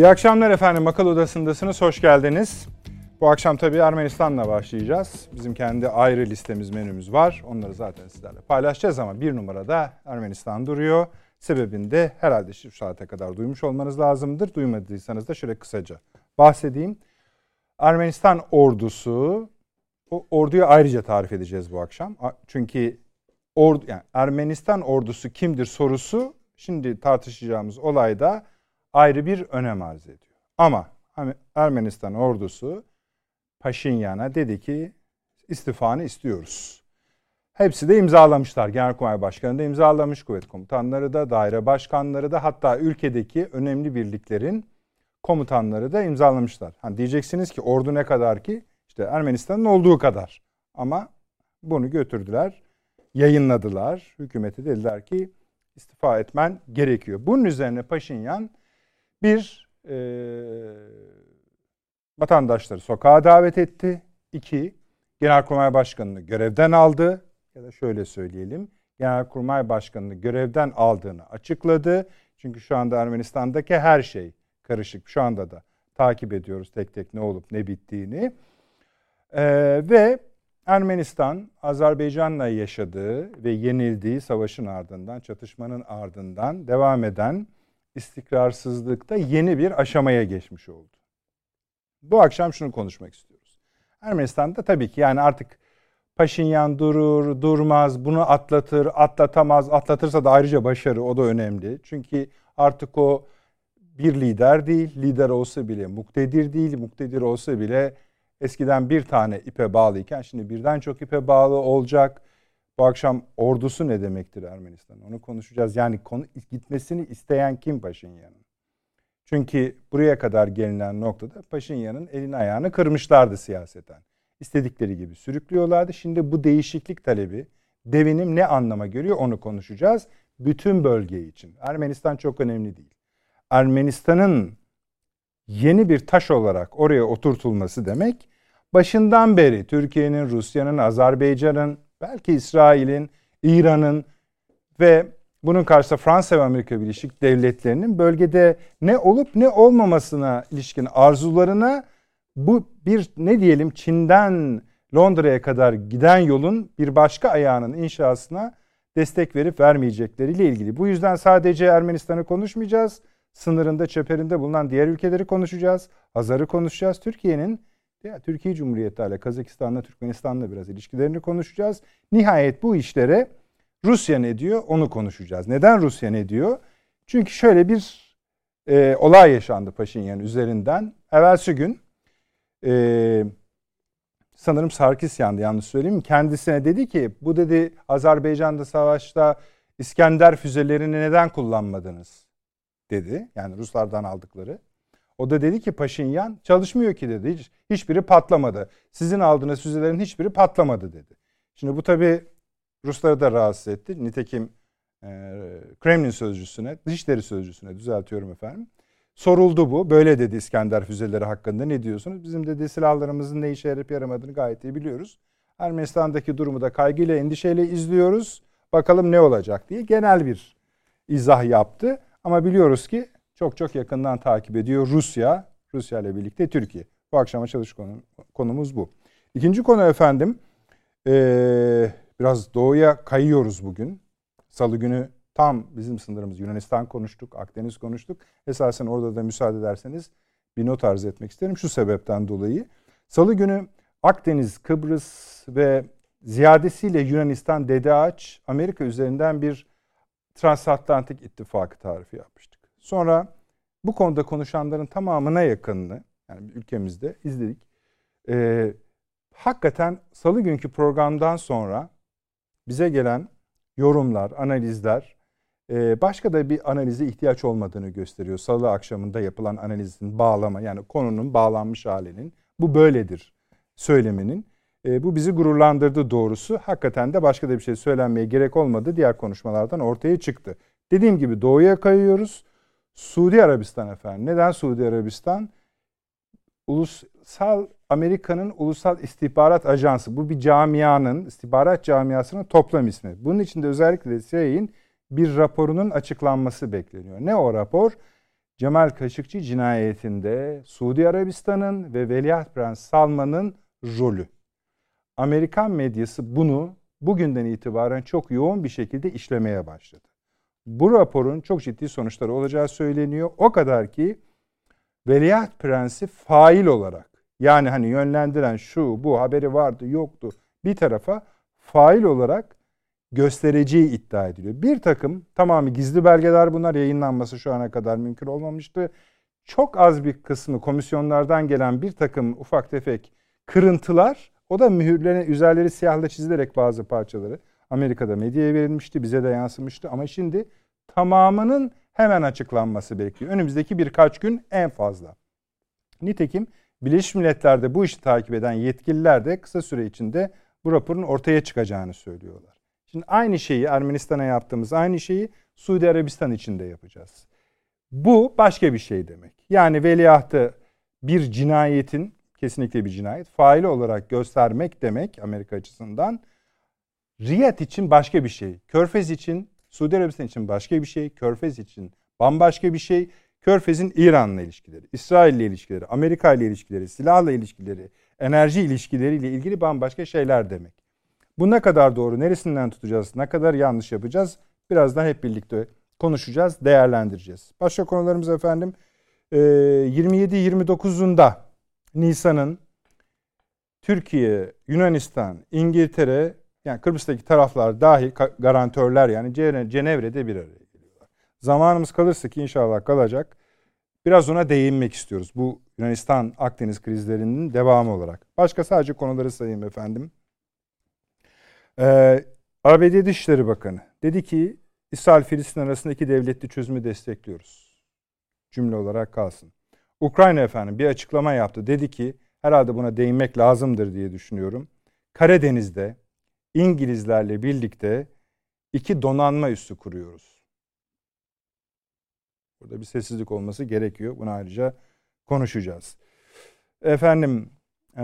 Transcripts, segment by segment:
İyi akşamlar efendim. Akıl Odası'ndasınız. Hoş geldiniz. Bu akşam tabii Ermenistan'la başlayacağız. Bizim kendi ayrı listemiz, menümüz var. Onları zaten sizlerle paylaşacağız ama bir numarada Ermenistan duruyor. Sebebini de herhalde şu saate kadar duymuş olmanız lazımdır. Duymadıysanız da şöyle kısaca bahsedeyim. Ermenistan ordusu, o orduyu ayrıca tarif edeceğiz bu akşam. Çünkü ordu, yani Ermenistan ordusu kimdir sorusu şimdi tartışacağımız olayda ayrı bir önem arz ediyor. Ama Ermenistan ordusu Paşinyan'a dedi ki istifanı istiyoruz. Hepsi de imzalamışlar. Genelkurmay Başkanı da imzalamış, kuvvet komutanları da, daire başkanları da hatta ülkedeki önemli birliklerin komutanları da imzalamışlar. Hani diyeceksiniz ki ordu ne kadar ki? İşte Ermenistan'ın olduğu kadar. Ama bunu götürdüler, yayınladılar. Hükümete dediler ki istifa etmen gerekiyor. Bunun üzerine Paşinyan bir e, vatandaşları sokağa davet etti. İki, Genelkurmay Başkanı'nı görevden aldı. Ya da şöyle söyleyelim. Genelkurmay Başkanı'nı görevden aldığını açıkladı. Çünkü şu anda Ermenistan'daki her şey karışık. Şu anda da takip ediyoruz tek tek ne olup ne bittiğini. Ee, ve Ermenistan, Azerbaycan'la yaşadığı ve yenildiği savaşın ardından, çatışmanın ardından devam eden istikrarsızlıkta yeni bir aşamaya geçmiş oldu. Bu akşam şunu konuşmak istiyoruz. Ermenistan'da tabii ki yani artık Paşinyan durur, durmaz, bunu atlatır, atlatamaz, atlatırsa da ayrıca başarı o da önemli. Çünkü artık o bir lider değil, lider olsa bile muktedir değil, muktedir olsa bile eskiden bir tane ipe bağlıyken şimdi birden çok ipe bağlı olacak. Bu akşam ordusu ne demektir Ermenistan? Onu konuşacağız. Yani konu, gitmesini isteyen kim Paşinyan'ın? Çünkü buraya kadar gelinen noktada Paşinyan'ın elini ayağını kırmışlardı siyaseten. İstedikleri gibi sürüklüyorlardı. Şimdi bu değişiklik talebi, devinim ne anlama geliyor onu konuşacağız. Bütün bölge için. Ermenistan çok önemli değil. Ermenistan'ın yeni bir taş olarak oraya oturtulması demek başından beri Türkiye'nin, Rusya'nın, Azerbaycan'ın, belki İsrail'in, İran'ın ve bunun karşısında Fransa ve Amerika Birleşik Devletleri'nin bölgede ne olup ne olmamasına ilişkin arzularına bu bir ne diyelim Çin'den Londra'ya kadar giden yolun bir başka ayağının inşasına destek verip vermeyecekleriyle ilgili. Bu yüzden sadece Ermenistan'ı konuşmayacağız. Sınırında, çeperinde bulunan diğer ülkeleri konuşacağız. Hazar'ı konuşacağız. Türkiye'nin ya Türkiye Cumhuriyeti ile Kazakistan'la Türkmenistan'la biraz ilişkilerini konuşacağız. Nihayet bu işlere Rusya ne diyor onu konuşacağız. Neden Rusya ne diyor? Çünkü şöyle bir e, olay yaşandı Paşinyan üzerinden. Evvelsi gün e, sanırım Sarkisyan'dı yanlış söyleyeyim mi? Kendisine dedi ki bu dedi Azerbaycan'da savaşta İskender füzelerini neden kullanmadınız dedi. Yani Ruslardan aldıkları. O da dedi ki Paşinyan çalışmıyor ki dedi. Hiç, hiçbiri patlamadı. Sizin aldığınız füzelerin hiçbiri patlamadı dedi. Şimdi bu tabi Rusları da rahatsız etti. Nitekim e, Kremlin sözcüsüne, Dışişleri sözcüsüne düzeltiyorum efendim. Soruldu bu. Böyle dedi İskender füzeleri hakkında ne diyorsunuz? Bizim dedi silahlarımızın ne işe yarayıp yaramadığını gayet iyi biliyoruz. Ermenistan'daki durumu da kaygıyla, endişeyle izliyoruz. Bakalım ne olacak diye genel bir izah yaptı. Ama biliyoruz ki çok çok yakından takip ediyor Rusya. Rusya ile birlikte Türkiye. Bu akşam çalış konu, konumuz bu. İkinci konu efendim. Ee, biraz doğuya kayıyoruz bugün. Salı günü tam bizim sınırımız Yunanistan konuştuk, Akdeniz konuştuk. Esasen orada da müsaade ederseniz bir not arz etmek isterim şu sebepten dolayı. Salı günü Akdeniz, Kıbrıs ve ziyadesiyle Yunanistan, Dede Ağaç, Amerika üzerinden bir transatlantik ittifakı tarifi yapmıştık. Sonra bu konuda konuşanların tamamına yakınını yani ülkemizde izledik. Ee, hakikaten salı günkü programdan sonra bize gelen yorumlar, analizler e, başka da bir analize ihtiyaç olmadığını gösteriyor. Salı akşamında yapılan analizin bağlama yani konunun bağlanmış halinin bu böyledir söyleminin. E, bu bizi gururlandırdı doğrusu. Hakikaten de başka da bir şey söylenmeye gerek olmadı. Diğer konuşmalardan ortaya çıktı. Dediğim gibi doğuya kayıyoruz. Suudi Arabistan efendim. Neden Suudi Arabistan? Ulusal Amerika'nın Ulusal İstihbarat Ajansı. Bu bir camianın, istihbarat camiasının toplam ismi. Bunun içinde özellikle CIA'nin bir raporunun açıklanması bekleniyor. Ne o rapor? Cemal Kaşıkçı cinayetinde Suudi Arabistan'ın ve Veliaht Prens Salman'ın rolü. Amerikan medyası bunu bugünden itibaren çok yoğun bir şekilde işlemeye başladı. Bu raporun çok ciddi sonuçları olacağı söyleniyor. O kadar ki Veliaht Prensi fail olarak yani hani yönlendiren şu bu haberi vardı yoktu bir tarafa fail olarak göstereceği iddia ediliyor. Bir takım tamamı gizli belgeler bunlar yayınlanması şu ana kadar mümkün olmamıştı. Çok az bir kısmı komisyonlardan gelen bir takım ufak tefek kırıntılar o da mühürlerine üzerleri siyahla çizilerek bazı parçaları Amerika'da medyaya verilmişti bize de yansımıştı ama şimdi tamamının hemen açıklanması bekliyor. Önümüzdeki birkaç gün en fazla. Nitekim Birleşmiş Milletler'de bu işi takip eden yetkililer de kısa süre içinde bu raporun ortaya çıkacağını söylüyorlar. Şimdi aynı şeyi Ermenistan'a yaptığımız aynı şeyi Suudi Arabistan için de yapacağız. Bu başka bir şey demek. Yani veliahtı bir cinayetin kesinlikle bir cinayet faili olarak göstermek demek Amerika açısından. Riyad için başka bir şey. Körfez için, Suudi Arabistan için başka bir şey. Körfez için bambaşka bir şey. Körfez'in İran'la ilişkileri, İsrail'le ilişkileri, Amerika ile ilişkileri, silahla ilişkileri, enerji ilişkileriyle ilgili bambaşka şeyler demek. Bu ne kadar doğru, neresinden tutacağız, ne kadar yanlış yapacağız birazdan hep birlikte konuşacağız, değerlendireceğiz. Başka konularımız efendim 27-29'unda Nisan'ın Türkiye, Yunanistan, İngiltere yani Kıbrıs'taki taraflar dahil garantörler yani Cenevre'de bir araya geliyorlar. Zamanımız kalırsa ki inşallah kalacak. Biraz ona değinmek istiyoruz. Bu Yunanistan Akdeniz krizlerinin devamı olarak. Başka sadece konuları sayayım efendim. Ee, ABD Dışişleri Bakanı dedi ki İsrail-Filistin arasındaki devletli çözümü destekliyoruz. Cümle olarak kalsın. Ukrayna efendim bir açıklama yaptı. Dedi ki herhalde buna değinmek lazımdır diye düşünüyorum. Karadeniz'de İngilizlerle birlikte iki donanma üssü kuruyoruz. Burada bir sessizlik olması gerekiyor. Bunu ayrıca konuşacağız. Efendim e,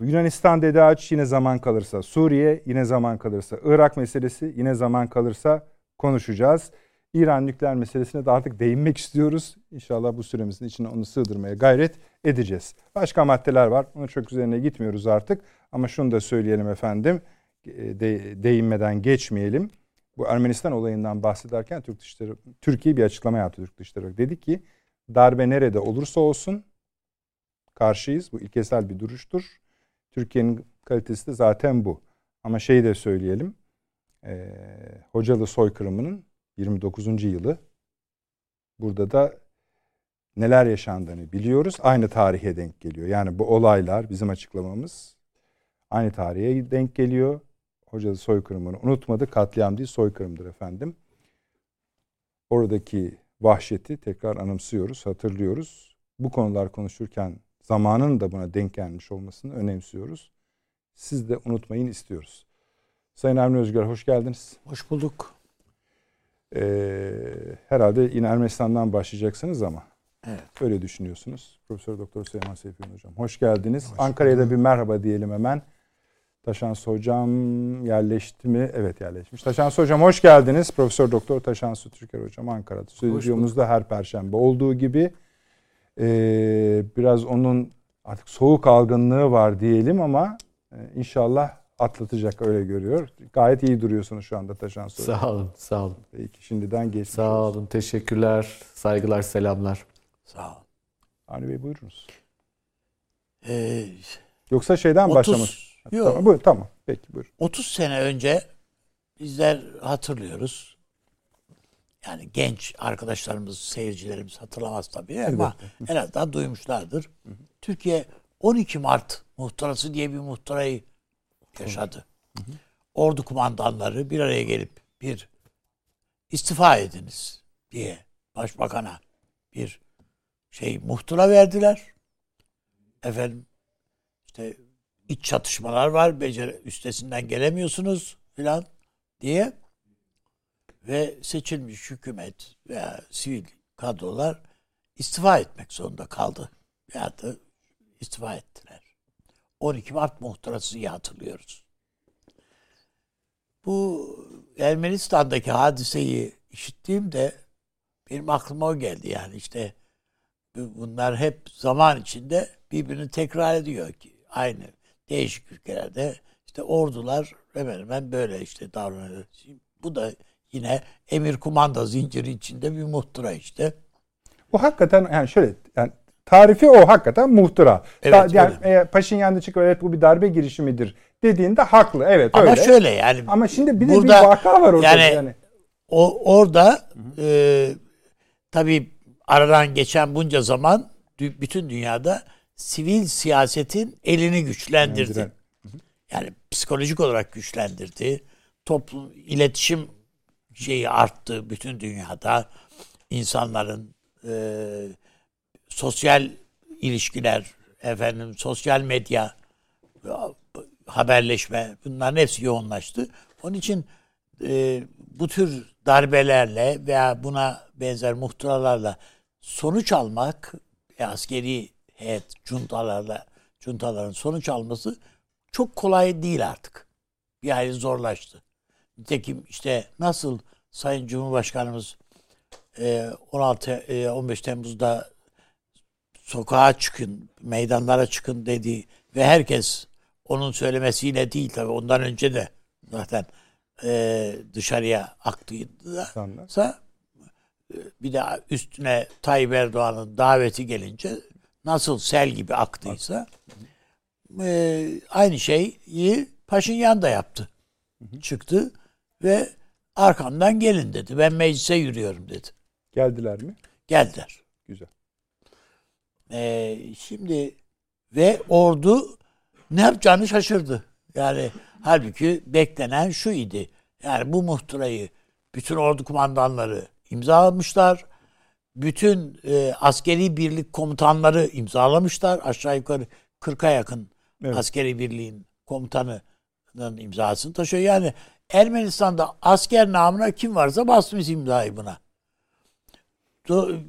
Yunanistan dedi aç yine zaman kalırsa, Suriye yine zaman kalırsa, Irak meselesi yine zaman kalırsa konuşacağız. İran nükleer meselesine de artık değinmek istiyoruz. İnşallah bu süremizin içine onu sığdırmaya gayret edeceğiz. Başka maddeler var. Onun çok üzerine gitmiyoruz artık. Ama şunu da söyleyelim efendim. E, de, değinmeden geçmeyelim. Bu Ermenistan olayından bahsederken Türk Dışişleri Türkiye bir açıklama yaptı Türk Dışişleri. Dedi ki darbe nerede olursa olsun karşıyız. Bu ilkesel bir duruştur. Türkiye'nin kalitesi de zaten bu. Ama şeyi de söyleyelim. E, Hocalı soykırımının 29. yılı. Burada da neler yaşandığını biliyoruz. Aynı tarihe denk geliyor. Yani bu olaylar bizim açıklamamız aynı tarihe denk geliyor. Hocalı soykırımını unutmadı. Katliam değil soykırımdır efendim. Oradaki vahşeti tekrar anımsıyoruz, hatırlıyoruz. Bu konular konuşurken zamanın da buna denk gelmiş olmasını önemsiyoruz. Siz de unutmayın istiyoruz. Sayın Avni Özgür hoş geldiniz. Hoş bulduk. Ee, herhalde yine Ermenistan'dan başlayacaksınız ama evet. öyle düşünüyorsunuz. Profesör Doktor Süleyman Seyfi Hocam hoş geldiniz. Hoş Ankara'ya da bir merhaba diyelim hemen. Taşansı Hocam yerleşti mi? Evet yerleşmiş. Taşansı Hocam hoş geldiniz. Profesör Doktor Taşansı Türker Hocam Ankara'da. Stüdyomuzda her perşembe olduğu gibi e, biraz onun artık soğuk algınlığı var diyelim ama e, inşallah atlatacak öyle görüyor. Gayet iyi duruyorsunuz şu anda Taşansı Hocam. Sağ olun, sağ olun. Peki şimdiden geçmiş Sağ olun, olsun. teşekkürler, saygılar, selamlar. Sağ olun. Avni Bey buyurunuz. Ee, Yoksa şeyden 30, başlamış. Yok. Tamam, buyur, tamam. Peki buyur. 30 sene önce bizler hatırlıyoruz. Yani genç arkadaşlarımız, seyircilerimiz hatırlamaz tabii ama en azından duymuşlardır. Hı hı. Türkiye 12 Mart muhtarası diye bir muhtarayı yaşadı. Hı hı. Ordu kumandanları bir araya gelip bir istifa ediniz diye başbakana bir şey muhtıra verdiler. Efendim işte iç çatışmalar var. Beceri üstesinden gelemiyorsunuz filan diye ve seçilmiş hükümet veya sivil kadrolar istifa etmek zorunda kaldı. Veya da istifa ettiler. 12 Mart muhtırasıyı hatırlıyoruz. Bu Ermenistan'daki hadiseyi işittiğimde benim aklıma o geldi yani işte bunlar hep zaman içinde birbirini tekrar ediyor ki aynı değişik ülkelerde işte ordular hemen hemen böyle işte davranıyor. Bu da yine emir kumanda zinciri içinde bir muhtıra işte. O hakikaten yani şöyle yani tarifi o hakikaten muhtıra. Evet, Ta, yani e, Paşinyan da çıkıyor evet bu bir darbe girişimidir dediğinde haklı. Evet Ama öyle. şöyle yani. Ama şimdi bir de burada, bir vaka var orada. Yani, yani. O, orada e, tabii aradan geçen bunca zaman bütün dünyada sivil siyasetin elini güçlendirdi. Yani psikolojik olarak güçlendirdi. Toplum iletişim şeyi arttı bütün dünyada. İnsanların e, sosyal ilişkiler, efendim sosyal medya, haberleşme bunların hepsi yoğunlaştı. Onun için e, bu tür darbelerle veya buna benzer muhtıralarla sonuç almak e, askeri heyet cuntalarla cuntaların sonuç alması çok kolay değil artık. Bir hayli zorlaştı. Nitekim işte nasıl Sayın Cumhurbaşkanımız 16 15 Temmuz'da sokağa çıkın, meydanlara çıkın dedi ve herkes onun söylemesiyle değil tabi ondan önce de zaten e, dışarıya aktıydı da bir de üstüne Tayyip Erdoğan'ın daveti gelince nasıl sel gibi aktıysa e, aynı şeyi Paşinyan da yaptı. Çıktı ve arkamdan gelin dedi. Ben meclise yürüyorum dedi. Geldiler mi? Geldiler. Güzel. Ee, şimdi ve ordu ne yapacağını şaşırdı. Yani halbuki beklenen şu idi. Yani bu muhtırayı bütün ordu kumandanları imzalamışlar. Bütün e, askeri birlik komutanları imzalamışlar. Aşağı yukarı 40'a yakın evet. askeri birliğin komutanının imzasını taşıyor. Yani Ermenistan'da asker namına kim varsa basmış imzayı buna.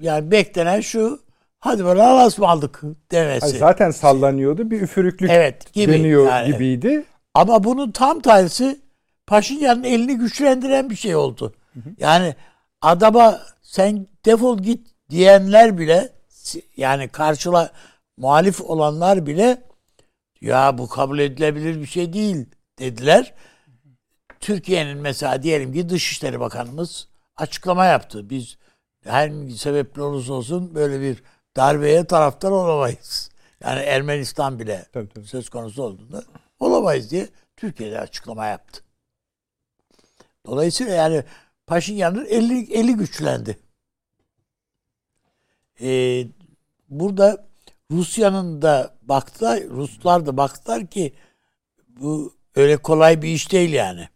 Yani beklenen şu hadi alas mı aldık demesi. Hayır, zaten sallanıyordu bir üfürüklük evet, gibi, deniyor yani. gibiydi. Ama bunun tam tersi Paşinyan'ın elini güçlendiren bir şey oldu. Hı hı. Yani adama sen defol git diyenler bile yani karşıla muhalif olanlar bile ya bu kabul edilebilir bir şey değil dediler. Türkiye'nin mesela diyelim ki Dışişleri Bakanımız açıklama yaptı. Biz her sebeple olursa olsun böyle bir darbeye taraftar olamayız. Yani Ermenistan bile tabii, tabii. söz konusu olduğunda olamayız diye Türkiye'de açıklama yaptı. Dolayısıyla yani Paşinyan'ın eli, eli güçlendi. Ee, burada Rusya'nın da baktılar, Ruslar da baktılar ki bu öyle kolay bir iş değil yani.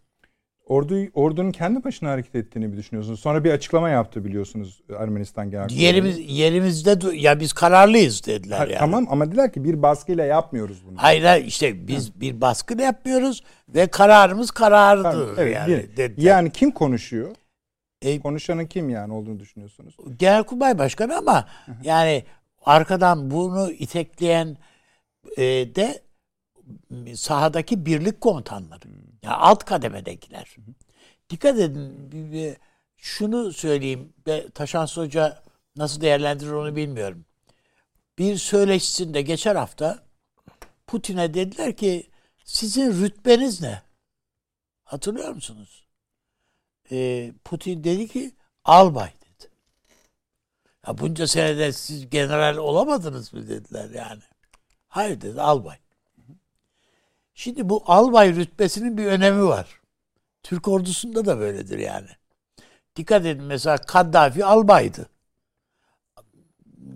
Ordu, ordunun kendi başına hareket ettiğini mi düşünüyorsunuz? Sonra bir açıklama yaptı biliyorsunuz Ermenistan Genel Yerimiz, yerimizde ya biz kararlıyız dediler ha, yani. Tamam ama dediler ki bir baskıyla yapmıyoruz bunu. Hayır hayır işte biz ha. bir baskıyla yapmıyoruz ve kararımız karardı tamam, evet, yani. Bir, yani kim konuşuyor? E, Konuşanın kim yani olduğunu düşünüyorsunuz? Genelkurmay Başkanı ama yani arkadan bunu itekleyen e, de sahadaki birlik komutanları. Yani alt kademedekiler. Dikkat edin. Şunu söyleyeyim. Taşans Hoca nasıl değerlendirir onu bilmiyorum. Bir söyleşisinde geçen hafta Putin'e dediler ki sizin rütbeniz ne? Hatırlıyor musunuz? Ee, Putin dedi ki albay dedi. Ya bunca senede siz general olamadınız mı dediler yani. Hayır dedi albay. Şimdi bu albay rütbesinin bir önemi var. Türk ordusunda da böyledir yani. Dikkat edin mesela Kaddafi albaydı.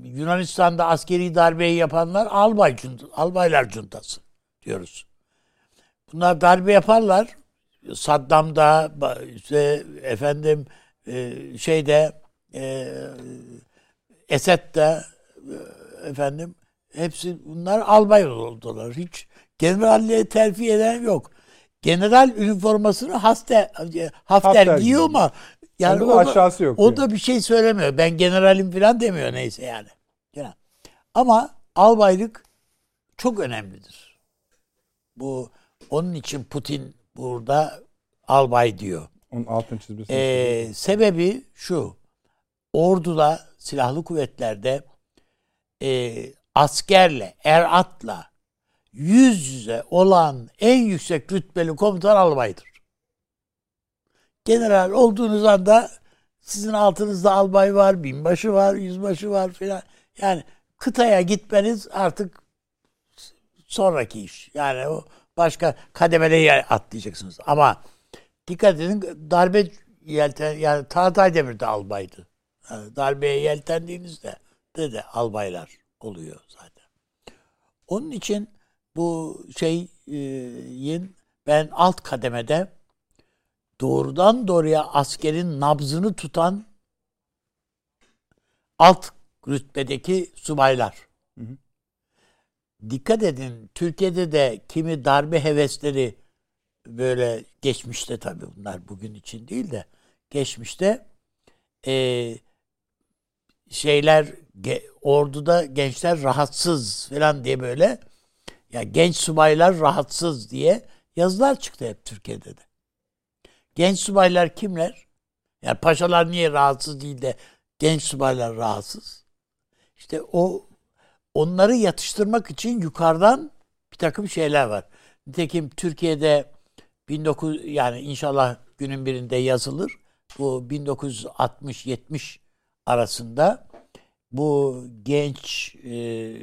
Yunanistan'da askeri darbeyi yapanlar albay albaylar cuntası diyoruz. Bunlar darbe yaparlar. Saddam'da işte efendim e, şeyde e, Esed'de e, efendim hepsi bunlar albay oldular. Hiç generalliğe terfi eden yok. General üniformasını Hafter, Hafter, Hafter giyiyor ama yani o da, aşağısı yok. O yani. da bir şey söylemiyor. Ben generalim falan demiyor neyse yani. yani. Ama albaylık çok önemlidir. Bu onun için Putin burada albay diyor. Onun altın çizmesi. Ee, sebebi şu. orduda, silahlı kuvvetlerde e, askerle, eratla yüz yüze olan en yüksek rütbeli komutan albaydır. General olduğunuz anda sizin altınızda albay var, binbaşı var, yüzbaşı var filan. Yani kıtaya gitmeniz artık sonraki iş. Yani o başka kademelere atlayacaksınız. Ama dikkat edin darbe yelten yani Tahtay Demir'de albaydı. Yani darbeye yeltendiğinizde de de albaylar oluyor zaten. Onun için bu şeyin ben alt kademede doğrudan doğruya askerin nabzını tutan alt rütbedeki subaylar. Hı hı. Dikkat edin Türkiye'de de kimi darbe hevesleri böyle geçmişte tabii bunlar bugün için değil de geçmişte e, şeyler ge, orduda gençler rahatsız falan diye böyle ya genç subaylar rahatsız diye yazılar çıktı hep Türkiye'de de. Genç subaylar kimler? Yani paşalar niye rahatsız değil de genç subaylar rahatsız? İşte o onları yatıştırmak için yukarıdan bir takım şeyler var. Nitekim Türkiye'de 19 yani inşallah günün birinde yazılır. Bu 1960-70 arasında bu genç e,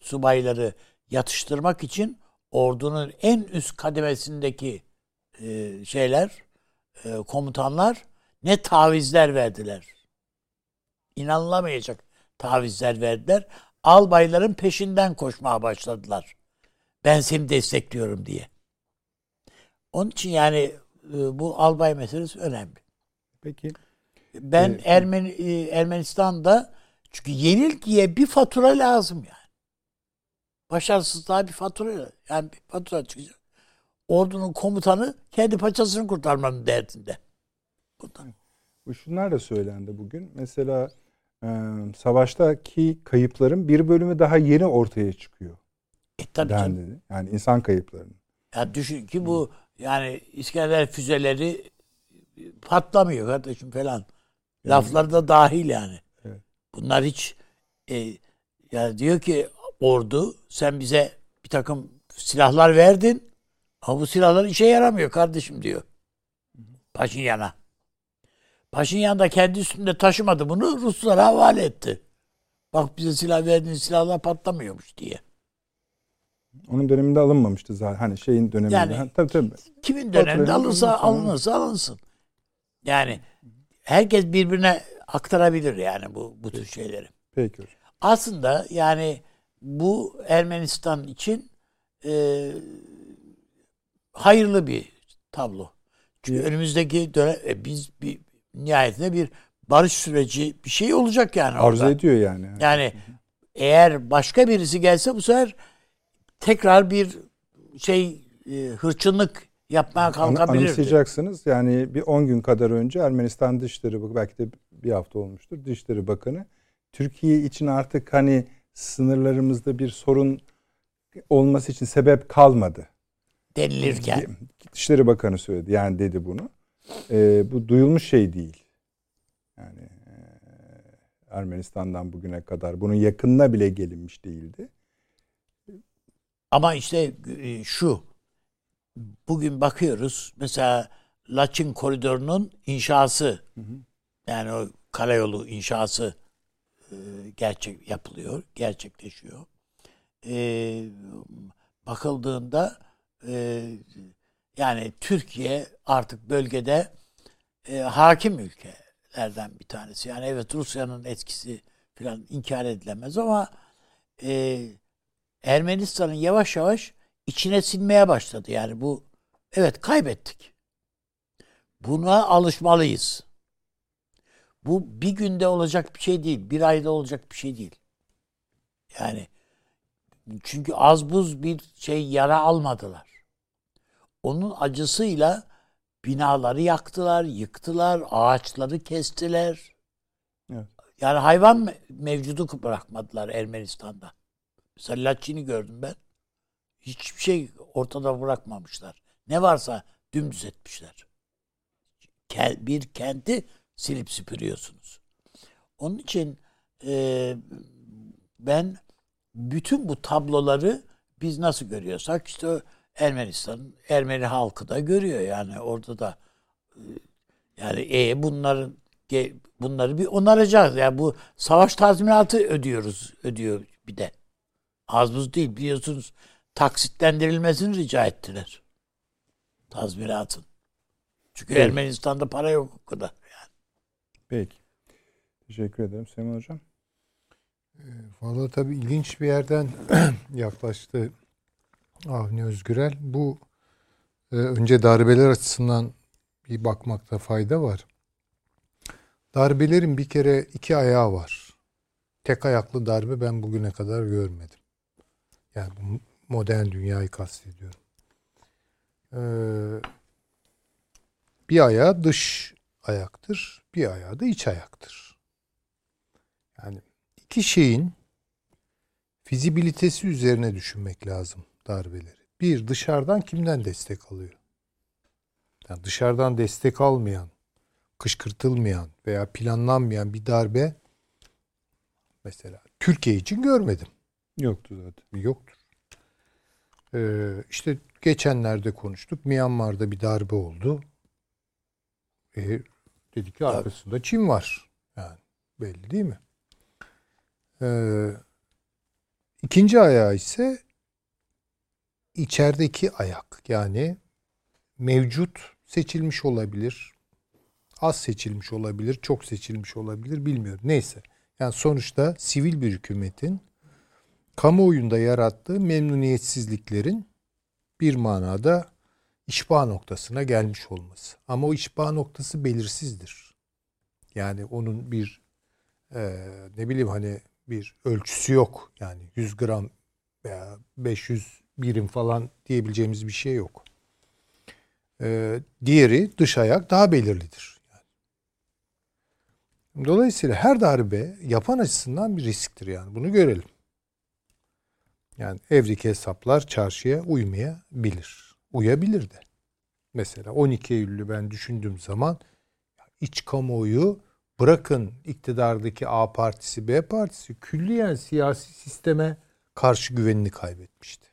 subayları yatıştırmak için ordunun en üst kademesindeki e, şeyler, e, komutanlar ne tavizler verdiler. İnanılamayacak tavizler verdiler. Albayların peşinden koşmaya başladılar. Ben seni destekliyorum diye. Onun için yani e, bu albay meselesi önemli. Peki. Ben ee, Ermeni Ermenistan'da çünkü yenilgiye bir fatura lazım yani. Başarısızlığa bir fatura yani bir fatura çıkacak ordunun komutanı kendi paçasını kurtarmanın derdinde. Bundan. Bu şunlar da söylendi bugün. Mesela e, savaştaki kayıpların bir bölümü daha yeni ortaya çıkıyor. E tabii dendi. Yani insan kayıplarının. Ya düşün ki bu yani İskender füzeleri patlamıyor kardeşim falan. Lafları da dahil yani. Evet. Bunlar hiç e, yani diyor ki ordu sen bize bir takım silahlar verdin. Ama bu silahlar işe yaramıyor kardeşim diyor. Paşinyan'a. Paşinyan da kendi üstünde taşımadı bunu Ruslara havale etti. Bak bize silah verdiğin silahlar patlamıyormuş diye. Onun döneminde alınmamıştı zaten. Hani şeyin döneminde. Yani, ha, tabii, tabii. Kimin döneminde alırsa alınırsa alınsın. Yani herkes birbirine aktarabilir yani bu bu tür şeyleri. Peki hocam. Aslında yani bu Ermenistan için e, hayırlı bir tablo. Çünkü evet. önümüzdeki dönem e, biz bir nihayetinde bir barış süreci bir şey olacak yani Arzu orada. ediyor yani. Yani eğer başka birisi gelse bu sefer tekrar bir şey e, hırçınlık yapmaya kalkabilir. Anımsayacaksınız yani bir 10 gün kadar önce Ermenistan Dışişleri belki de bir hafta olmuştur. Dışişleri Bakanı Türkiye için artık hani sınırlarımızda bir sorun olması için sebep kalmadı denilirken. Dışişleri Bakanı söyledi. Yani dedi bunu. E, bu duyulmuş şey değil. Yani e, Ermenistan'dan bugüne kadar bunun yakınına bile gelinmiş değildi. Ama işte e, şu bugün bakıyoruz mesela Laçin koridorunun inşası hı hı. yani o karayolu inşası e, gerçek yapılıyor, gerçekleşiyor. E, bakıldığında e, yani Türkiye artık bölgede e, hakim ülkelerden bir tanesi. Yani evet Rusya'nın etkisi falan inkar edilemez ama e, Ermenistan'ın yavaş yavaş içine sinmeye başladı. Yani bu evet kaybettik. Buna alışmalıyız. Bu bir günde olacak bir şey değil. Bir ayda olacak bir şey değil. Yani çünkü az buz bir şey yara almadılar onun acısıyla binaları yaktılar, yıktılar, ağaçları kestiler. Evet. Yani hayvan mevcudu bırakmadılar Ermenistan'da. Mesela Laçin'i gördüm ben. Hiçbir şey ortada bırakmamışlar. Ne varsa dümdüz etmişler. Bir kenti silip süpürüyorsunuz. Onun için e, ben bütün bu tabloları biz nasıl görüyorsak işte Ermenistan, Ermeni halkı da görüyor yani orada da e, yani e, bunların bunları bir onaracağız. Yani bu savaş tazminatı ödüyoruz, ödüyor bir de. Az buz değil biliyorsunuz taksitlendirilmesini rica ettiler. Tazminatın. Çünkü evet. Ermenistan'da para yok o kadar yani. Peki. Teşekkür ederim Süleyman Hocam. Ee, Valla tabii ilginç bir yerden yaklaştı Avni Özgürel. Bu e, önce darbeler açısından bir bakmakta fayda var. Darbelerin bir kere iki ayağı var. Tek ayaklı darbe ben bugüne kadar görmedim. Yani bu modern dünyayı kastediyorum. Ee, bir ayağı dış ayaktır, bir ayağı da iç ayaktır. Yani iki şeyin fizibilitesi üzerine düşünmek lazım darbeleri. Bir, dışarıdan kimden destek alıyor? Yani dışarıdan destek almayan, kışkırtılmayan veya planlanmayan bir darbe mesela Türkiye için görmedim. Yoktu zaten. Yoktur. Ee, işte geçenlerde konuştuk. Myanmar'da bir darbe oldu. E, dedik ki arkasında Çin var. Yani belli değil mi? Ee, ikinci ayağı ise içerideki ayak. Yani mevcut seçilmiş olabilir. Az seçilmiş olabilir, çok seçilmiş olabilir bilmiyorum. Neyse. Yani sonuçta sivil bir hükümetin kamuoyunda yarattığı memnuniyetsizliklerin bir manada işba noktasına gelmiş olması. Ama o işba noktası belirsizdir. Yani onun bir e, ne bileyim hani bir ölçüsü yok. Yani 100 gram veya 500 birim falan diyebileceğimiz bir şey yok. E, diğeri dış ayak daha belirlidir. Dolayısıyla her darbe yapan açısından bir risktir yani. Bunu görelim. Yani evdeki hesaplar çarşıya uymayabilir. Uyabilir de. Mesela 12 Eylül'ü ben düşündüğüm zaman iç kamuoyu bırakın iktidardaki A partisi, B partisi külliyen siyasi sisteme karşı güvenini kaybetmişti.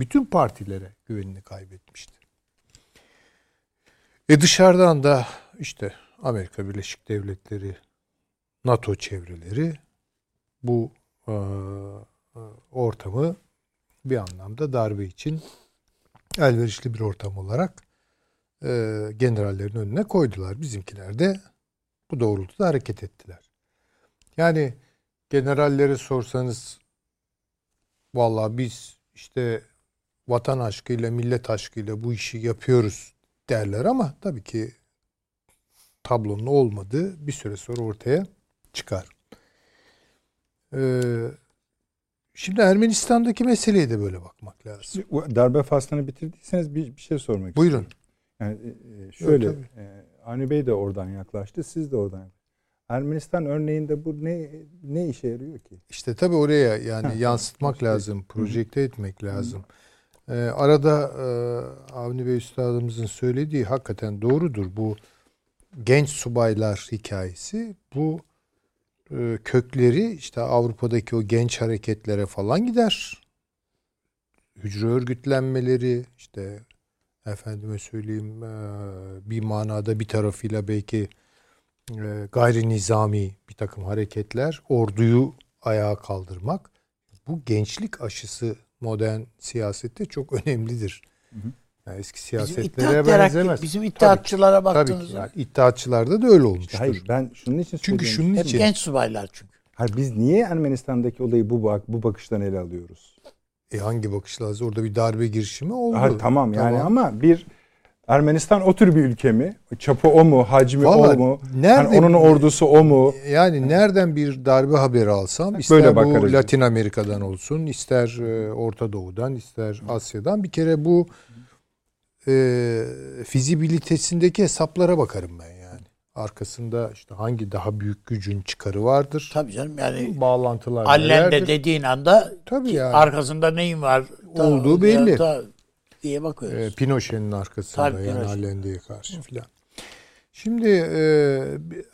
Bütün partilere güvenini kaybetmişti. E dışarıdan da işte Amerika Birleşik Devletleri, NATO çevreleri bu e, ortamı bir anlamda darbe için elverişli bir ortam olarak e, generallerin önüne koydular. Bizimkiler de bu doğrultuda hareket ettiler. Yani generallere sorsanız vallahi biz işte vatan aşkıyla, millet aşkıyla bu işi yapıyoruz derler ama tabii ki tablonun olmadığı bir süre sonra ortaya çıkar. Ee, Şimdi Ermenistan'daki meseleye de böyle bakmak lazım. Darbe faslını bitirdiyseniz bir, bir şey sormak Buyurun. istiyorum. Yani e, e, şöyle, Yok, e, Avni Bey de oradan yaklaştı, siz de oradan Ermenistan örneğinde bu ne ne işe yarıyor ki? İşte tabii oraya yani yansıtmak lazım, projekte etmek lazım. Ee, arada e, Avni Bey Üstadımızın söylediği hakikaten doğrudur. Bu genç subaylar hikayesi bu e, kökleri işte Avrupa'daki o genç hareketlere falan gider. Hücre örgütlenmeleri işte efendime söyleyeyim e, bir manada bir tarafıyla belki e, gayri nizami bir takım hareketler, orduyu ayağa kaldırmak bu gençlik aşısı modern siyasette çok önemlidir. Hı hı. Yani eski siyasetlere bizim benzemez. Bizim iddiatçılara baktığınızda. Tabii yani iddiatçılarda da öyle olmuştur. Hayır ben şunun için Çünkü şunun Hep için. genç subaylar çünkü. Hayır biz niye Ermenistan'daki olayı bu bak bu bakıştan ele alıyoruz? E hangi bakışla? Orada bir darbe girişimi oldu. Hayır, tamam yani tamam. ama bir Ermenistan o tür bir ülke mi? Çapı o mu? Hacmi Vallahi o mu? Nerede, yani onun ordusu o mu? Yani nereden bir darbe haberi alsam ister Böyle bu Latin Amerika'dan olsun, ister e, Orta Doğu'dan, ister Asya'dan bir kere bu e, fizibilitesindeki hesaplara bakarım ben yani. Arkasında işte hangi daha büyük gücün çıkarı vardır? Tabii canım yani bağlantılar Allende dediğin anda Tabii yani. arkasında neyin var? Olduğu belli. Da, diye bakıyoruz. E, Pinochet'in arkasında Tabii, yani Pinochet. Allende'ye karşı filan. Şimdi e,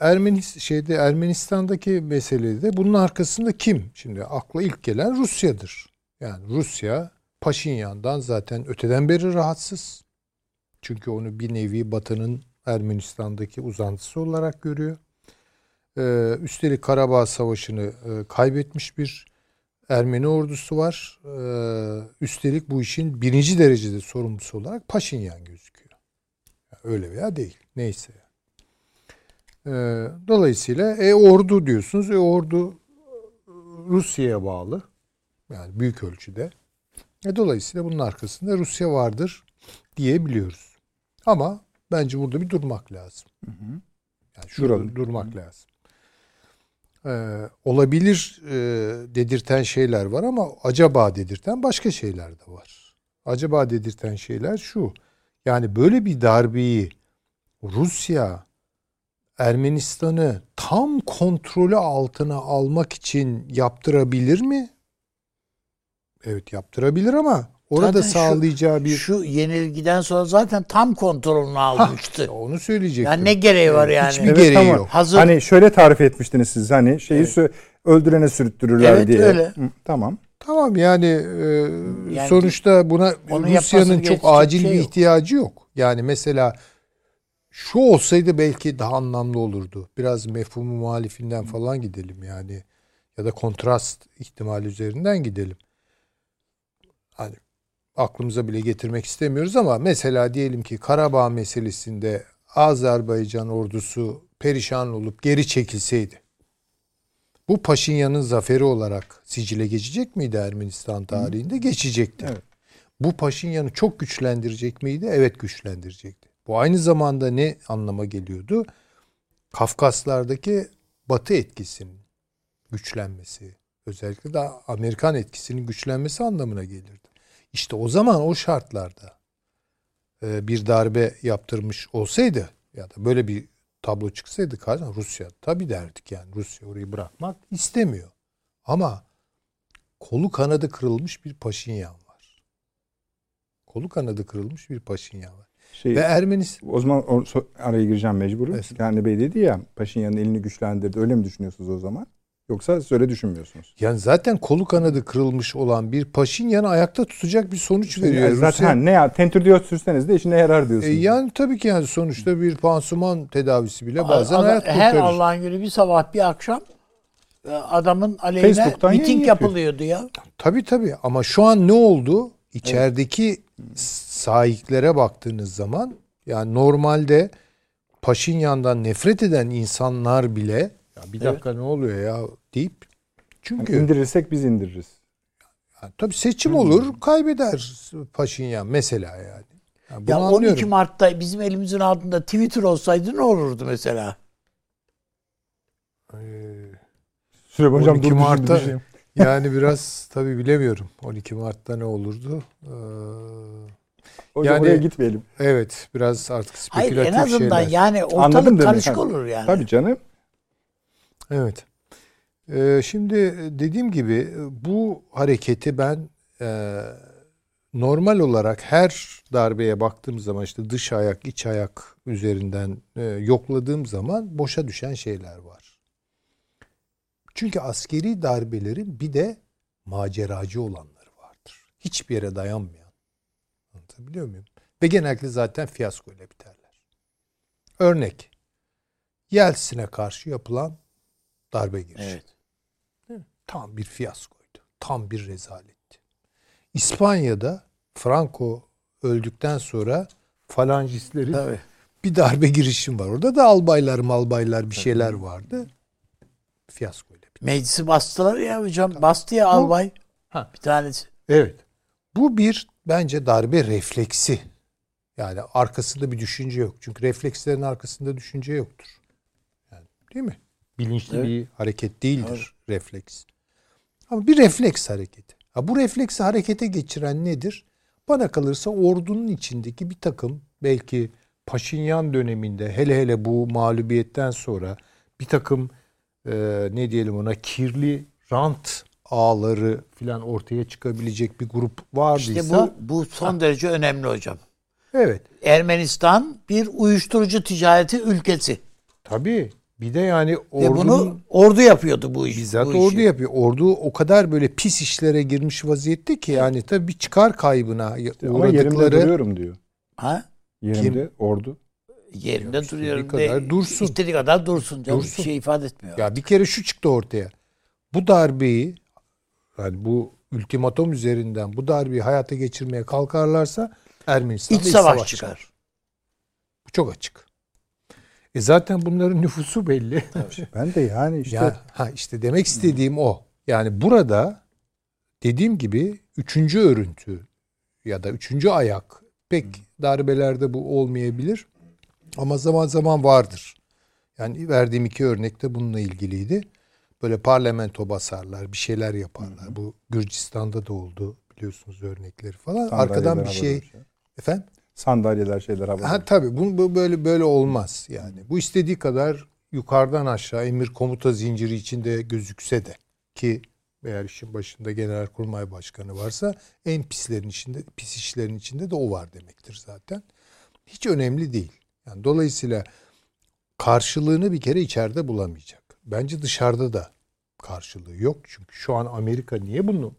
Ermenis şeyde Ermenistan'daki meselede bunun arkasında kim? Şimdi akla ilk gelen Rusya'dır. Yani Rusya Paşinyan'dan zaten öteden beri rahatsız. Çünkü onu bir nevi Batı'nın Ermenistan'daki uzantısı olarak görüyor. Ee, üstelik Karabağ Savaşı'nı e, kaybetmiş bir Ermeni ordusu var. Ee, üstelik bu işin birinci derecede sorumlusu olarak Paşinyan gözüküyor. Yani öyle veya değil. Neyse. Ee, dolayısıyla e ordu diyorsunuz. E ordu Rusya'ya bağlı. Yani büyük ölçüde. E, dolayısıyla bunun arkasında Rusya vardır diyebiliyoruz. Ama bence burada bir durmak lazım. Yani şurada Duralım. durmak lazım. Ee, olabilir e, dedirten şeyler var ama acaba dedirten başka şeyler de var. Acaba dedirten şeyler şu. Yani böyle bir darbeyi Rusya Ermenistan'ı tam kontrolü altına almak için yaptırabilir mi? Evet yaptırabilir ama orada Zaten şu- sağlayacağı bir Şu yenilgiden sonra zaten tam kontrolünü almıştı. onu söyleyecektim. yani ne gereği var yani? Hiçbir gereği ama yok. Hazır Hani şöyle tarif etmiştiniz siz hani şeyi Evet. sö- öldürene sürüttürürler Evet, diye. öyle. Hı, tamam. Tamam yani, e, Yani sonuçta buna Rusya'nın çok acil şey bir yok. ihtiyacı yok. Yani mesela şu olsaydı belki daha anlamlı olurdu. Biraz mefhumu muhalifinden falan gidelim yani. Ya da kontrast ihtimali üzerinden gidelim. Hani aklımıza bile getirmek istemiyoruz ama mesela diyelim ki Karabağ meselesinde Azerbaycan ordusu perişan olup geri çekilseydi. Bu Paşinyan'ın zaferi olarak sicile geçecek miydi Ermenistan tarihinde? Geçecekti. Evet. Bu Paşinyan'ı çok güçlendirecek miydi? Evet güçlendirecekti. Bu aynı zamanda ne anlama geliyordu? Kafkaslardaki Batı etkisinin güçlenmesi, özellikle de Amerikan etkisinin güçlenmesi anlamına gelirdi. İşte o zaman o şartlarda e, bir darbe yaptırmış olsaydı ya da böyle bir tablo çıksaydı karşına Rusya tabii derdik yani Rusya orayı bırakmak istemiyor. Ama kolu kanadı kırılmış bir Paşinyan var. Kolu kanadı kırılmış bir Paşinyan var. Şey, Ve Ermenistan o zaman so- araya gireceğim mecbur. Evet. Kendi Bey dedi ya Paşinyan'ın elini güçlendirdi. Öyle mi düşünüyorsunuz o zaman? Yoksa siz öyle düşünmüyorsunuz. yani zaten kolu kanadı kırılmış olan bir Paşinyan'ı ayakta tutacak bir sonuç veriyor. Yani zaten Rusya- ne ya tentür sürseniz de işine yarar E, diyorsunuz. yani tabii ki yani sonuçta bir pansuman tedavisi bile bazen Adam- her kurtarır. Allah'ın günü bir sabah bir akşam e, adamın aleyhine Facebook'tan miting yapılıyordu ya. Tabii tabii ama şu an ne oldu? İçerideki sahiklere baktığınız zaman yani normalde Paşinyan'dan nefret eden insanlar bile ya bir dakika ne oluyor ya deyip çünkü Yani indirirsek biz indiririz. yani tabii seçim olur kaybeder Paşinyan mesela yani. Yani Ya anlıyorum. 12 Mart'ta bizim elimizin altında Twitter olsaydı ne olurdu mesela? Ee, Süleyman Hocam 12 dur Mart'ta- düşüneyim. yani biraz tabii bilemiyorum. 12 Mart'ta ne olurdu? Ee, Hocam Yani- oraya gitmeyelim. evet biraz artık Hayır spekülatif en azından şeyler. yani Anladım ortalık demek. karışık olur yani. Tabii canım. Evet. Ee, şimdi dediğim gibi bu hareketi ben e, normal olarak her darbeye baktığım zaman işte dış ayak, iç ayak üzerinden e, yokladığım zaman boşa düşen şeyler var. Çünkü askeri darbelerin bir de maceracı olanları vardır. Hiçbir yere dayanmayan. Anlatabiliyor muyum? Ve genellikle zaten fiyasko ile biterler. Örnek. Yeltsin'e karşı yapılan darbe girişimi. Evet. Tam bir fiyaskoydu. Tam bir rezaletti. İspanya'da Franco öldükten sonra falancistlerin Tabii. bir darbe girişim var. Orada da albaylar malbaylar bir şeyler vardı. Fiyaskoyla bitti. Meclisi bastılar ya hocam. Bastı ya albay. Ha. Bir tanesi. Evet. Bu bir bence darbe refleksi. Yani arkasında bir düşünce yok. Çünkü reflekslerin arkasında düşünce yoktur. Yani değil mi? Bilinçli Evet. bir hareket değildir refleks. Ama bir refleks hareketi. Ha, bu refleksi harekete geçiren nedir? Bana kalırsa ordunun içindeki bir takım belki Paşinyan döneminde hele hele bu mağlubiyetten sonra bir takım e, ne diyelim ona kirli rant ağları falan ortaya çıkabilecek bir grup vardıysa İşte bu, bu son derece önemli hocam. Evet. Ermenistan bir uyuşturucu ticareti ülkesi. Tabii. Bir de yani Ve ordunun bunu ordu yapıyordu bu işi. bizzat bu ordu işi. yapıyor. Ordu o kadar böyle pis işlere girmiş vaziyette ki yani tabii bir çıkar kaybına Ama yerimde uğradıkları duruyorum diyor. Ha? Yerimde ordu. Yerinde istediği duruyorum. kadar de, dursun. İstediği kadar dursun. Canım. Dursun. Bir şey ifade etmiyor. Ya bir kere şu çıktı ortaya. Bu darbeyi yani bu ultimatom üzerinden bu darbeyi hayata geçirmeye kalkarlarsa Ermenistan'da İç savaş çıkar. Bu çok açık. E zaten bunların nüfusu belli. Ben de yani işte Ya, ha işte demek istediğim o. Yani burada dediğim gibi üçüncü örüntü ya da üçüncü ayak pek darbelerde bu olmayabilir ama zaman zaman vardır. Yani verdiğim iki örnek de bununla ilgiliydi. Böyle parlamento basarlar, bir şeyler yaparlar. Bu Gürcistan'da da oldu biliyorsunuz örnekleri falan. Arkadan bir şey uçar. efendim Sandalyeler şeyler havada. Ha tabii bu, bu böyle böyle olmaz yani. Bu istediği kadar yukarıdan aşağı emir komuta zinciri içinde gözükse de ki eğer işin başında Genelkurmay Başkanı varsa en pislerin içinde pis işlerin içinde de o var demektir zaten. Hiç önemli değil. Yani dolayısıyla karşılığını bir kere içeride bulamayacak. Bence dışarıda da karşılığı yok. Çünkü şu an Amerika niye bunu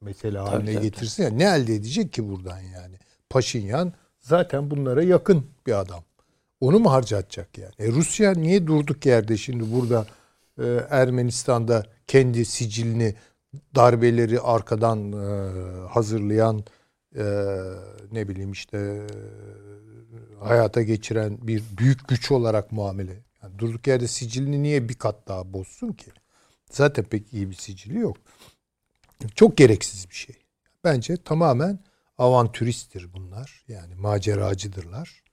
mesela haline tabii, getirsin? Yani ne elde edecek ki buradan yani? Paşinyan zaten bunlara yakın bir adam. Onu mu harcatacak yani? E Rusya niye durduk yerde şimdi burada e, Ermenistan'da kendi sicilini darbeleri arkadan e, hazırlayan e, ne bileyim işte e, hayata geçiren bir büyük güç olarak muamele. Yani durduk yerde sicilini niye bir kat daha bozsun ki? Zaten pek iyi bir sicili yok. Çok gereksiz bir şey. Bence tamamen avantüristtir bunlar. Yani maceracıdırlar.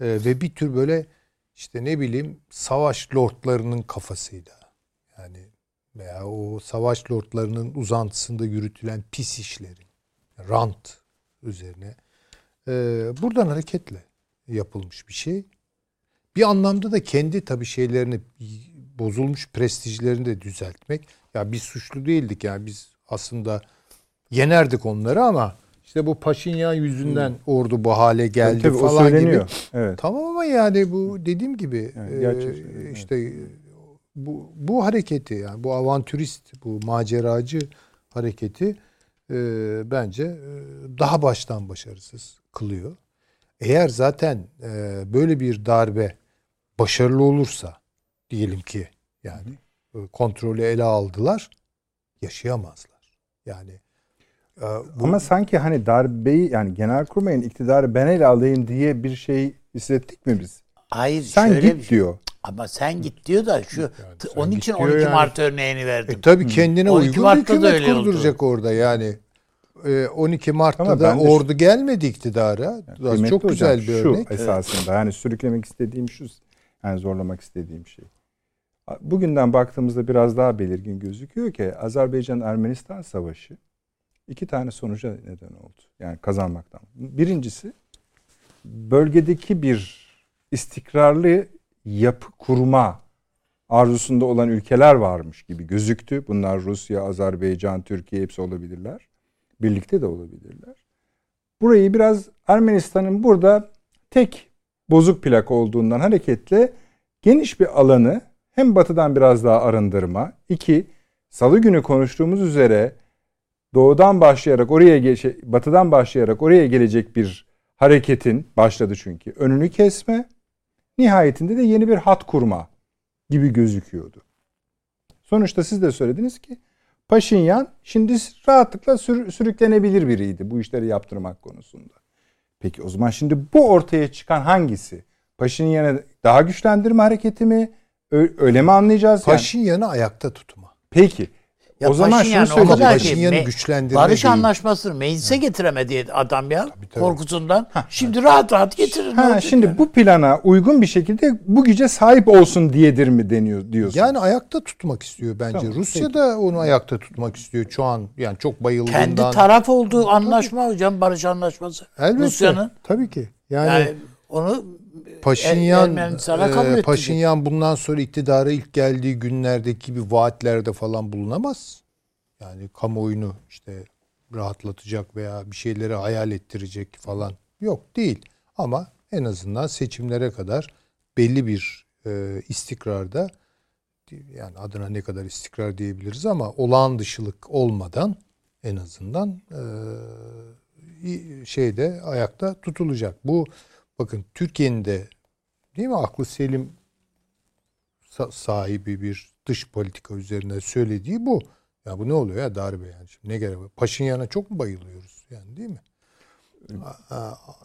Ee, ve bir tür böyle işte ne bileyim savaş lordlarının kafasıyla yani veya o savaş lordlarının uzantısında yürütülen pis işlerin rant üzerine e, buradan hareketle yapılmış bir şey. Bir anlamda da kendi tabii şeylerini bozulmuş prestijlerini de düzeltmek. Ya biz suçlu değildik yani biz aslında yenerdik onları ama işte bu Paşinyan yüzünden ordu bu hale geldi Tabii, tabii, o falan gibi. Evet. Tamam ama yani bu dediğim gibi Yani e, gerçekten, evet. işte bu bu hareketi yani bu avantürist bu maceracı hareketi e, bence e, daha baştan başarısız kılıyor. Eğer zaten e, böyle bir darbe başarılı olursa diyelim ki yani e, kontrolü ele aldılar yaşayamazlar. Yani bu, Ama sanki hani darbeyi yani genelkurmayın iktidarı ben ele alayım diye bir şey hissettik mi biz? Hayır Sen şöyle git bir şey. diyor. Ama sen git diyor da şu sen onun için diyor 12 yani. Mart örneğini verdim. E tabii kendine 12 uygun bir Mart'ta da hükümet öyle oldu. kurduracak orada yani. E, 12 Mart'ta Ama da ben de ordu gelmedi iktidara. Kıymetli çok hocam, güzel bir şu örnek. esasında yani sürüklemek istediğim şu yani zorlamak istediğim şey. Bugünden baktığımızda biraz daha belirgin gözüküyor ki Azerbaycan-Ermenistan savaşı iki tane sonuca neden oldu. Yani kazanmaktan. Birincisi bölgedeki bir istikrarlı yapı kurma arzusunda olan ülkeler varmış gibi gözüktü. Bunlar Rusya, Azerbaycan, Türkiye hepsi olabilirler. Birlikte de olabilirler. Burayı biraz Ermenistan'ın burada tek bozuk plak olduğundan hareketle geniş bir alanı hem batıdan biraz daha arındırma. iki salı günü konuştuğumuz üzere doğudan başlayarak oraya geçe, batıdan başlayarak oraya gelecek bir hareketin başladı çünkü. Önünü kesme, nihayetinde de yeni bir hat kurma gibi gözüküyordu. Sonuçta siz de söylediniz ki Paşinyan şimdi rahatlıkla sür, sürüklenebilir biriydi bu işleri yaptırmak konusunda. Peki o zaman şimdi bu ortaya çıkan hangisi? Paşinyan'ı daha güçlendirme hareketi mi? Öyle mi anlayacağız? Yani, Paşinyan'ı ayakta tutma. peki. Ya o zaman Paşinyan şunu o kadar söyleyeceğim. ki Paşinyan'ı me- güçlendirme barış değil. anlaşmasını meclise getiremedi adam ya tabii. korkusundan. Şimdi rahat rahat getirir. Ha, şimdi yani? bu plana uygun bir şekilde bu güce sahip olsun diyedir mi deniyor diyorsun? Yani ayakta tutmak istiyor bence. Tamam, Rusya da onu ayakta tutmak istiyor şu an. Yani çok bayıldığından. kendi taraf olduğu anlaşma hocam barış anlaşması. Elbette. Rusya'nın Tabii ki. Yani, yani onu Paşinyan, Ermenistan'a kabul e, ettirecek. Paşinyan bundan sonra iktidara ilk geldiği günlerdeki gibi vaatlerde falan bulunamaz. Yani kamuoyunu işte rahatlatacak veya bir şeyleri hayal ettirecek falan Yok değil. Ama en azından seçimlere kadar belli bir e, istikrarda yani adına ne kadar istikrar diyebiliriz ama olağan dışılık olmadan en azından e, şeyde ayakta tutulacak. Bu bakın Türkiye'nin de değil mi aklı selim sahibi bir dış politika üzerine söylediği bu. Ya bu ne oluyor ya darbe yani. Şimdi ne gerek var? Paşinyan'a çok mu bayılıyoruz yani değil mi?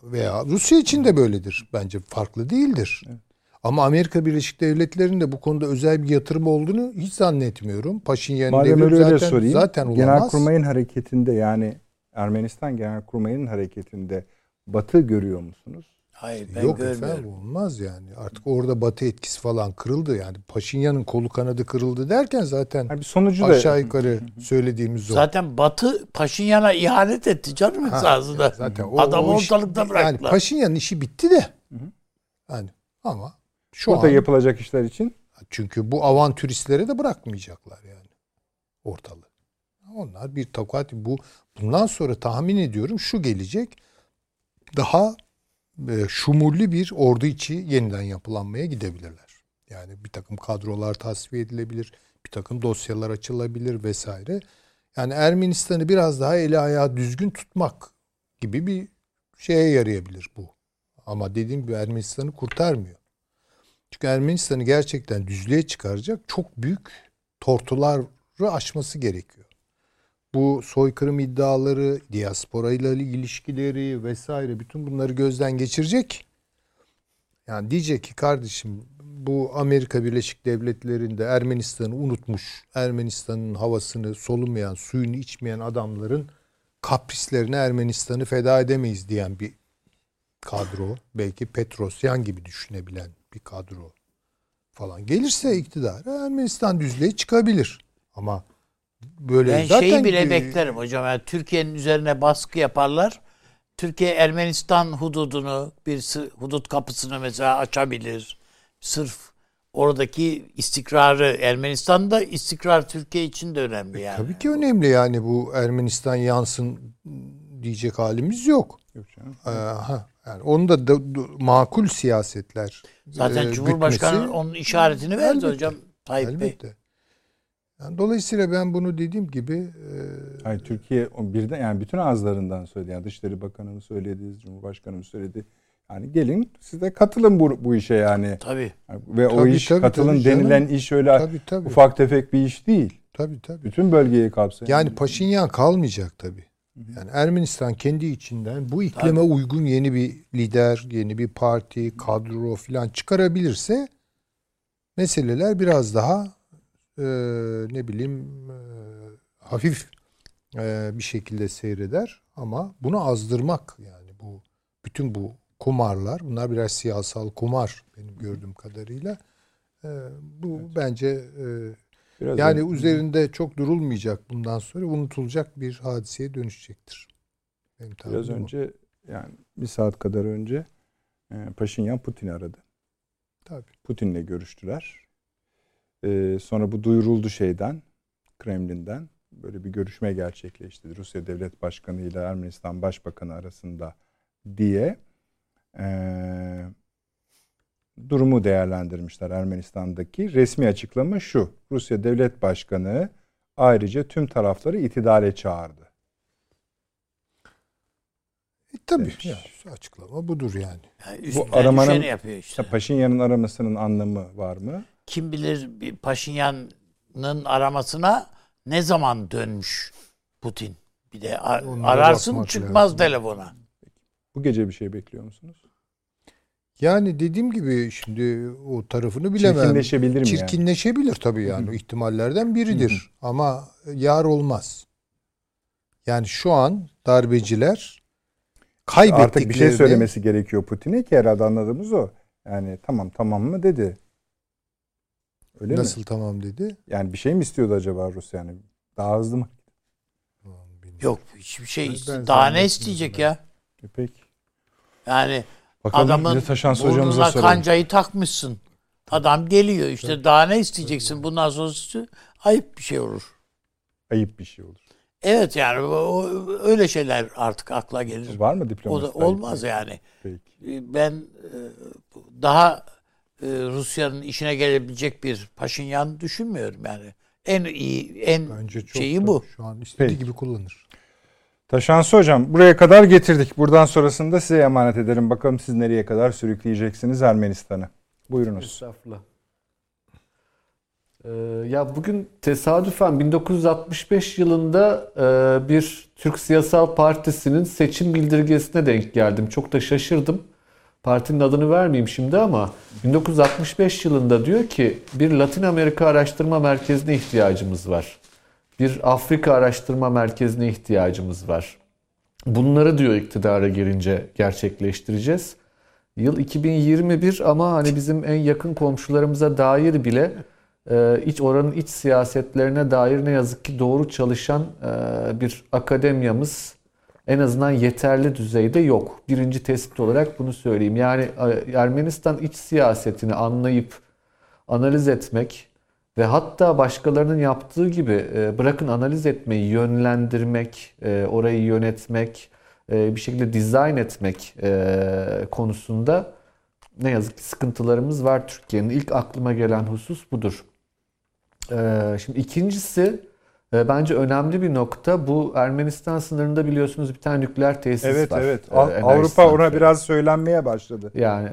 Veya Rusya için de böyledir. Bence farklı değildir. Evet. Ama Amerika Birleşik Devletleri'nde bu konuda özel bir yatırım olduğunu hiç zannetmiyorum. Paşinyan'ın devri zaten, sorayım. zaten olamaz. Genelkurmay'ın hareketinde yani Ermenistan Genelkurmay'ın hareketinde Batı görüyor musunuz? Hayır ben Yok görmüyorum. efendim olmaz yani. Artık orada Batı etkisi falan kırıldı. Yani Paşinyan'ın kolu kanadı kırıldı derken zaten yani bir sonucu aşağı da... yukarı söylediğimiz o. Zaten Batı Paşinyan'a ihanet etti canım esasında. Zaten o, Adam o ortalıkta bıraktılar. Yani Paşinyan'ın işi bitti de. Yani ama şu Burada an, yapılacak işler için. Çünkü bu avantüristlere de bırakmayacaklar yani ortalığı. Onlar bir takat bu bundan sonra tahmin ediyorum şu gelecek. Daha e, şumullü bir ordu içi yeniden yapılanmaya gidebilirler. Yani bir takım kadrolar tasfiye edilebilir, bir takım dosyalar açılabilir vesaire. Yani Ermenistan'ı biraz daha eli ayağı düzgün tutmak gibi bir şeye yarayabilir bu. Ama dediğim gibi Ermenistan'ı kurtarmıyor. Çünkü Ermenistan'ı gerçekten düzlüğe çıkaracak çok büyük tortuları aşması gerekiyor. Bu soykırım iddiaları, diaspora ile ilişkileri vesaire bütün bunları gözden geçirecek. Yani diyecek ki kardeşim bu Amerika Birleşik Devletleri'nde Ermenistan'ı unutmuş, Ermenistan'ın havasını solumayan, suyunu içmeyen adamların kaprislerine Ermenistan'ı feda edemeyiz diyen bir kadro. Belki Petrosyan gibi düşünebilen bir kadro falan gelirse iktidara Ermenistan düzlüğe çıkabilir. Ama böyle ben zaten şeyi bile beklerim hocam. Yani Türkiye'nin üzerine baskı yaparlar. Türkiye Ermenistan hududunu bir hudut kapısını mesela açabilir. Sırf oradaki istikrarı Ermenistan'da istikrar Türkiye için de önemli e, yani. E, tabii ki önemli yani bu Ermenistan yansın diyecek halimiz yok. Yok canım. Ee, ha, yani onu da, da makul siyasetler. Zaten e, Cumhurbaşkanı bütmesi, onun işaretini verdi elbette, hocam Tayyip elbette. Bey. Yani dolayısıyla ben bunu dediğim gibi e, Hayır, Türkiye birden yani bütün ağızlarından söyledi. Yani Dışişleri Bakanı'nın söyledi, Cumhurbaşkanı'nın söyledi. Yani gelin siz de katılın bu, bu işe yani. Tabii. Ve tabii, o iş tabii, katılın tabii, denilen canım. iş öyle tabii, tabii. ufak tefek bir iş değil. Tabii tabii. Bütün bölgeyi kapsayan. Yani Paşinyan kalmayacak tabii. Yani Ermenistan kendi içinden bu iklime Tabii. uygun yeni bir lider, yeni bir parti, kadro falan çıkarabilirse meseleler biraz daha e, ne bileyim e, hafif e, bir şekilde seyreder ama bunu azdırmak yani bu bütün bu kumarlar bunlar biraz siyasal kumar benim gördüğüm kadarıyla e, bu evet. bence e, Biraz yani öyle. üzerinde çok durulmayacak bundan sonra unutulacak bir hadiseye dönüşecektir. Benim Biraz önce yani bir saat kadar önce e, Paşinyan Putin'i aradı. Tabii. Putin'le görüştüler. Ee, sonra bu duyuruldu şeyden, Kremlin'den. Böyle bir görüşme gerçekleşti. Rusya Devlet Başkanı ile Ermenistan Başbakanı arasında diye. Ee, durumu değerlendirmişler Ermenistan'daki. Resmi açıklama şu. Rusya Devlet Başkanı ayrıca tüm tarafları itidale çağırdı. E, tabii ya, açıklama budur yani. yani Bu aramanın yapıyor işte. Paşinyan'ın aramasının anlamı var mı? Kim bilir bir Paşinyan'ın aramasına ne zaman dönmüş Putin? Bir de ararsın çıkmaz lazım. telefona. Bu gece bir şey bekliyor musunuz? Yani dediğim gibi şimdi o tarafını bilemem. Çirkinleşebilir mi Çirkinleşebilir yani? tabii yani. Hı-hı. ihtimallerden biridir. Hı-hı. Ama yar olmaz. Yani şu an darbeciler kaybettiklerini... Artık bir şey söylemesi gerekiyor Putin'e ki herhalde anladığımız o. Yani tamam tamam mı dedi. Öyle Nasıl mi? tamam dedi? Yani bir şey mi istiyordu acaba Rusya yani? Daha hızlı mı? Yok hiçbir şey. Ben daha ne isteyecek ya? E peki. Yani Bakalım, adamın burnuna kancayı takmışsın. Adam geliyor işte daha ne isteyeceksin bundan sonrası ayıp bir şey olur. Ayıp bir şey olur. Evet yani o- o, öyle şeyler artık akla gelir. Var mı O diplomasi? da olmaz yani. Peki. Ben e, daha Rusya'nın işine gelebilecek bir Paşinyan düşünmüyorum yani. En iyi, en Bence çok şeyi bu. Şu an istediği Peki. gibi kullanır. Taşansı hocam buraya kadar getirdik. Buradan sonrasını da size emanet edelim. Bakalım siz nereye kadar sürükleyeceksiniz Ermenistan'ı. Buyurunuz. Estağfurullah. Ee, ya bugün tesadüfen 1965 yılında e, bir Türk Siyasal Partisi'nin seçim bildirgesine denk geldim. Çok da şaşırdım. Partinin adını vermeyeyim şimdi ama 1965 yılında diyor ki bir Latin Amerika Araştırma Merkezi'ne ihtiyacımız var. Bir Afrika Araştırma Merkezi'ne ihtiyacımız var. Bunları diyor iktidara gelince gerçekleştireceğiz. Yıl 2021 ama hani bizim en yakın komşularımıza dair bile e, iç oranın iç siyasetlerine dair ne yazık ki doğru çalışan e, bir akademiyamız en azından yeterli düzeyde yok. Birinci tespit olarak bunu söyleyeyim. Yani e, Ermenistan iç siyasetini anlayıp analiz etmek ve hatta başkalarının yaptığı gibi e, bırakın analiz etmeyi, yönlendirmek, e, orayı yönetmek, bir şekilde dizayn etmek konusunda ne yazık ki sıkıntılarımız var Türkiye'nin. İlk aklıma gelen husus budur. Şimdi ikincisi bence önemli bir nokta. Bu Ermenistan sınırında biliyorsunuz bir tane nükleer tesis Evet var. evet. E, enerji Avrupa ona biraz söylenmeye başladı. Yani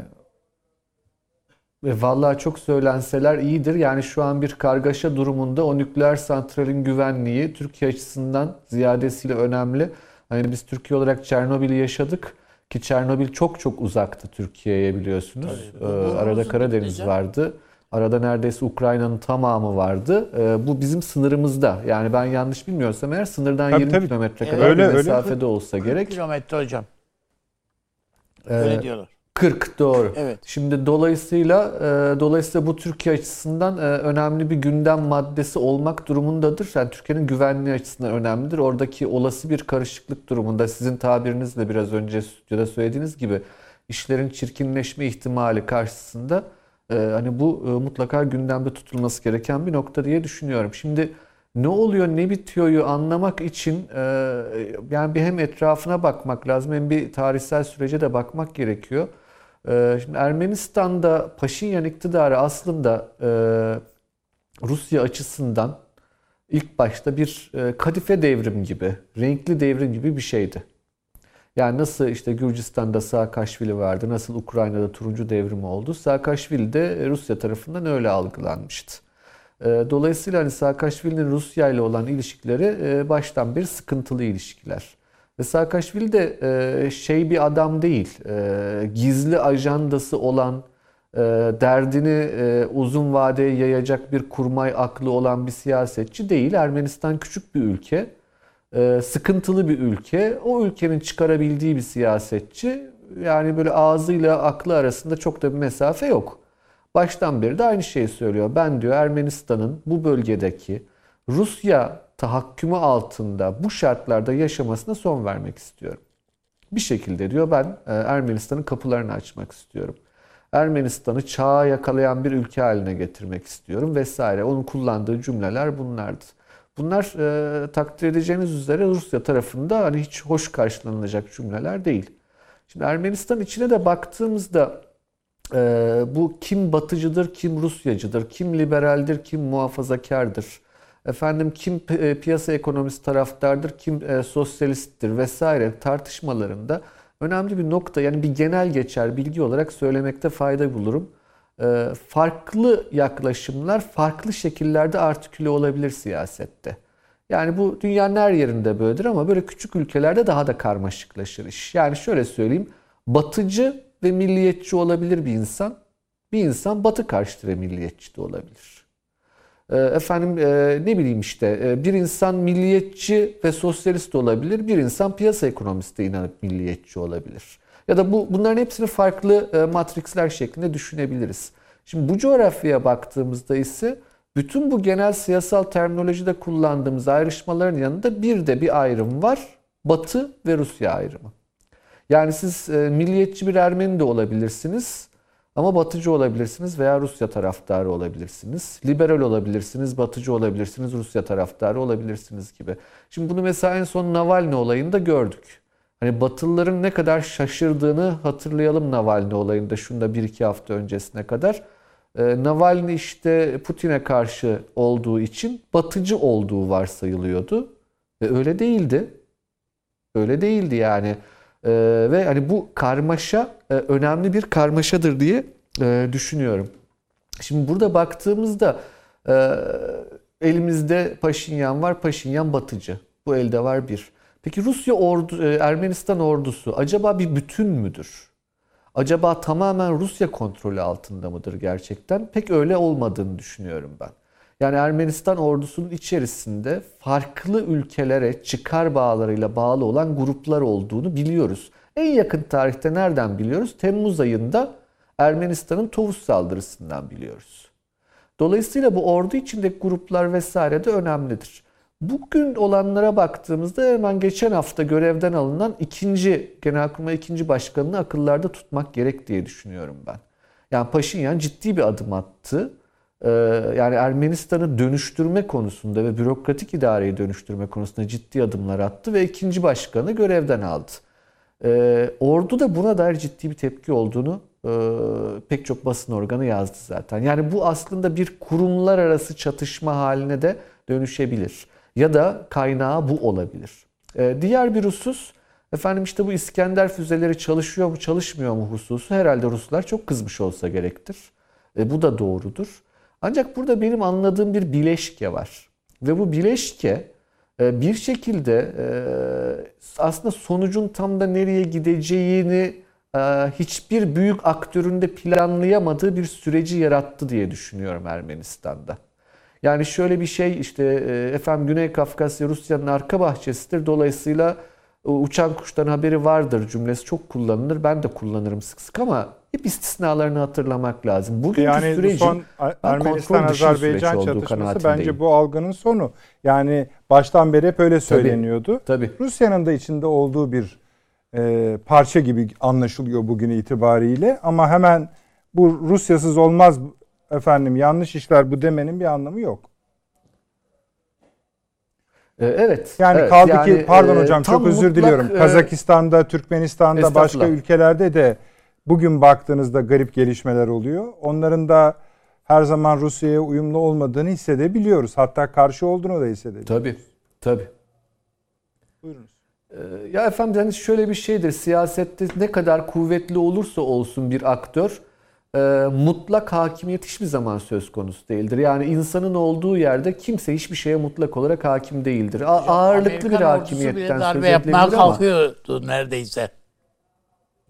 ve vallahi çok söylenseler iyidir. Yani şu an bir kargaşa durumunda o nükleer santralin güvenliği Türkiye açısından ziyadesiyle önemli. Hani biz Türkiye olarak Çernobil'i yaşadık ki Çernobil çok çok uzaktı Türkiye'ye biliyorsunuz. Tabii. Ee, Bu- arada Karadeniz dibinde vardı. Arada neredeyse Ukrayna'nın tamamı vardı. Ee, bu bizim sınırımızda. Yani ben yanlış bilmiyorsam eğer sınırdan Tabii, 20 tabii. kilometre kadar Öyle, bir öyle. mesafede olsa 40 gerek. kilometre hocam. Ee, Öyle diyorlar. 40 doğru. Evet. Şimdi dolayısıyla e, dolayısıyla bu Türkiye açısından e, önemli bir gündem maddesi olmak durumundadır. Yani Türkiye'nin güvenliği açısından önemlidir. Oradaki olası bir karışıklık durumunda sizin tabirinizle biraz önce stüdyoda söylediğiniz gibi işlerin çirkinleşme ihtimali karşısında e, hani bu e, mutlaka gündemde tutulması gereken bir nokta diye düşünüyorum. Şimdi ne oluyor ne bitiyoryu anlamak için e, yani bir hem etrafına bakmak lazım hem bir tarihsel sürece de bakmak gerekiyor. E, Şimdi Ermenistan'da Paşinyan iktidarı aslında e, Rusya açısından ilk başta bir e, kadife devrim gibi, renkli devrim gibi bir şeydi. Yani nasıl işte Gürcistan'da Saakashvili vardı, nasıl Ukrayna'da turuncu devrim oldu. Saakashvili de Rusya tarafından öyle algılanmıştı. E, Dolayısıyla hani Saakashvili'nin Rusya ile olan ilişkileri e, baştan bir sıkıntılı ilişkiler. Ve Saakashvili de e, şey bir adam değil, e, gizli ajandası olan, derdini uzun vadeye yayacak bir kurmay aklı olan bir siyasetçi değil. Ermenistan küçük bir ülke, sıkıntılı bir ülke. O ülkenin çıkarabildiği bir siyasetçi. Yani böyle ağzıyla aklı arasında çok da bir mesafe yok. Baştan beri de aynı şeyi söylüyor. Ben diyor Ermenistan'ın bu bölgedeki Rusya tahakkümü altında bu şartlarda yaşamasına son vermek istiyorum. Bir şekilde diyor ben e, Ermenistan'ın kapılarını açmak istiyorum. Ermenistan'ı çağa yakalayan bir ülke haline getirmek istiyorum vesaire. Onun kullandığı cümleler bunlardı. Bunlar e, takdir edeceğiniz üzere Rusya tarafında hani hiç hoş karşılanılacak cümleler değil. Şimdi Ermenistan içine de baktığımızda e, bu kim batıcıdır, kim Rusyacıdır, kim liberaldir, kim muhafazakardır, efendim kim pi- e, piyasa ekonomisi taraftardır, kim e, sosyalisttir vesaire tartışmalarında önemli bir nokta yani bir genel geçer bilgi olarak söylemekte fayda bulurum. E, farklı yaklaşımlar farklı şekillerde artiküle olabilir siyasette. Yani bu dünyanın her yerinde böyledir ama böyle küçük ülkelerde daha da karmaşıklaşır iş. Yani şöyle söyleyeyim, batıcı ve milliyetçi olabilir bir insan. Bir insan batı karşıtı ve milliyetçi de olabilir. E, Efendim e, ne bileyim işte e, bir insan milliyetçi ve sosyalist olabilir. Bir insan piyasa ekonomiste inanıp milliyetçi olabilir. Ya da bu bunların hepsini farklı e, matrixler şeklinde düşünebiliriz. Şimdi bu coğrafyaya baktığımızda ise bütün bu genel siyasal terminolojide kullandığımız ayrışmaların yanında bir de bir ayrım var. Batı ve Rusya ayrımı. Yani siz e, milliyetçi bir Ermeni de olabilirsiniz. Ama batıcı olabilirsiniz veya Rusya taraftarı olabilirsiniz. Liberal olabilirsiniz, batıcı olabilirsiniz, Rusya taraftarı olabilirsiniz gibi. Şimdi bunu mesela en son Navalny olayında gördük. Hani Batılıların ne kadar şaşırdığını hatırlayalım Navalny olayında şunda bir iki hafta öncesine kadar. Ee, Navalny işte Putin'e karşı olduğu için batıcı olduğu varsayılıyordu. Ve öyle değildi. Öyle değildi yani. Ee, ve hani bu karmaşa e, önemli bir karmaşadır diye e, düşünüyorum. Şimdi burada baktığımızda e, elimizde Paşinyan var. Paşinyan batıcı. Bu elde var bir. Peki Rusya ordu, e, Ermenistan ordusu acaba bir bütün müdür? Acaba tamamen Rusya kontrolü altında mıdır gerçekten? Pek öyle olmadığını düşünüyorum ben. Yani Ermenistan ordusunun içerisinde farklı ülkelere çıkar bağlarıyla bağlı olan gruplar olduğunu biliyoruz. En yakın tarihte nereden biliyoruz? Temmuz ayında Ermenistan'ın Tovuz saldırısından biliyoruz. Dolayısıyla bu ordu içindeki gruplar vesaire de önemlidir. Bugün olanlara baktığımızda hemen geçen hafta görevden alınan ikinci Genelkurmay ikinci başkanını akıllarda tutmak gerek diye düşünüyorum ben. Yani Paşinyan ciddi bir adım attı. Ee, yani Ermenistan'ı dönüştürme konusunda ve bürokratik idareyi dönüştürme konusunda ciddi adımlar attı ve ikinci başkanı görevden aldı. Ee, ordu da buna dair ciddi bir tepki olduğunu e, pek çok basın organı yazdı zaten. Yani bu aslında bir kurumlar arası çatışma haline de dönüşebilir ya da kaynağı bu olabilir. Ee, diğer bir husus efendim işte bu İskender füzeleri çalışıyor mu çalışmıyor mu hususu herhalde Ruslar çok kızmış olsa gerektir. E, bu da doğrudur. Ancak burada benim anladığım bir bileşke var. Ve bu bileşke e, bir şekilde e, aslında sonucun tam da nereye gideceğini e, hiçbir büyük aktörün de planlayamadığı bir süreci yarattı diye düşünüyorum Ermenistan'da. Yani şöyle bir şey işte e, efendim Güney Kafkasya Rusya'nın arka bahçesidir. Dolayısıyla e, uçan kuştan haberi vardır cümlesi çok kullanılır. Ben de kullanırım sık sık ama hep istisnalarını hatırlamak lazım. Bugünkü yani sürecin son Ermenistan-Azerbaycan çatışması bence bu algının sonu. Yani baştan beri hep öyle söyleniyordu. Tabii, tabii. Rusya'nın da içinde olduğu bir e, parça gibi anlaşılıyor bugün itibariyle ama hemen bu Rusyasız olmaz efendim yanlış işler bu demenin bir anlamı yok. Ee, evet. Yani evet, kaldı yani, ki pardon e, hocam çok özür mutlak, diliyorum. E, Kazakistan'da, Türkmenistan'da, başka ülkelerde de bugün baktığınızda garip gelişmeler oluyor. Onların da her zaman Rusya'ya uyumlu olmadığını hissedebiliyoruz. Hatta karşı olduğunu da hissedebiliyoruz. Tabii. Tabii. Buyurunuz. Ee, ya efendim yani şöyle bir şeydir. Siyasette ne kadar kuvvetli olursa olsun bir aktör e, mutlak hakimiyet hiçbir zaman söz konusu değildir. Yani insanın olduğu yerde kimse hiçbir şeye mutlak olarak hakim değildir. A- ağırlıklı Amerikan bir hakimiyetten bile söz edilebilir yapmaya ama kalkıyordu neredeyse.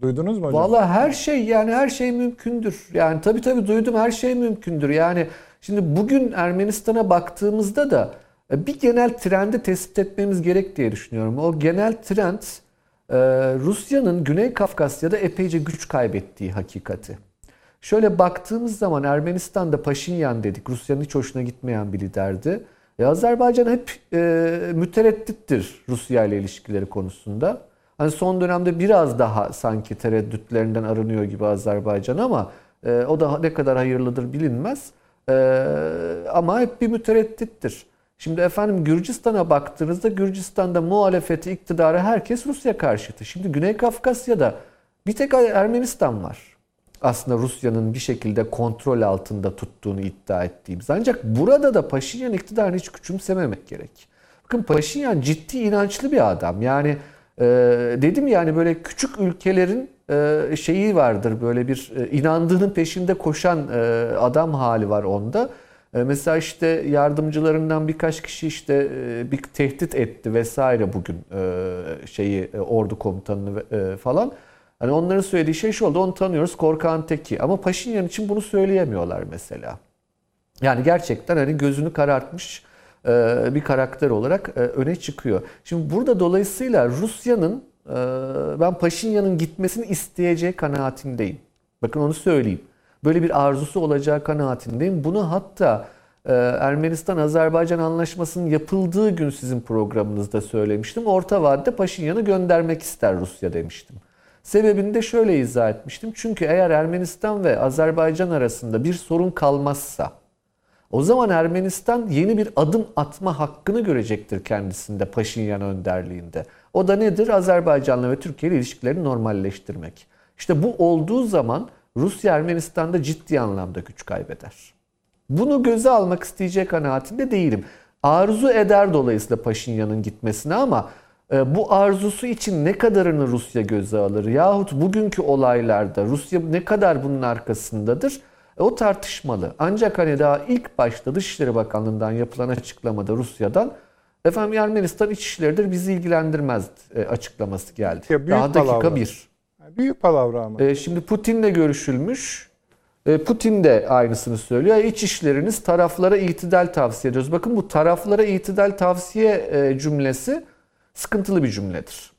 Duydunuz mu hocam? Valla her şey yani her şey mümkündür. Yani tabii tabii duydum her şey mümkündür. Yani şimdi bugün Ermenistan'a baktığımızda da e, bir genel trendi tespit etmemiz gerek diye düşünüyorum. O genel trend e, Rusya'nın Güney Kafkasya'da epeyce güç kaybettiği hakikati. Şöyle baktığımız zaman Ermenistan'da Paşinyan dedik. Rusya'nın hiç hoşuna gitmeyen bir liderdi. E, Azerbaycan hep e, mütereddittir Rusya ile ilişkileri konusunda. Hani son dönemde biraz daha sanki tereddütlerinden arınıyor gibi Azerbaycan ama e, o da ne kadar hayırlıdır bilinmez. E, ama hep bir mütereddittir. Şimdi efendim Gürcistan'a baktığınızda Gürcistan'da muhalefeti, iktidarı herkes Rusya karşıtı. Şimdi Güney Kafkasya'da bir tek Ermenistan var. Aslında Rusya'nın bir şekilde kontrol altında tuttuğunu iddia ettiğimiz. Ancak burada da Paşinyan iktidarını hiç küçümsememek gerek. Bakın Paşinyan ciddi inançlı bir adam. Yani e, dedim yani böyle küçük ülkelerin e, şeyi vardır böyle bir e, inandığının peşinde koşan e, adam hali var onda. E, mesela işte yardımcılarından birkaç kişi işte e, bir tehdit etti vesaire bugün e, şeyi e, ordu komutanını e, falan. Hani onların söylediği şey şu oldu. Onu tanıyoruz korkan teki. Ama Paşinyan için bunu söyleyemiyorlar mesela. Yani gerçekten hani gözünü karartmış e, bir karakter olarak e, öne çıkıyor. Şimdi burada dolayısıyla Rusya'nın e, ben Paşinyan'ın gitmesini isteyeceği kanaatindeyim. Bakın onu söyleyeyim. Böyle bir arzusu olacağı kanaatindeyim. Bunu hatta Ermenistan-Azerbaycan anlaşmasının yapıldığı gün sizin programınızda söylemiştim. Orta vadede Paşinyan'ı göndermek ister Rusya demiştim. Sebebini de şöyle izah etmiştim. Çünkü eğer Ermenistan ve Azerbaycan arasında bir sorun kalmazsa o zaman Ermenistan yeni bir adım atma hakkını görecektir kendisinde Paşinyan önderliğinde. O da nedir? Azerbaycan'la ve Türkiye ile ilişkilerini normalleştirmek. İşte bu olduğu zaman Rusya Ermenistan'da ciddi anlamda güç kaybeder. Bunu göze almak isteyecek kanaatinde değilim. Arzu eder dolayısıyla Paşinyan'ın gitmesine ama bu arzusu için ne kadarını Rusya göze alır? Yahut bugünkü olaylarda Rusya ne kadar bunun arkasındadır? E, o tartışmalı. Ancak hani daha ilk başta Dışişleri Bakanlığı'ndan yapılan açıklamada Rusya'dan efendim Ermenistan iç işleridir bizi ilgilendirmez e, açıklaması geldi. Ya büyük daha dakika palavra. bir. Büyük palavra ama. E, şimdi Putin'le görüşülmüş. E, Putin de aynısını söylüyor. İç işleriniz taraflara itidal tavsiye ediyoruz. Bakın bu taraflara itidal tavsiye e, cümlesi sıkıntılı bir cümledir.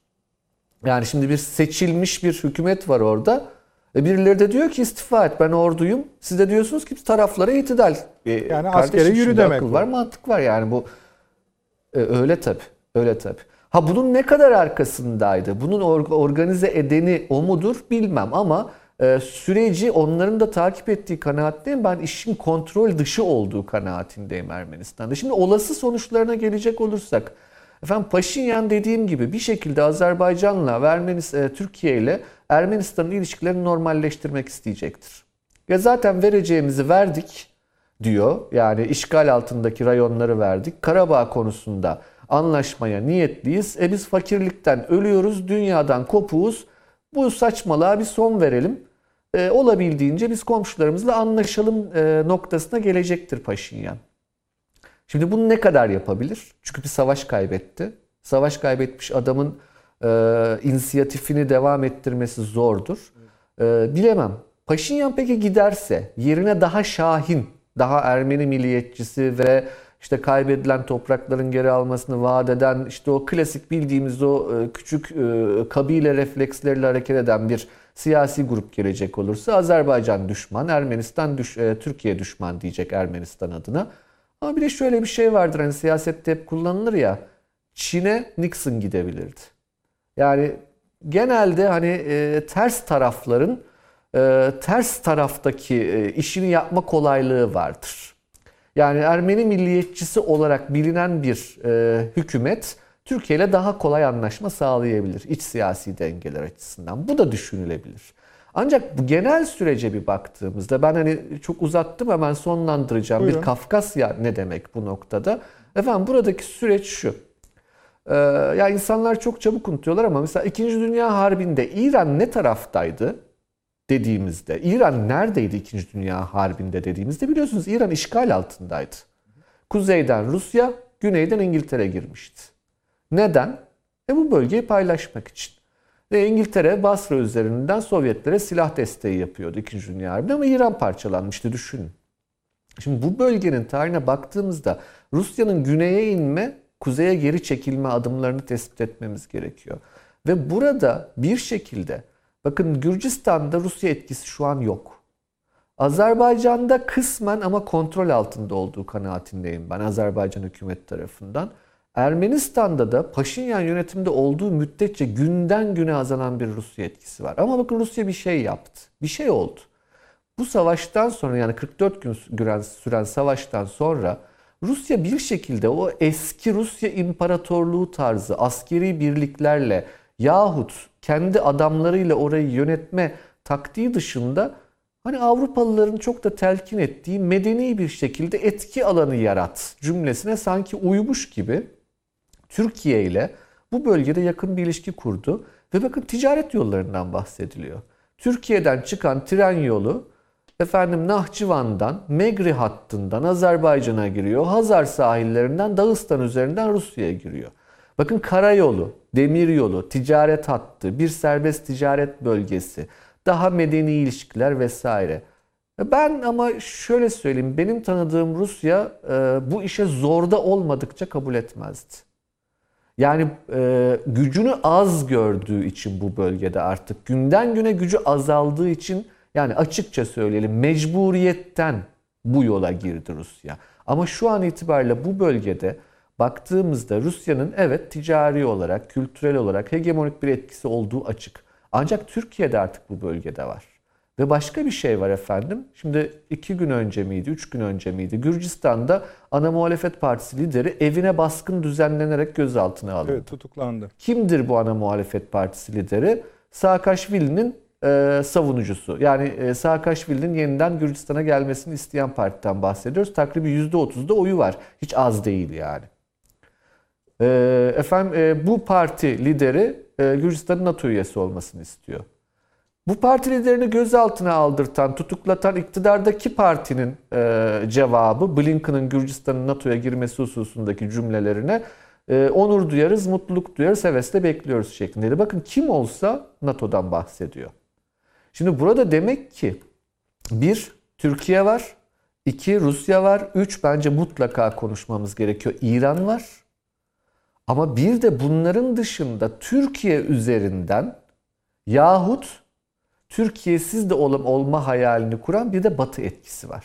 Yani şimdi bir seçilmiş bir hükümet var orada. E, birileri de diyor ki istifa et ben orduyum. Siz de diyorsunuz ki taraflara itidal. E, Yani askere yürü demek akıl bu. var mantık var yani bu. E, öyle tabi. Öyle tabi. Ha bunun ne kadar arkasındaydı? Bunun or- organize edeni o mudur bilmem ama e, süreci onların da takip ettiği kanaatteyim. Ben işin kontrol dışı olduğu kanaatindeyim Ermenistan'da. Şimdi olası sonuçlarına gelecek olursak efendim Paşinyan dediğim gibi bir şekilde Azerbaycan'la ve Ermenis e, Türkiye ile Ermenistan'ın ilişkilerini normalleştirmek isteyecektir. Ve zaten vereceğimizi verdik diyor. Yani işgal altındaki rayonları verdik. Karabağ konusunda anlaşmaya niyetliyiz. E biz fakirlikten ölüyoruz, dünyadan kopuğuz. Bu saçmalığa bir son verelim. E, olabildiğince biz komşularımızla anlaşalım e, noktasına gelecektir Paşinyan. Şimdi bunu ne kadar yapabilir? Çünkü bir savaş kaybetti. Savaş kaybetmiş adamın e, inisiyatifini devam ettirmesi zordur. E, bilemem. Paşinyan peki giderse yerine daha şahin, daha Ermeni milliyetçisi ve işte kaybedilen toprakların geri almasını vaat eden işte o klasik bildiğimiz o e, küçük e, kabile refleksleriyle hareket eden bir siyasi grup gelecek olursa Azerbaycan düşman, Ermenistan düş, e, Türkiye düşman diyecek Ermenistan adına. Ama bir de şöyle bir şey vardır hani siyasette hep kullanılır ya. Çin'e Nixon gidebilirdi. Yani genelde hani e, ters tarafların e, ters taraftaki e, işini yapma kolaylığı vardır. Yani Ermeni milliyetçisi olarak bilinen bir e, hükümet Türkiye ile daha kolay anlaşma sağlayabilir iç siyasi dengeler açısından. Bu da düşünülebilir. Ancak bu genel sürece bir baktığımızda ben hani çok uzattım hemen sonlandıracağım. Buyurun. Bir Kafkasya ne demek bu noktada? Efendim buradaki süreç şu. Ee, ya insanlar çok çabuk unutuyorlar ama mesela 2. Dünya Harbi'nde İran ne taraftaydı dediğimizde, İran neredeydi 2. Dünya Harbi'nde dediğimizde biliyorsunuz İran işgal altındaydı. Kuzeyden Rusya, güneyden İngiltere girmişti. Neden? E bu bölgeyi paylaşmak için. Ve İngiltere Basra üzerinden Sovyetlere silah desteği yapıyordu 2. Dünya Harbi'nde ama İran parçalanmıştı düşünün. Şimdi bu bölgenin tarihine baktığımızda Rusya'nın güneye inme, kuzeye geri çekilme adımlarını tespit etmemiz gerekiyor. Ve burada bir şekilde bakın Gürcistan'da Rusya etkisi şu an yok. Azerbaycan'da kısmen ama kontrol altında olduğu kanaatindeyim ben Azerbaycan hükümet tarafından. Ermenistan'da da Paşinyan yönetimde olduğu müddetçe günden güne azalan bir Rusya etkisi var. Ama bakın Rusya bir şey yaptı. Bir şey oldu. Bu savaştan sonra yani 44 gün süren, savaştan sonra Rusya bir şekilde o eski Rusya İmparatorluğu tarzı askeri birliklerle yahut kendi adamlarıyla orayı yönetme taktiği dışında hani Avrupalıların çok da telkin ettiği medeni bir şekilde etki alanı yarat cümlesine sanki uymuş gibi Türkiye ile bu bölgede yakın bir ilişki kurdu ve bakın ticaret yollarından bahsediliyor. Türkiye'den çıkan tren yolu efendim Nahçıvan'dan, Megri hattından Azerbaycan'a giriyor. Hazar sahillerinden Dağıstan üzerinden Rusya'ya giriyor. Bakın karayolu, demiryolu, ticaret hattı, bir serbest ticaret bölgesi, daha medeni ilişkiler vesaire. Ben ama şöyle söyleyeyim, benim tanıdığım Rusya e, bu işe zorda olmadıkça kabul etmezdi. Yani e, gücünü az gördüğü için bu bölgede artık günden güne gücü azaldığı için yani açıkça söyleyelim mecburiyetten bu yola girdi Rusya. Ama şu an itibariyle bu bölgede baktığımızda Rusya'nın evet ticari olarak, kültürel olarak hegemonik bir etkisi olduğu açık. Ancak Türkiye'de artık bu bölgede var. Ve başka bir şey var efendim. Şimdi iki gün önce miydi, üç gün önce miydi? Gürcistan'da ana muhalefet partisi lideri evine baskın düzenlenerek gözaltına alındı. Evet tutuklandı. Kimdir bu ana muhalefet partisi lideri? Saakashvili'nin e, savunucusu. Yani e, Saakashvili'nin yeniden Gürcistan'a gelmesini isteyen partiden bahsediyoruz. Takribi %30'da oyu var. Hiç az değil yani. E, efendim e, bu parti lideri e, Gürcistan'ın NATO üyesi olmasını istiyor. Bu parti liderini gözaltına aldırtan, tutuklatan iktidardaki partinin e, cevabı Blinken'ın Gürcistan'ın NATO'ya girmesi hususundaki cümlelerine e, onur duyarız, mutluluk duyarız, hevesle bekliyoruz şeklindeydi. Bakın kim olsa NATO'dan bahsediyor. Şimdi burada demek ki bir Türkiye var, iki Rusya var, üç bence mutlaka konuşmamız gerekiyor. İran var. Ama bir de bunların dışında Türkiye üzerinden yahut Türkiye'siz de olma, olma hayalini kuran bir de Batı etkisi var.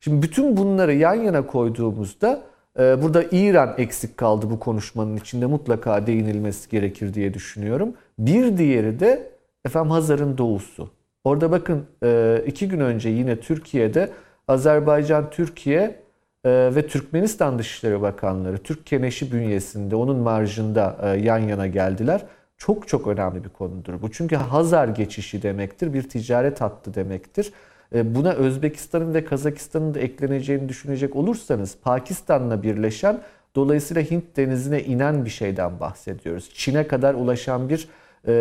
Şimdi bütün bunları yan yana koyduğumuzda e, burada İran eksik kaldı bu konuşmanın içinde mutlaka değinilmesi gerekir diye düşünüyorum. Bir diğeri de efendim Hazar'ın doğusu. Orada bakın e, iki gün önce yine Türkiye'de Azerbaycan, Türkiye e, ve Türkmenistan Dışişleri Bakanları Türk Keneşi bünyesinde onun marjında yan yana geldiler çok çok önemli bir konudur bu. Çünkü Hazar geçişi demektir, bir ticaret hattı demektir. E, buna Özbekistan'ın ve Kazakistan'ın da ekleneceğini düşünecek olursanız Pakistan'la birleşen dolayısıyla Hint denizine inen bir şeyden bahsediyoruz. Çin'e kadar ulaşan bir e,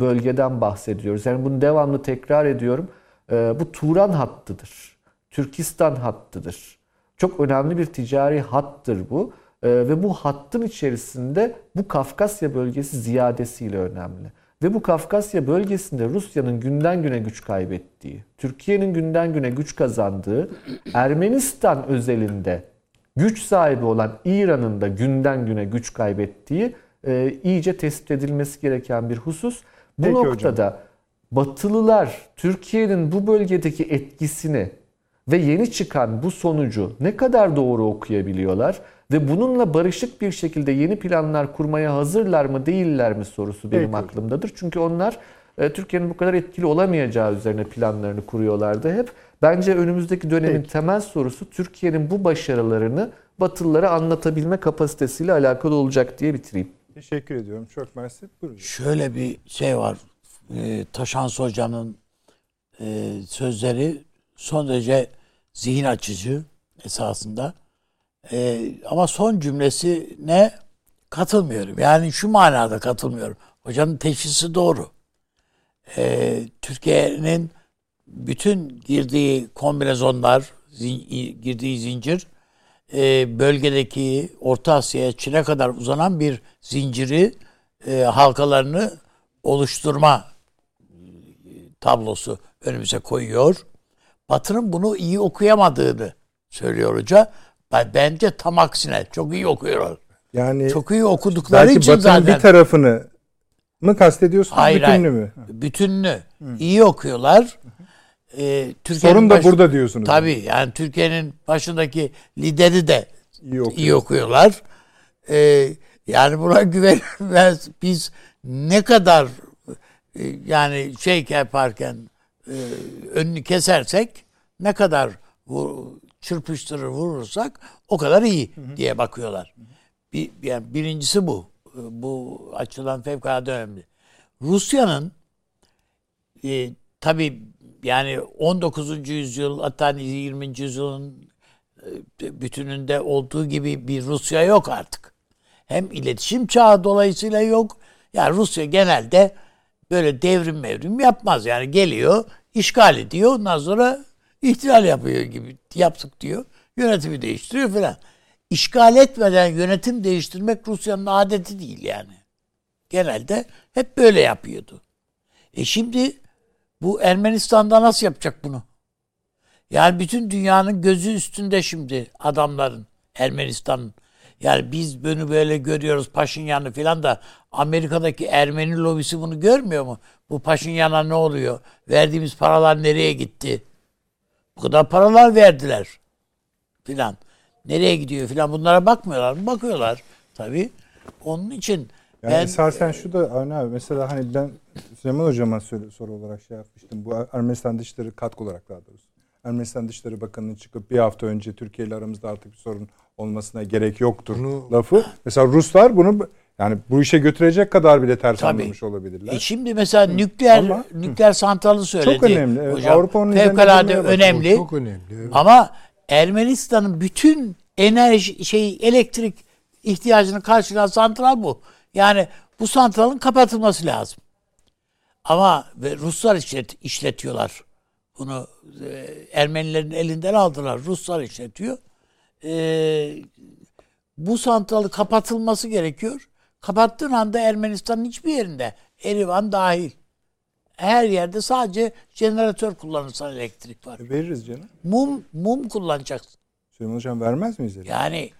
bölgeden bahsediyoruz. Yani bunu devamlı tekrar ediyorum. E, bu Turan hattıdır. Türkistan hattıdır. Çok önemli bir ticari hattır bu. Ee, ve bu hattın içerisinde bu Kafkasya bölgesi ziyadesiyle önemli. Ve bu Kafkasya bölgesinde Rusya'nın günden güne güç kaybettiği, Türkiye'nin günden güne güç kazandığı, Ermenistan özelinde güç sahibi olan İran'ın da günden güne güç kaybettiği e, iyice tespit edilmesi gereken bir husus. Bu Peki noktada hocam. Batılılar Türkiye'nin bu bölgedeki etkisini ve yeni çıkan bu sonucu ne kadar doğru okuyabiliyorlar? Ve bununla barışık bir şekilde yeni planlar kurmaya hazırlar mı değiller mi sorusu benim evet. aklımdadır. Çünkü onlar e, Türkiye'nin bu kadar etkili olamayacağı üzerine planlarını kuruyorlardı hep. Bence önümüzdeki dönemin Peki. temel sorusu Türkiye'nin bu başarılarını Batılılara anlatabilme kapasitesiyle alakalı olacak diye bitireyim. Teşekkür ediyorum. Çok mersi. Buyurun. Şöyle bir şey var. E, Taşans Hoca'nın e, sözleri son derece zihin açıcı esasında. Ee, ama son cümlesi ne? Katılmıyorum. Yani şu manada katılmıyorum. Hocanın teşhisi doğru. Ee, Türkiye'nin bütün girdiği kombinezonlar, zin, girdiği zincir e, bölgedeki Orta Asya'ya, Çin'e kadar uzanan bir zinciri e, halkalarını oluşturma e, tablosu önümüze koyuyor. Batı'nın bunu iyi okuyamadığını söylüyor hoca. Bence tam aksine çok iyi okuyorlar. Yani çok iyi okudukları belki için zaten. bir tarafını mı kastediyorsunuz hayır, bütünlü hayır. mü? Bütünlü. Hı. İyi okuyorlar. Ee, Sorun da baş... burada diyorsunuz. Tabii yani Türkiye'nin başındaki lideri de iyi, okuyor. iyi okuyorlar. Ee, yani buna güvenmez. Biz ne kadar e, yani şey yaparken e, önünü kesersek ne kadar bu çırpıştırır vurursak o kadar iyi diye bakıyorlar. Bir, yani birincisi bu. Bu açılan fevkalade önemli. Rusya'nın e, tabi yani 19. yüzyıl hatta 20. yüzyılın e, bütününde olduğu gibi bir Rusya yok artık. Hem iletişim çağı dolayısıyla yok. Yani Rusya genelde böyle devrim mevrim yapmaz. Yani geliyor, işgal ediyor. Ondan sonra ihtilal yapıyor gibi yaptık diyor. Yönetimi değiştiriyor falan. İşgal etmeden yönetim değiştirmek Rusya'nın adeti değil yani. Genelde hep böyle yapıyordu. E şimdi bu Ermenistan'da nasıl yapacak bunu? Yani bütün dünyanın gözü üstünde şimdi adamların Ermenistan'ın. Yani biz bunu böyle görüyoruz Paşinyan'ı falan da Amerika'daki Ermeni lobisi bunu görmüyor mu? Bu Paşinyan'a ne oluyor? Verdiğimiz paralar nereye gitti? Bu kadar paralar verdiler. Filan. Nereye gidiyor filan bunlara bakmıyorlar mı? Bakıyorlar. Tabii. Onun için Yani Ben- esasen şu da Avni abi mesela hani ben Süleyman Hocam'a söyle, soru olarak şey yapmıştım. Bu Ermenistan Dışişleri katkı olarak daha doğrusu. Ermenistan Dışişleri Bakanı'nın çıkıp bir hafta önce Türkiye ile aramızda artık bir sorun olmasına gerek yoktur Bunu- lafı. Mesela Ruslar bunu yani bu işe götürecek kadar bile ters Tabii. anlamış olabilirler. E şimdi mesela nükleer Ama- nükleer santralı söyledi. Çok önemli, evet. Hocam. Avrupa onun Fevkalade önemli. Çok önemli. evet. Ama Ermenistan'ın bütün enerji şey elektrik ihtiyacını karşılayan santral bu. Yani bu santralın kapatılması lazım. Ama ve Ruslar işlet, işletiyorlar. Bunu e, Ermenilerin elinden aldılar. Ruslar işletiyor. E, bu santralı kapatılması gerekiyor. Kapattığın anda Ermenistan'ın hiçbir yerinde Erivan dahil her yerde sadece jeneratör kullanırsan elektrik var. E, Veririz canım. Mum mum kullanacaksın. Süleyman Hocam vermez miyiz? eli? Yani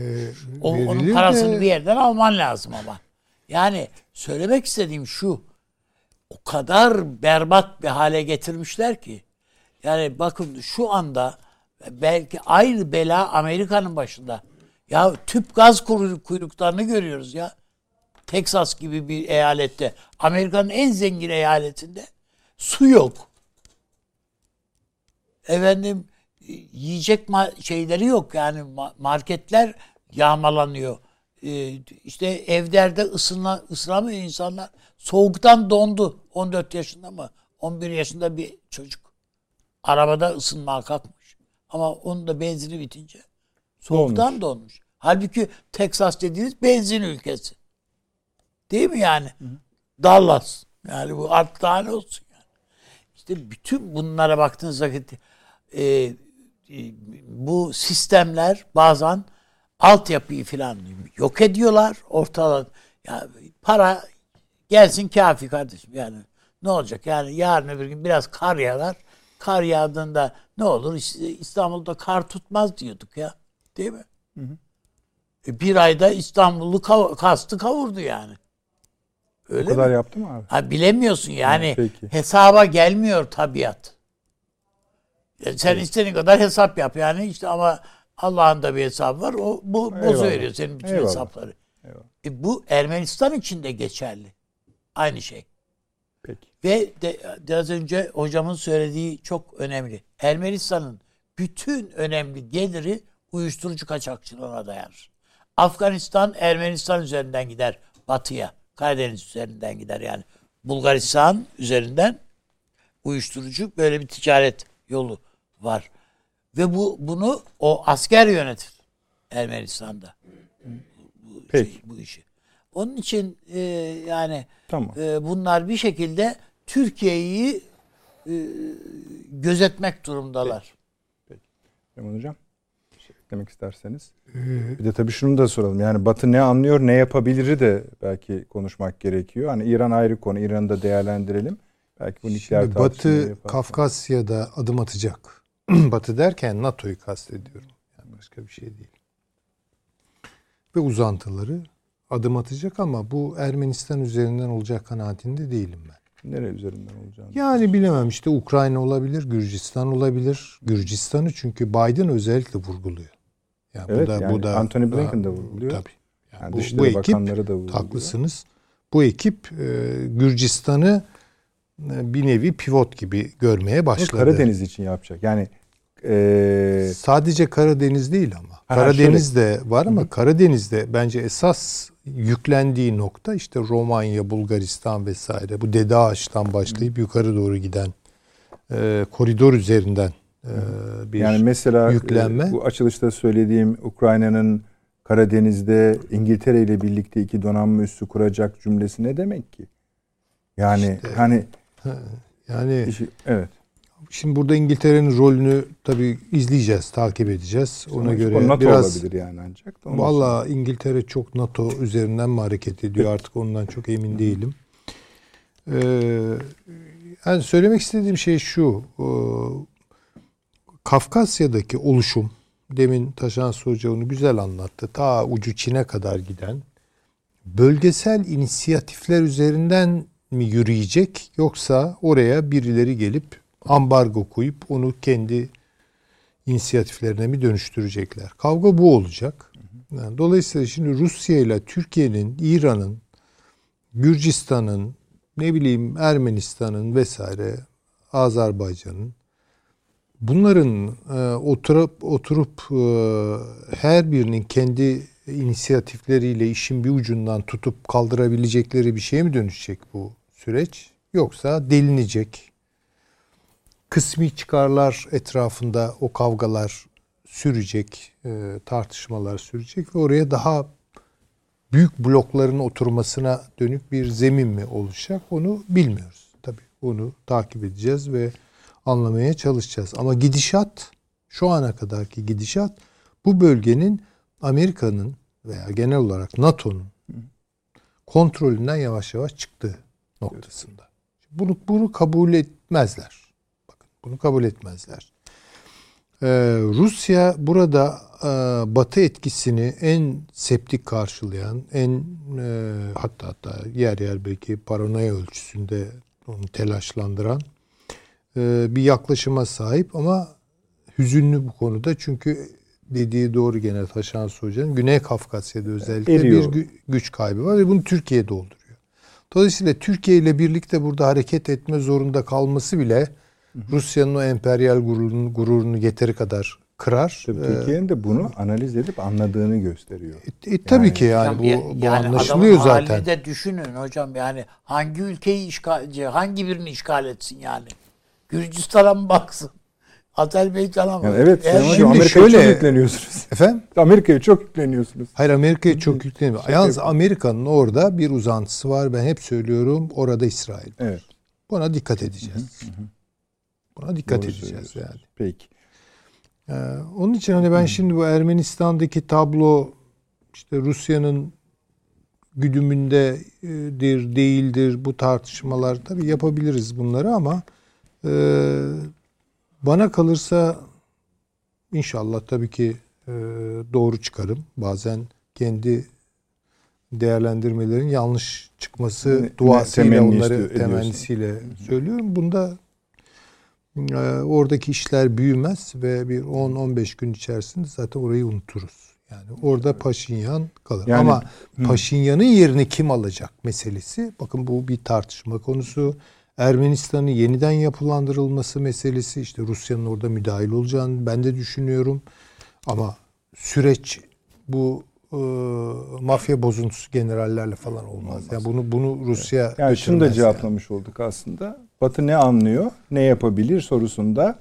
Ee, o, onun parasını de- bir yerden alman lazım ama. Yani söylemek istediğim şu. O kadar berbat bir hale getirmişler ki. Yani bakın şu anda belki aynı bela Amerika'nın başında. Ya tüp gaz kuyruk- kuyruklarını görüyoruz ya. Texas gibi bir eyalette. Amerika'nın en zengin eyaletinde su yok. Efendim yiyecek şeyleri yok yani ma- marketler yağmalanıyor. Ee, işte evlerde ısına, ısınamıyor insanlar. Soğuktan dondu. 14 yaşında mı? 11 yaşında bir çocuk. Arabada ısınmaya kalkmış. Ama onun da benzini bitince soğuktan donmuş. Halbuki Texas dediğiniz benzin ülkesi. Değil mi yani? Dallas. Yani bu artık daha ne olsun yani. İşte bütün bunlara baktığınız vakit e, e, bu sistemler bazen altyapıyı falan yok ediyorlar. Ortada ya para gelsin kafi kardeşim yani ne olacak yani yarın öbür gün biraz kar yağar. Kar yağdığında ne olur İşte İstanbul'da kar tutmaz diyorduk ya. Değil mi? E, bir ayda İstanbul'u kav- kastı kavurdu yani. O Öyle kadar mi? yaptı mı abi? Ha, bilemiyorsun yani. Peki. Hesaba gelmiyor tabiat. E, Sen istediğin kadar hesap yap yani işte ama Allah'ın da bir hesabı var. O bu bozu veriyor senin bütün Eyvallah. hesapları. Eyvallah. E, bu Ermenistan için de geçerli. Aynı şey. Peki. Ve de, biraz önce hocamın söylediği çok önemli. Ermenistan'ın bütün önemli geliri uyuşturucu kaçakçılığına dayanır. Afganistan Ermenistan üzerinden gider batıya. Karadeniz üzerinden gider yani. Bulgaristan üzerinden uyuşturucu böyle bir ticaret yolu var. Ve bu bunu o asker yönetir Ermenistan'da. Bu, Peki. şey, bu işi. Onun için e, yani Tamam. e, bunlar bir şekilde Türkiye'yi e, gözetmek durumdalar. Süleyman Hocam bir şey eklemek isterseniz. Bir de tabii şunu da soralım. Yani Batı ne anlıyor, ne yapabiliri de belki konuşmak gerekiyor. Hani İran ayrı konu. İran'ı da değerlendirelim. Belki bu nükleer Şimdi Batı. Kafkasya'da adım atacak. Batı derken NATO'yu kastediyorum. Yani başka bir şey değil. Ve uzantıları adım atacak ama bu Ermenistan üzerinden olacak kanaatinde değilim ben. Nereye üzerinden olacağını. Yani bilemem işte Ukrayna olabilir, Gürcistan olabilir. Gürcistan'ı çünkü Biden özellikle vurguluyor. Yani Evet, yani Antony Blinken de vurguluyor. Tabii. Yani Yani bu, Dışişleri bu ekip Bakanları da vurguluyor. haklısınız. Bu ekip e, Gürcistan'ı e, bir nevi pivot gibi görmeye başladı. Karadeniz için yapacak. Yani eee Sadece Karadeniz değil ama. Ha, Karadeniz de var ama Karadeniz'de bence esas yüklendiği nokta işte Romanya, Bulgaristan vesaire. Bu Dede Ağaç'tan başlayıp yukarı doğru giden e, koridor üzerinden e, bir yani mesela yüklenme. e, bu açılışta söylediğim Ukrayna'nın Karadeniz'de İngiltere ile birlikte iki donanma üssü kuracak cümlesi ne demek ki? Yani İşte- hani yani işi, evet. Şimdi burada İngiltere'nin rolünü tabii izleyeceğiz, takip edeceğiz. Ona göre o NATO biraz olabilir yani ancak. Valla İngiltere çok NATO üzerinden mi hareket ediyor artık ondan çok emin değilim. Ee, yani söylemek istediğim şey şu. e, Kafkasya'daki oluşum demin Taşan Hoca onu güzel anlattı. Ta ucu Çin'e kadar giden bölgesel inisiyatifler üzerinden mi yürüyecek yoksa oraya birileri gelip ambargo koyup onu kendi inisiyatiflerine mi dönüştürecekler? Kavga bu olacak. Yani dolayısıyla şimdi Rusya ile Türkiye'nin, İran'ın Gürcistan'ın, ne bileyim Ermenistan'ın vesaire, Azerbaycan'ın bunların e, oturup oturup e, her birinin kendi inisiyatifleriyle işin bir ucundan tutup kaldırabilecekleri bir şeye mi dönüşecek bu süreç? Yoksa delinecek, kısmi çıkarlar etrafında o kavgalar sürecek, e, tartışmalar sürecek ve oraya daha büyük blokların oturmasına dönük bir zemin mi oluşacak onu bilmiyoruz. Tabii onu takip edeceğiz ve anlamaya çalışacağız. Ama gidişat şu ana kadarki gidişat bu bölgenin Amerika'nın veya genel olarak NATO'nun kontrolünden yavaş yavaş çıktığı noktasında. Bunu bunu kabul etmezler. Bunu kabul etmezler. Ee, Rusya burada e, Batı etkisini en septik karşılayan, en e, hatta hatta yer yer belki paranoya ölçüsünde onu telaşlandıran e, bir yaklaşıma sahip ama hüzünlü bu konuda çünkü dediği doğru gene Taşan Hoca'nın Güney Kafkasya'da özellikle Eriyor. bir güç kaybı var ve bunu Türkiye dolduruyor. Dolayısıyla Türkiye ile birlikte burada hareket etme zorunda kalması bile Rusya'nın o emperyal gururunu, gururunu yeteri kadar kırar. Tabii Türkiye'nin de bunu analiz edip anladığını gösteriyor. E, e, tabii yani, ki yani bu, yani bu anlaşılıyor zaten. de düşünün hocam yani hangi ülkeyi işgal hangi birini işgal etsin yani? Gürcistan'a mı baksın? Azerbaycan'a mı? Yani evet. Yani şimdi Amerika'ya şöyle, çok yükleniyorsunuz. Efendim? Amerika'ya çok yükleniyorsunuz. Hayır Amerika'ya çok yükleniyor. Yalnız Amerika'nın orada bir uzantısı var. Ben hep söylüyorum. Orada İsrail. Evet. Buna dikkat edeceğiz. Hı hı. Buna dikkat Doğru edeceğiz yani. Peki. Ee, onun için hani ben şimdi bu Ermenistan'daki tablo işte Rusya'nın güdümündedir, değildir bu tartışmalar tabii yapabiliriz bunları ama e, bana kalırsa inşallah tabii ki e, doğru çıkarım. Bazen kendi değerlendirmelerin yanlış çıkması ne, duasıyla onları temennisiyle söylüyorum. Bunda oradaki işler büyümez ve bir 10-15 gün içerisinde zaten orayı unuturuz. Yani orada Paşinyan kalır. Yani, Ama Paşinyan'ın yerini kim alacak meselesi. Bakın bu bir tartışma konusu. Ermenistan'ın yeniden yapılandırılması meselesi işte Rusya'nın orada müdahil olacağını ben de düşünüyorum. Ama süreç bu e, mafya bozuntusu generallerle falan olmaz. olmaz. Yani bunu bunu Rusya evet. yani şunu da cevaplamış yani. olduk aslında. Batı ne anlıyor, ne yapabilir sorusunda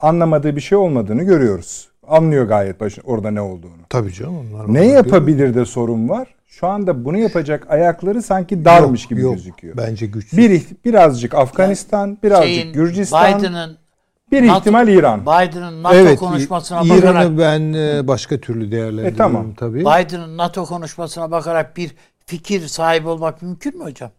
anlamadığı bir şey olmadığını görüyoruz. Anlıyor gayet başın orada ne olduğunu. Tabii canım. Onlar ne yapabilir de sorun var. Şu anda bunu yapacak ayakları sanki darmış yok, gibi yok, gözüküyor. Bence güçsüz. Bir birazcık Afganistan, birazcık Şeyin, Gürcistan. Biden'ın bir NATO, ihtimal İran. Biden'ın NATO evet, konuşmasına İran'ı bakarak İran'ı ben e, başka türlü değerlendiriyorum e, tamam. tabii. Biden'ın NATO konuşmasına bakarak bir fikir sahibi olmak mümkün mü hocam?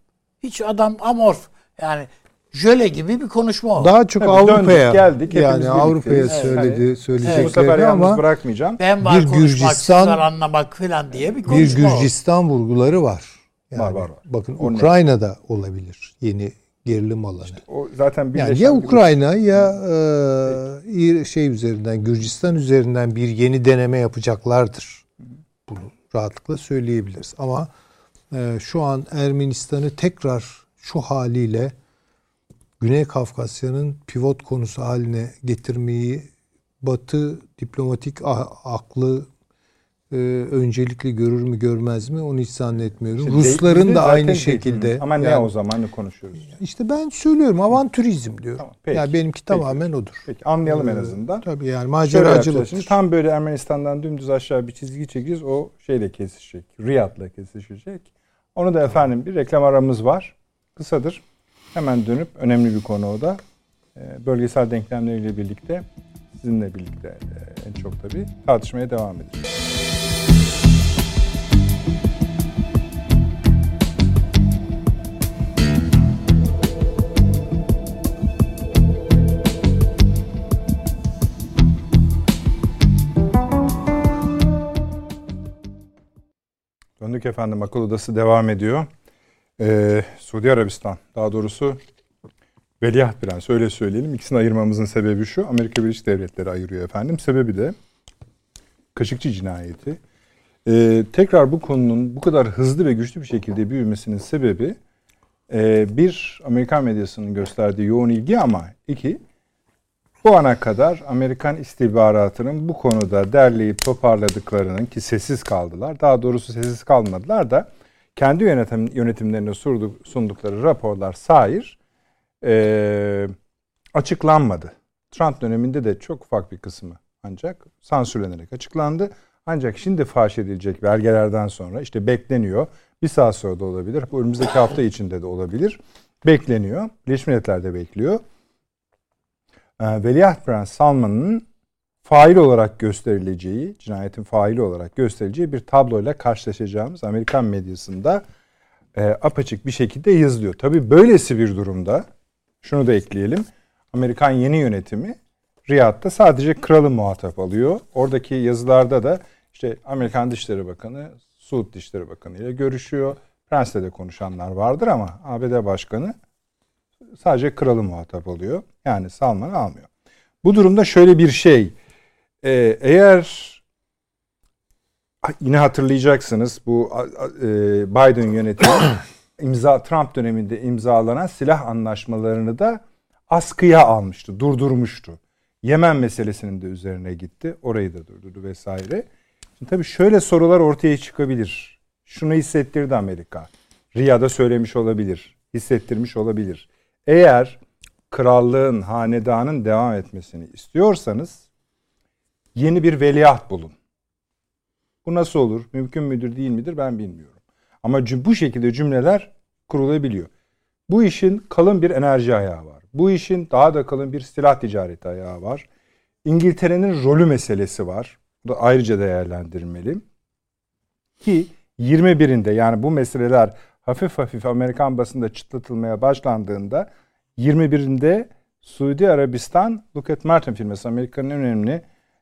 Hiç adam amorf. Yani jöle gibi bir konuşma oldu. Daha çok Avrupa'ya geldik. Yani Avrupa'ya söyledi, evet. söyleyeceklerini evet. Bu sefer ama bırakmayacağım. Ben var bir Gürcistan anlamak falan diye bir konuşma Bir Gürcistan oldu. vurguları var. Yani var var. var. Bakın o Ukrayna'da ne? olabilir yeni gerilim alanı. İşte o zaten yani ya Ukrayna gibi. ya e, şey üzerinden Gürcistan üzerinden bir yeni deneme yapacaklardır. Bunu rahatlıkla söyleyebiliriz. Ama e, şu an Ermenistan'ı tekrar şu haliyle Güney Kafkasya'nın pivot konusu haline getirmeyi Batı diplomatik aklı e, öncelikli görür mü görmez mi onu hiç zannetmiyorum. İşte Rusların da aynı şekilde. Ama yani, ne o zaman ne konuşuyoruz? İşte ben söylüyorum avantürizm diyorum. Tamam, peki, yani benimki peki, tamamen odur. Peki anlayalım ee, en azından. Tabii yani maceracılık. Şimdi tam böyle Ermenistan'dan dümdüz aşağı bir çizgi çekeceğiz. O şeyle kesişecek. Riyad'la kesişecek. Onu da efendim bir reklam aramız var. Kısadır. Hemen dönüp önemli bir konu o da. Ee, bölgesel denklemleriyle birlikte sizinle birlikte e, en çok tabii tartışmaya devam edeceğiz. Döndük efendim akıl odası devam ediyor. Ee, Suudi Arabistan daha doğrusu Veliaht Prens öyle söyleyelim. İkisini ayırmamızın sebebi şu. Amerika Birleşik Devletleri ayırıyor efendim. Sebebi de Kaşıkçı cinayeti. Ee, tekrar bu konunun bu kadar hızlı ve güçlü bir şekilde büyümesinin sebebi e, bir Amerikan medyasının gösterdiği yoğun ilgi ama iki bu ana kadar Amerikan istihbaratının bu konuda derleyip toparladıklarının ki sessiz kaldılar. Daha doğrusu sessiz kalmadılar da kendi yönetim, yönetimlerine sundukları raporlar sair e, açıklanmadı. Trump döneminde de çok ufak bir kısmı ancak sansürlenerek açıklandı. Ancak şimdi faş edilecek belgelerden sonra işte bekleniyor. Bir saat sonra da olabilir. Bu önümüzdeki hafta içinde de olabilir. Bekleniyor. Birleşmiş Milletler'de bekliyor. Ee, Veliaht Prens Salman'ın fail olarak gösterileceği, cinayetin faili olarak gösterileceği bir tabloyla karşılaşacağımız Amerikan medyasında e, apaçık bir şekilde yazılıyor. Tabii böylesi bir durumda şunu da ekleyelim. Amerikan yeni yönetimi Riyad'da sadece kralı muhatap alıyor. Oradaki yazılarda da işte Amerikan Dışişleri Bakanı Suud Dışişleri Bakanı ile görüşüyor. Prens'le de konuşanlar vardır ama ABD Başkanı sadece kralı muhatap alıyor. Yani Salman'ı almıyor. Bu durumda şöyle bir şey. Ee, eğer yine hatırlayacaksınız bu e, Biden yönetimi imza Trump döneminde imzalanan silah anlaşmalarını da askıya almıştı, durdurmuştu. Yemen meselesinin de üzerine gitti. Orayı da durdurdu vesaire. Şimdi tabii şöyle sorular ortaya çıkabilir. Şunu hissettirdi Amerika. Riyad'a söylemiş olabilir. Hissettirmiş olabilir. Eğer krallığın, hanedanın devam etmesini istiyorsanız yeni bir veliaht bulun. Bu nasıl olur? Mümkün müdür değil midir ben bilmiyorum. Ama bu şekilde cümleler kurulabiliyor. Bu işin kalın bir enerji ayağı var. Bu işin daha da kalın bir silah ticareti ayağı var. İngiltere'nin rolü meselesi var. Bu da ayrıca değerlendirilmeli. Ki 21'inde yani bu meseleler hafif hafif Amerikan basında çıtlatılmaya başlandığında 21'inde Suudi Arabistan Lockheed Martin firması Amerika'nın önemli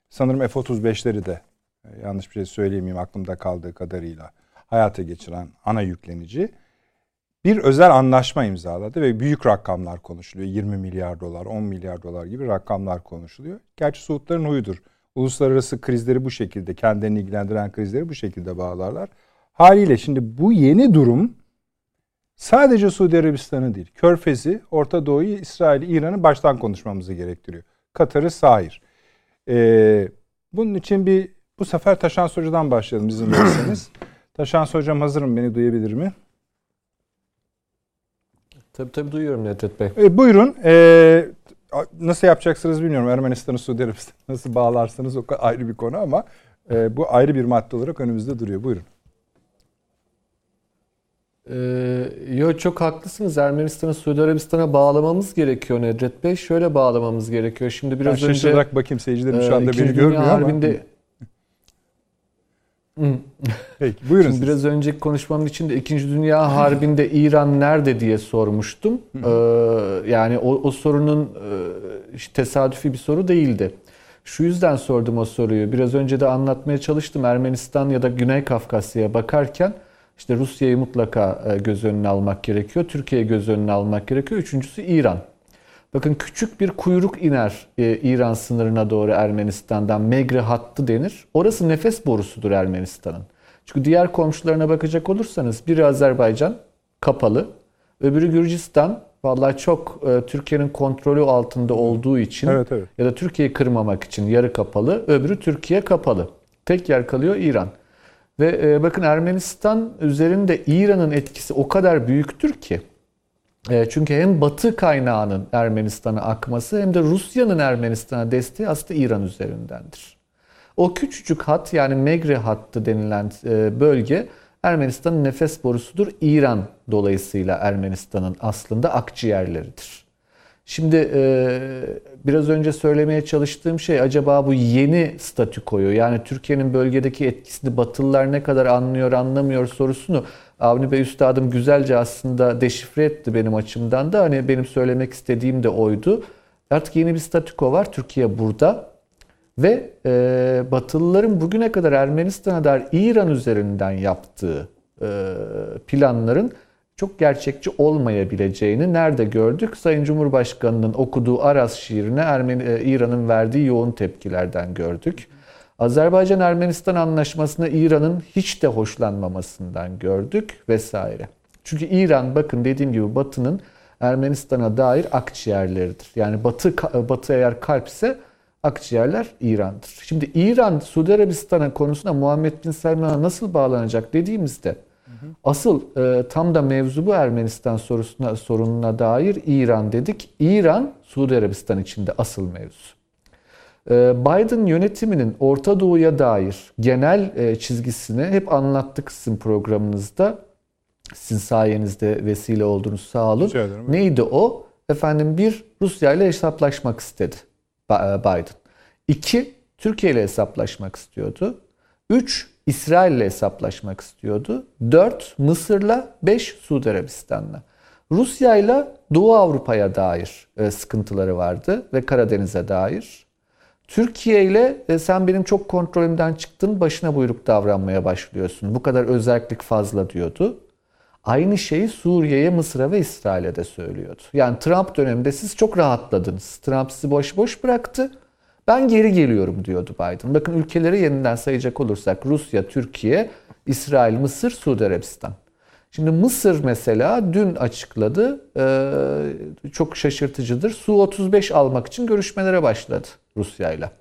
sanırım F-35'leri de e, yanlış bir şey söyleyemeyeyim aklımda kaldığı kadarıyla hayata geçiren ana yüklenici bir özel anlaşma imzaladı ve büyük rakamlar konuşuluyor. 20 milyar dolar, 10 milyar dolar gibi rakamlar konuşuluyor. Gerçi Suudların huyudur. Uluslararası krizleri bu şekilde, kendilerini ilgilendiren krizleri bu şekilde bağlarlar. Haliyle şimdi bu yeni durum sadece Suudi Arabistan'ı değil, Körfez'i, Orta Doğu'yu, İsrail'i, İran'ı baştan konuşmamızı gerektiriyor. Katar'ı sahir. Ee, bunun için bir bu sefer Taşan Hoca'dan başlayalım izin verirseniz. Taşan Hocam hazırım beni duyabilir mi? Tabii tabii duyuyorum Nedret Bey. E, buyurun. E, nasıl yapacaksınız bilmiyorum. Ermenistan'ı Suudi Arabistan nasıl bağlarsınız o ayrı bir konu ama e, bu ayrı bir madde olarak önümüzde duruyor. Buyurun. Ee, yo çok haklısınız. Ermenistan'ı Suudi Arabistan'a bağlamamız gerekiyor Nedret Bey. Şöyle bağlamamız gerekiyor. Şimdi biraz ben önce bakayım seyircilerim şu anda beni görmüyor ama. Harbinde, Peki buyurun Şimdi Biraz önceki konuşmamın içinde 2. Dünya Harbi'nde İran nerede diye sormuştum. Ee, yani o, o sorunun e, tesadüfi bir soru değildi. Şu yüzden sordum o soruyu. Biraz önce de anlatmaya çalıştım. Ermenistan ya da Güney Kafkasya'ya bakarken işte Rusya'yı mutlaka e, göz önüne almak gerekiyor. Türkiye'yi göz önüne almak gerekiyor. Üçüncüsü İran. Bakın küçük bir kuyruk iner e, İran sınırına doğru Ermenistan'dan. Megre hattı denir. Orası nefes borusudur Ermenistan'ın. Çünkü diğer komşularına bakacak olursanız biri Azerbaycan kapalı. Öbürü Gürcistan vallahi çok e, Türkiye'nin kontrolü altında olduğu için evet, evet. ya da Türkiye'yi kırmamak için yarı kapalı. Öbürü Türkiye kapalı. Tek yer kalıyor İran. Ve e, bakın Ermenistan üzerinde İran'ın etkisi o kadar büyüktür ki e, çünkü hem Batı kaynağının Ermenistan'a akması hem de Rusya'nın Ermenistan'a desteği aslında İran üzerindendir. O küçücük hat yani Megre hattı denilen e, bölge Ermenistan'ın nefes borusudur. İran dolayısıyla Ermenistan'ın aslında akciğerleridir. Şimdi biraz önce söylemeye çalıştığım şey acaba bu yeni statükoyu yani Türkiye'nin bölgedeki etkisini Batılılar ne kadar anlıyor anlamıyor sorusunu Avni Bey Üstadım güzelce aslında deşifre etti benim açımdan da. Hani benim söylemek istediğim de oydu. Artık yeni bir statüko var. Türkiye burada. Ve e, Batılıların bugüne kadar Ermenistan'a dair İran üzerinden yaptığı e, planların çok gerçekçi olmayabileceğini nerede gördük? Sayın Cumhurbaşkanı'nın okuduğu Aras şiirine Ermeni, e, İran'ın verdiği yoğun tepkilerden gördük. Azerbaycan-Ermenistan anlaşmasında İran'ın hiç de hoşlanmamasından gördük vesaire. Çünkü İran bakın dediğim gibi Batı'nın Ermenistan'a dair akciğerleridir. Yani Batı Batı eğer kalpse akciğerler İran'dır. Şimdi İran Suudi Arabistan'a konusunda Muhammed Bin Selman'a nasıl bağlanacak dediğimizde asıl e, tam da mevzu bu Ermenistan sorusuna sorununa dair İran dedik. İran Suudi Arabistan içinde asıl mevzu. E, Biden yönetiminin Orta Doğu'ya dair genel e, çizgisini hep anlattık sizin programınızda. Sizin sayenizde vesile oldunuz sağ olun. Neydi o? Efendim bir Rusya ile hesaplaşmak istedi e, Biden. İki Türkiye ile hesaplaşmak istiyordu. Üç İsrail ile hesaplaşmak istiyordu. Dört Mısır'la, beş Suudi Arabistan'la. Rusya ile Doğu Avrupa'ya dair e, sıkıntıları vardı ve Karadeniz'e dair. Türkiye ile e, sen benim çok kontrolümden çıktın, başına buyruk davranmaya başlıyorsun. Bu kadar özellik fazla diyordu. Aynı şeyi Suriye'ye, Mısır'a ve İsrail'e de söylüyordu. Yani Trump döneminde siz çok rahatladınız. Trump sizi boş boş bıraktı. Ben geri geliyorum diyordu Biden. Bakın ülkeleri yeniden sayacak olursak Rusya, Türkiye, İsrail, Mısır, Suudi Arabistan. Şimdi Mısır mesela dün açıkladı. Çok şaşırtıcıdır. Su-35 almak için görüşmelere başladı Rusya ile.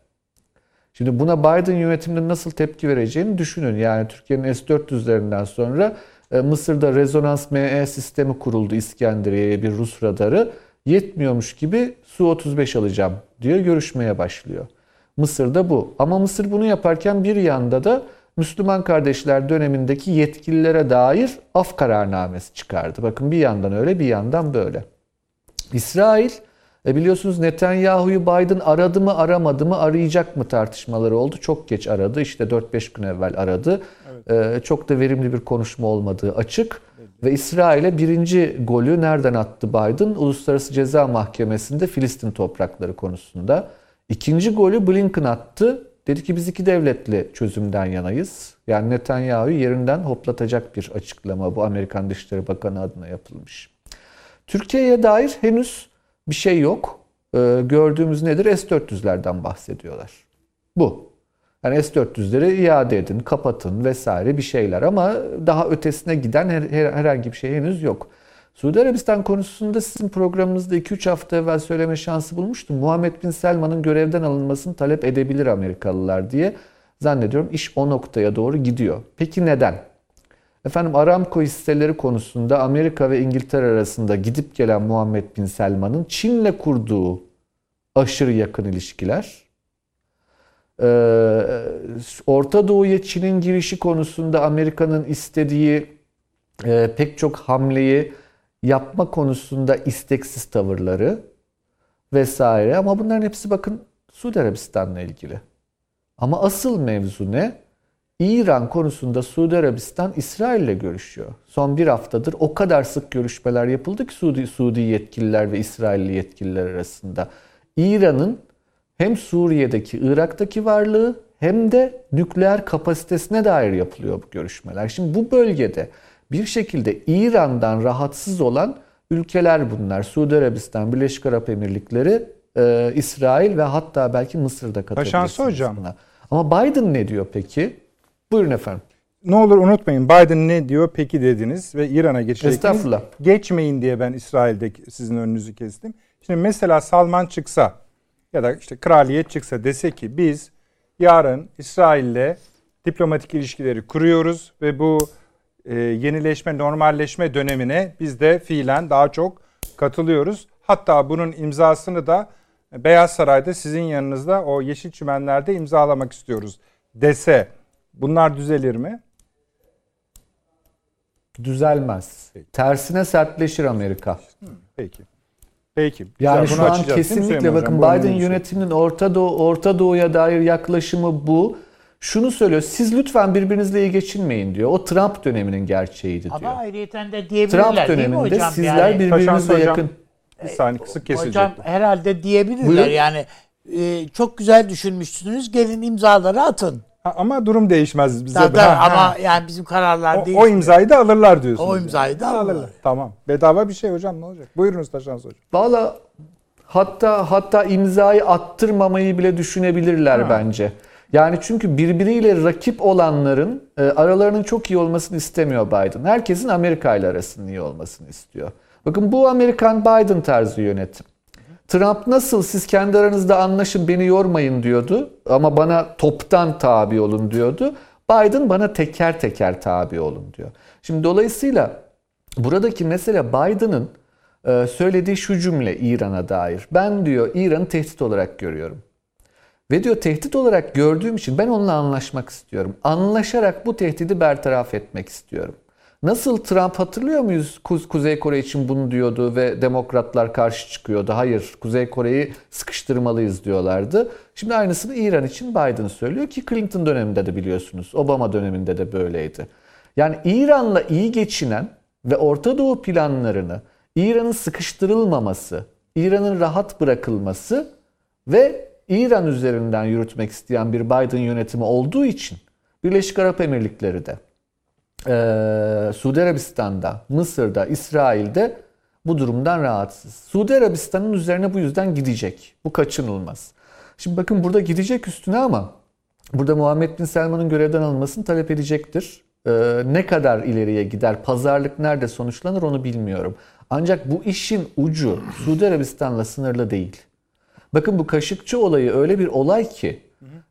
Şimdi buna Biden yönetiminin nasıl tepki vereceğini düşünün. Yani Türkiye'nin S-400'lerinden sonra Mısır'da rezonans ME sistemi kuruldu İskenderiye'ye bir Rus radarı. Yetmiyormuş gibi Su-35 alacağım diyor görüşmeye başlıyor. Mısır'da bu. Ama Mısır bunu yaparken bir yanda da Müslüman kardeşler dönemindeki yetkililere dair af kararnamesi çıkardı. Bakın bir yandan öyle bir yandan böyle. İsrail e biliyorsunuz Netanyahu'yu Biden aradı mı aramadı mı arayacak mı tartışmaları oldu. Çok geç aradı işte 4-5 gün evvel aradı. Evet. E, çok da verimli bir konuşma olmadığı açık. Ve İsrail'e birinci golü nereden attı Biden? Uluslararası Ceza Mahkemesi'nde Filistin toprakları konusunda. İkinci golü Blinken attı. Dedi ki biz iki devletli çözümden yanayız. Yani Netanyahu'yu yerinden hoplatacak bir açıklama bu Amerikan Dışişleri Bakanı adına yapılmış. Türkiye'ye dair henüz bir şey yok. Ee, gördüğümüz nedir? S-400'lerden bahsediyorlar. Bu. Yani S-400'leri iade edin, kapatın vesaire bir şeyler ama daha ötesine giden her, her, herhangi bir şey henüz yok. Suudi Arabistan konusunda sizin programınızda 2-3 hafta evvel söyleme şansı bulmuştum. Muhammed Bin Selman'ın görevden alınmasını talep edebilir Amerikalılar diye zannediyorum iş o noktaya doğru gidiyor. Peki neden? Efendim Aramco hisseleri konusunda Amerika ve İngiltere arasında gidip gelen Muhammed Bin Selman'ın Çin'le kurduğu aşırı yakın ilişkiler, Orta Doğu'ya Çin'in girişi konusunda Amerika'nın istediği e, pek çok hamleyi yapma konusunda isteksiz tavırları vesaire ama bunların hepsi bakın Suudi Arabistan'la ilgili. Ama asıl mevzu ne? İran konusunda Suudi Arabistan İsrail ile görüşüyor. Son bir haftadır o kadar sık görüşmeler yapıldı ki Suudi, Suudi yetkililer ve İsrailli yetkililer arasında. İran'ın hem Suriye'deki, Irak'taki varlığı hem de nükleer kapasitesine dair yapılıyor bu görüşmeler. Şimdi bu bölgede bir şekilde İran'dan rahatsız olan ülkeler bunlar. Suudi Arabistan, Birleşik Arap Emirlikleri, e, İsrail ve hatta belki Mısır'da katılabilirsiniz hocam. Buna. Ama Biden ne diyor peki? Buyurun efendim. Ne olur unutmayın Biden ne diyor peki dediniz ve İran'a geçecektiniz. Estağfurullah. Geçmeyin diye ben İsrail'de sizin önünüzü kestim. Şimdi mesela Salman çıksa ya da işte kraliyet çıksa dese ki biz yarın İsrail'le diplomatik ilişkileri kuruyoruz ve bu e, yenileşme, normalleşme dönemine biz de fiilen daha çok katılıyoruz. Hatta bunun imzasını da Beyaz Saray'da sizin yanınızda o yeşil çimenlerde imzalamak istiyoruz dese bunlar düzelir mi? Düzelmez. Peki. Tersine sertleşir Amerika. Peki. Peki. Yani şu an kesinlikle bakın Biden yönetiminin Orta Doğu Orta Doğu'ya dair yaklaşımı bu. Şunu söylüyor. Siz lütfen birbirinizle iyi geçinmeyin diyor. O Trump döneminin gerçeğiydi diyor. Ama ayrıyeten de diyebilirler Trump döneminde hocam? sizler yani, birbirinizle yakın. Bir saniye kısık kesilecek. Hocam herhalde diyebilirler. Buyurun. Yani e, çok güzel düşünmüşsünüz. Gelin imzaları atın. Ama durum değişmez bize. Tabii, ha, ama ha. yani bizim kararlar değil. O imzayı da alırlar diyorsunuz. O imzayı yani. da alırlar. alırlar. Tamam. Bedava bir şey hocam ne olacak? Buyurunuz Taşan Hocam. Valla hatta hatta imzayı attırmamayı bile düşünebilirler ha. bence. Yani çünkü birbiriyle rakip olanların e, aralarının çok iyi olmasını istemiyor Biden. Herkesin Amerika ile arasının iyi olmasını istiyor. Bakın bu Amerikan Biden tarzı yönetim. Trump nasıl siz kendi aranızda anlaşın beni yormayın diyordu ama bana toptan tabi olun diyordu. Biden bana teker teker tabi olun diyor. Şimdi dolayısıyla buradaki mesele Biden'ın e, söylediği şu cümle İran'a dair. Ben diyor İran'ı tehdit olarak görüyorum. Ve diyor tehdit olarak gördüğüm için ben onunla anlaşmak istiyorum. Anlaşarak bu tehdidi bertaraf etmek istiyorum. Nasıl Trump hatırlıyor muyuz? Kuzey Kore için bunu diyordu ve demokratlar karşı çıkıyordu. Hayır, Kuzey Kore'yi sıkıştırmalıyız diyorlardı. Şimdi aynısını İran için Biden söylüyor ki Clinton döneminde de biliyorsunuz. Obama döneminde de böyleydi. Yani İran'la iyi geçinen ve Orta Doğu planlarını İran'ın sıkıştırılmaması, İran'ın rahat bırakılması ve İran üzerinden yürütmek isteyen bir Biden yönetimi olduğu için Birleşik Arap Emirlikleri de e, Suudi Arabistan'da, Mısır'da, İsrail'de bu durumdan rahatsız. Suudi Arabistan'ın üzerine bu yüzden gidecek. Bu kaçınılmaz. Şimdi bakın burada gidecek üstüne ama burada Muhammed Bin Selman'ın görevden alınmasını talep edecektir. Ee, ne kadar ileriye gider, pazarlık nerede sonuçlanır onu bilmiyorum. Ancak bu işin ucu Suudi Arabistan'la sınırlı değil. Bakın bu Kaşıkçı olayı öyle bir olay ki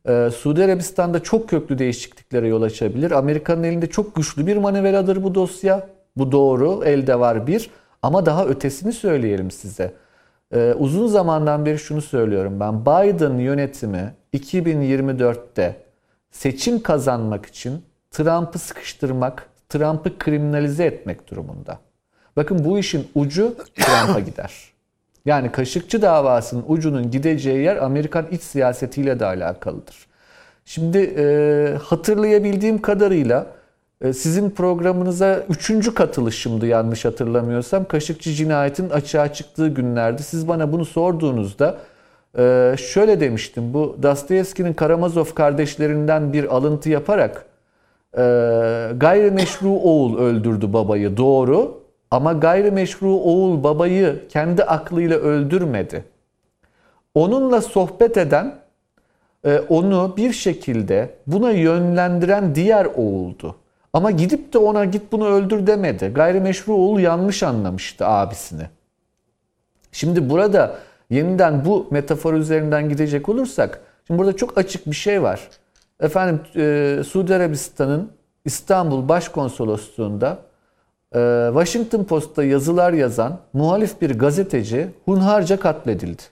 ee, Suudi Arabistan'da çok köklü değişikliklere yol açabilir. Amerika'nın elinde çok güçlü bir manevradır bu dosya. Bu doğru, elde var bir. Ama daha ötesini söyleyelim size. Ee, uzun zamandan beri şunu söylüyorum ben. Biden yönetimi 2024'te seçim kazanmak için Trump'ı sıkıştırmak, Trump'ı kriminalize etmek durumunda. Bakın bu işin ucu Trump'a gider. Yani Kaşıkçı davasının ucunun gideceği yer Amerikan iç siyasetiyle de alakalıdır. Şimdi e, hatırlayabildiğim kadarıyla e, sizin programınıza üçüncü katılışımdı yanlış hatırlamıyorsam. Kaşıkçı cinayetin açığa çıktığı günlerde siz bana bunu sorduğunuzda e, şöyle demiştim. Bu Dostoyevski'nin Karamazov kardeşlerinden bir alıntı yaparak e, gayrimeşru oğul öldürdü babayı doğru ama gayrimeşru oğul babayı kendi aklıyla öldürmedi. Onunla sohbet eden, e, onu bir şekilde buna yönlendiren diğer oğuldu. Ama gidip de ona git bunu öldür demedi. Gayrimeşru oğul yanlış anlamıştı abisini. Şimdi burada yeniden bu metafor üzerinden gidecek olursak, şimdi burada çok açık bir şey var. Efendim e, Suudi Arabistan'ın İstanbul Başkonsolosluğu'nda Washington Post'ta yazılar yazan muhalif bir gazeteci hunharca katledildi.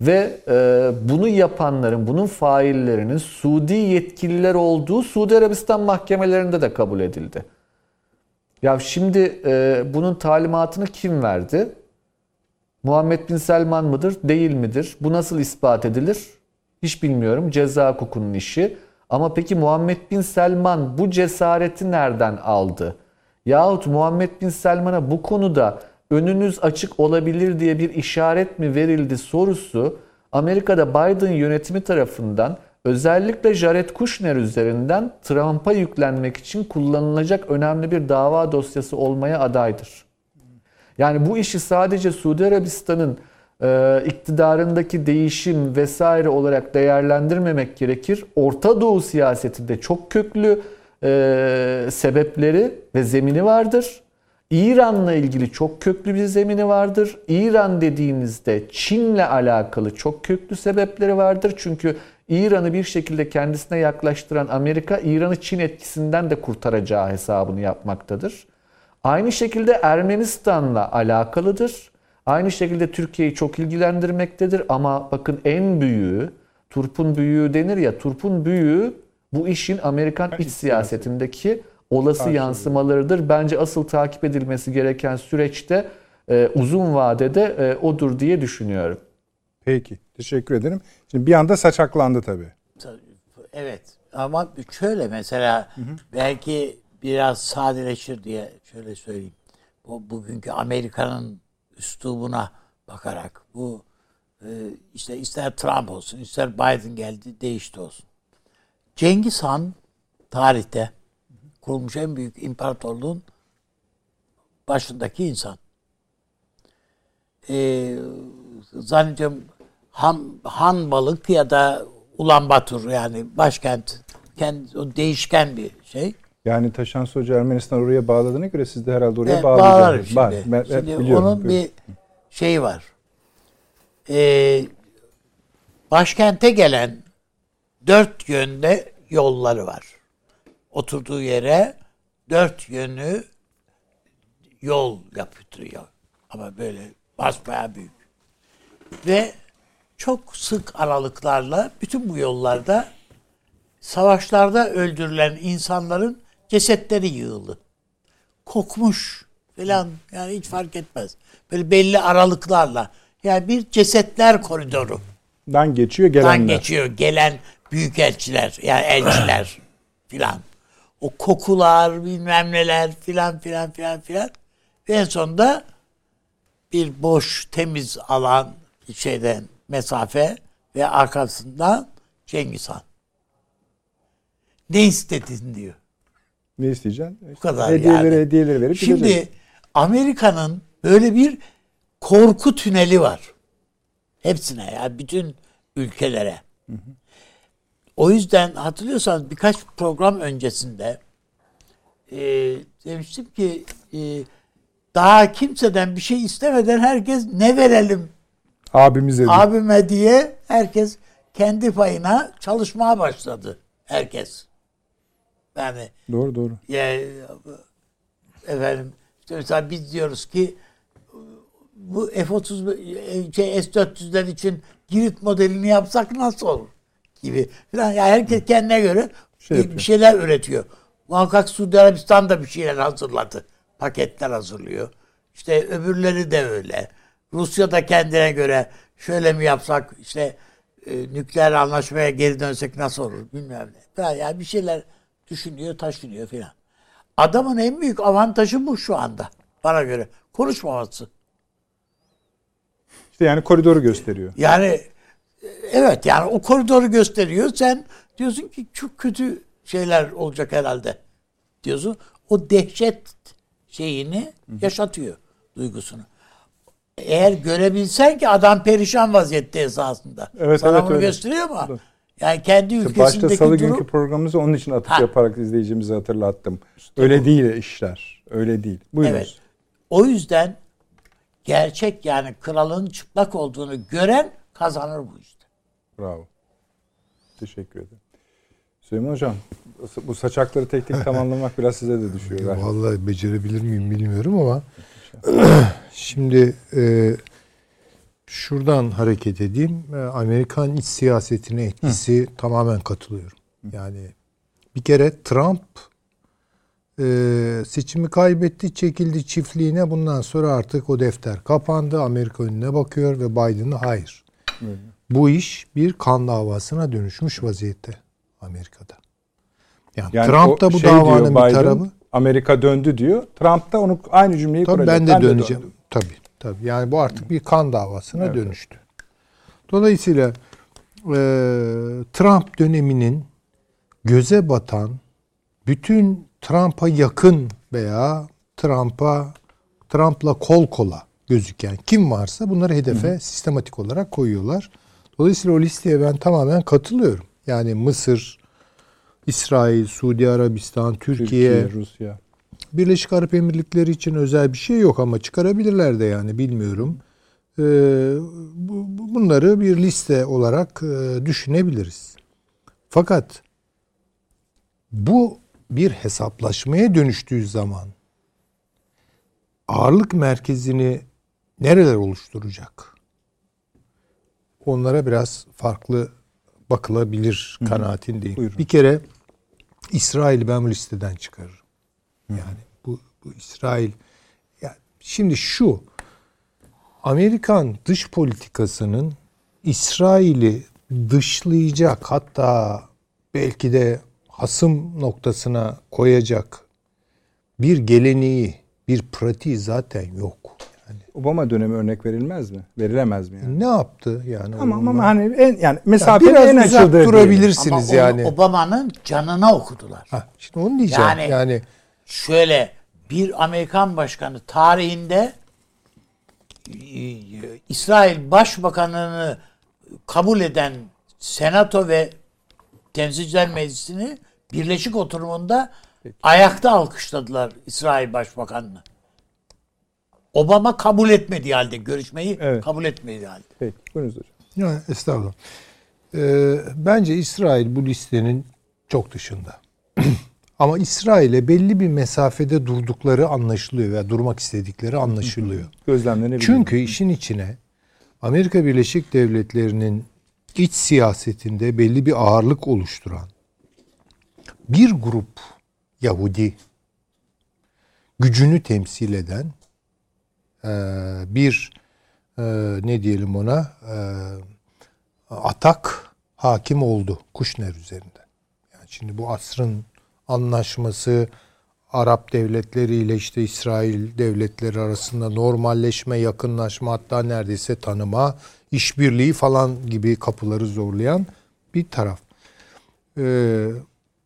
Ve e, bunu yapanların, bunun faillerinin Suudi yetkililer olduğu Suudi Arabistan mahkemelerinde de kabul edildi. Ya şimdi e, bunun talimatını kim verdi? Muhammed Bin Selman mıdır, değil midir? Bu nasıl ispat edilir? Hiç bilmiyorum. Ceza hukukunun işi. Ama peki Muhammed Bin Selman bu cesareti nereden aldı? Yahut Muhammed Bin Selman'a bu konuda önünüz açık olabilir diye bir işaret mi verildi sorusu Amerika'da Biden yönetimi tarafından özellikle Jared Kushner üzerinden Trump'a yüklenmek için kullanılacak önemli bir dava dosyası olmaya adaydır. Yani bu işi sadece Suudi Arabistan'ın e, iktidarındaki değişim vesaire olarak değerlendirmemek gerekir. Orta Doğu siyasetinde çok köklü e, sebepleri ve zemini vardır. İran'la ilgili çok köklü bir zemini vardır. İran dediğinizde Çin'le alakalı çok köklü sebepleri vardır. Çünkü İran'ı bir şekilde kendisine yaklaştıran Amerika, İran'ı Çin etkisinden de kurtaracağı hesabını yapmaktadır. Aynı şekilde Ermenistan'la alakalıdır. Aynı şekilde Türkiye'yi çok ilgilendirmektedir ama bakın en büyüğü, turpun büyüğü denir ya, turpun büyüğü bu işin Amerikan iç siyasetindeki olası yansımalarıdır. Bence asıl takip edilmesi gereken süreçte e, uzun vadede e, odur diye düşünüyorum. Peki. Teşekkür ederim. Şimdi bir anda saçaklandı tabii. Evet. Ama şöyle mesela hı hı. belki biraz sadeleşir diye şöyle söyleyeyim. Bu bugünkü Amerika'nın üslubuna bakarak bu e, işte ister Trump olsun ister Biden geldi değişti olsun. Cengiz Han tarihte kurulmuş en büyük imparatorluğun başındaki insan. Ee, zannediyorum Han, Han balık ya da Ulan Batur yani başkent kendi o değişken bir şey. Yani Taşan Hoca Ermenistan oraya bağladığına göre siz de herhalde oraya Evet, bağlayacaksınız. şimdi. Bağ- ben- şimdi biliyorum. onun bir şeyi var. Ee, başkente gelen dört yönde yolları var. Oturduğu yere dört yönü yol yaptırıyor. Ama böyle basbayağı büyük. Ve çok sık aralıklarla bütün bu yollarda savaşlarda öldürülen insanların cesetleri yığılı. Kokmuş falan yani hiç fark etmez. Böyle belli aralıklarla. Yani bir cesetler koridoru. Dan geçiyor gelenler. Dan geçiyor gelen büyükelçiler yani elçiler filan. O kokular bilmem neler filan filan filan filan. Ve en sonunda bir boş temiz alan şeyden mesafe ve arkasından Cengiz Han. Ne istedin diyor. Ne isteyeceksin? Bu kadar hediyeleri, yani. hediyeleri verip Şimdi gideceksin. Amerika'nın böyle bir korku tüneli var. Hepsine ya bütün ülkelere. O yüzden hatırlıyorsanız birkaç program öncesinde e, demiştim ki e, daha kimseden bir şey istemeden herkes ne verelim abimize abime diye herkes kendi payına çalışmaya başladı. Herkes. Yani Doğru doğru. ya, efendim işte mesela biz diyoruz ki bu F-30 şey S-400'ler için Girit modelini yapsak nasıl olur gibi falan. Yani herkes kendine göre Şey bir yapıyor. şeyler üretiyor. Muhakkak Suudi Arabistan da bir şeyler hazırladı. Paketler hazırlıyor. İşte öbürleri de öyle. Rusya da kendine göre şöyle mi yapsak işte e, nükleer anlaşmaya geri dönsek nasıl olur bilmem ne. Falan Yani bir şeyler düşünüyor, taşınıyor filan. Adamın en büyük avantajı bu şu anda bana göre. Konuşmaması. İşte yani koridoru gösteriyor. Yani evet yani o koridoru gösteriyor. Sen diyorsun ki çok kötü şeyler olacak herhalde diyorsun. O dehşet şeyini yaşatıyor duygusunu. Eğer görebilsen ki adam perişan vaziyette esasında. Evet, Sana evet, bunu öyle. gösteriyor mu? Evet. Yani kendi İşte ülkesindeki başta salı durum... günkü programımızı onun için atıf Ha. yaparak izleyicimize hatırlattım. Öyle değil işler. Öyle değil. Buyurunuz. Evet. O yüzden gerçek yani kralın çıplak olduğunu gören kazanır bu işte. Bravo. Teşekkür ederim. Süleyman Hocam bu saçakları tek tek tamamlamak biraz size de düşüyor. galiba. Vallahi becerebilir miyim bilmiyorum ama şimdi e, şuradan hareket edeyim. E, Amerikan iç siyasetine etkisi tamamen katılıyorum. Yani bir kere Trump e, seçimi kaybetti, çekildi çiftliğine. Bundan sonra artık o defter kapandı. Amerika önüne bakıyor ve Biden'a hayır. Bu iş bir kan davasına dönüşmüş vaziyette Amerika'da. Yani, Yani Trump da bu şey davanın diyor bir Biden, tarafı. Amerika döndü diyor. Trump da onu aynı cümleyi Tabii kuracak. ben de döneceğim. döndüm. Tabii tabii. Yani bu artık bir kan davasına Evet. dönüştü. Dolayısıyla e, Trump döneminin göze batan bütün Trump'a yakın veya Trump'a Trump'la kol kola gözüken kim varsa bunları hedefe sistematik olarak koyuyorlar. Dolayısıyla o listeye ben tamamen katılıyorum. Yani Mısır, İsrail, Suudi Arabistan, Türkiye, Türkiye, Rusya. Birleşik Arap Emirlikleri için özel bir şey yok ama çıkarabilirler de yani bilmiyorum. Ee, bu- bu- bunları bir liste olarak e, düşünebiliriz. Fakat bu bir hesaplaşmaya dönüştüğü zaman ağırlık merkezini nereler oluşturacak? Onlara biraz farklı bakılabilir kanaatindeyim. Buyurun. Bir kere İsrail'i ben bu listeden çıkarırım. Yani bu, bu İsrail ya şimdi şu Amerikan dış politikasının İsrail'i dışlayacak hatta belki de hasım noktasına koyacak bir geleneği, bir pratiği zaten yok. Yani Obama dönemi örnek verilmez mi? Verilemez mi yani? ne yaptı yani? Tamam onunla? ama hani en yani Ya mesafenin biraz en diyelim. durabilirsiniz Ama yani. Obama'nın canına okudular. Ha, şimdi onu diyeceğim. Yani- yani Şöyle bir Amerikan başkanı tarihinde e, İsrail Başbakanını kabul eden Senato ve Temsilciler Meclisi'ni birleşik oturumunda ayakta alkışladılar İsrail Başbakanı'nı. Obama kabul etmediği halde görüşmeyi Evet. kabul etmediği halde. Peki. Buyurunuz hocam. Ya estağfurullah. Ee, bence İsrail bu listenin çok dışında. Ama İsrail'e belli bir mesafede durdukları anlaşılıyor veya durmak istedikleri anlaşılıyor. Gözlemlenebilir. Çünkü işin içine Amerika Birleşik Devletleri'nin iç siyasetinde belli bir ağırlık oluşturan bir grup Yahudi gücünü temsil eden bir eee, ne diyelim ona eee, atak hakim oldu Kuşner üzerinde. Yani şimdi bu asrın anlaşması Arap devletleriyle işte İsrail devletleri arasında normalleşme, yakınlaşma hatta neredeyse tanıma, işbirliği falan gibi kapıları zorlayan bir taraf. Ee,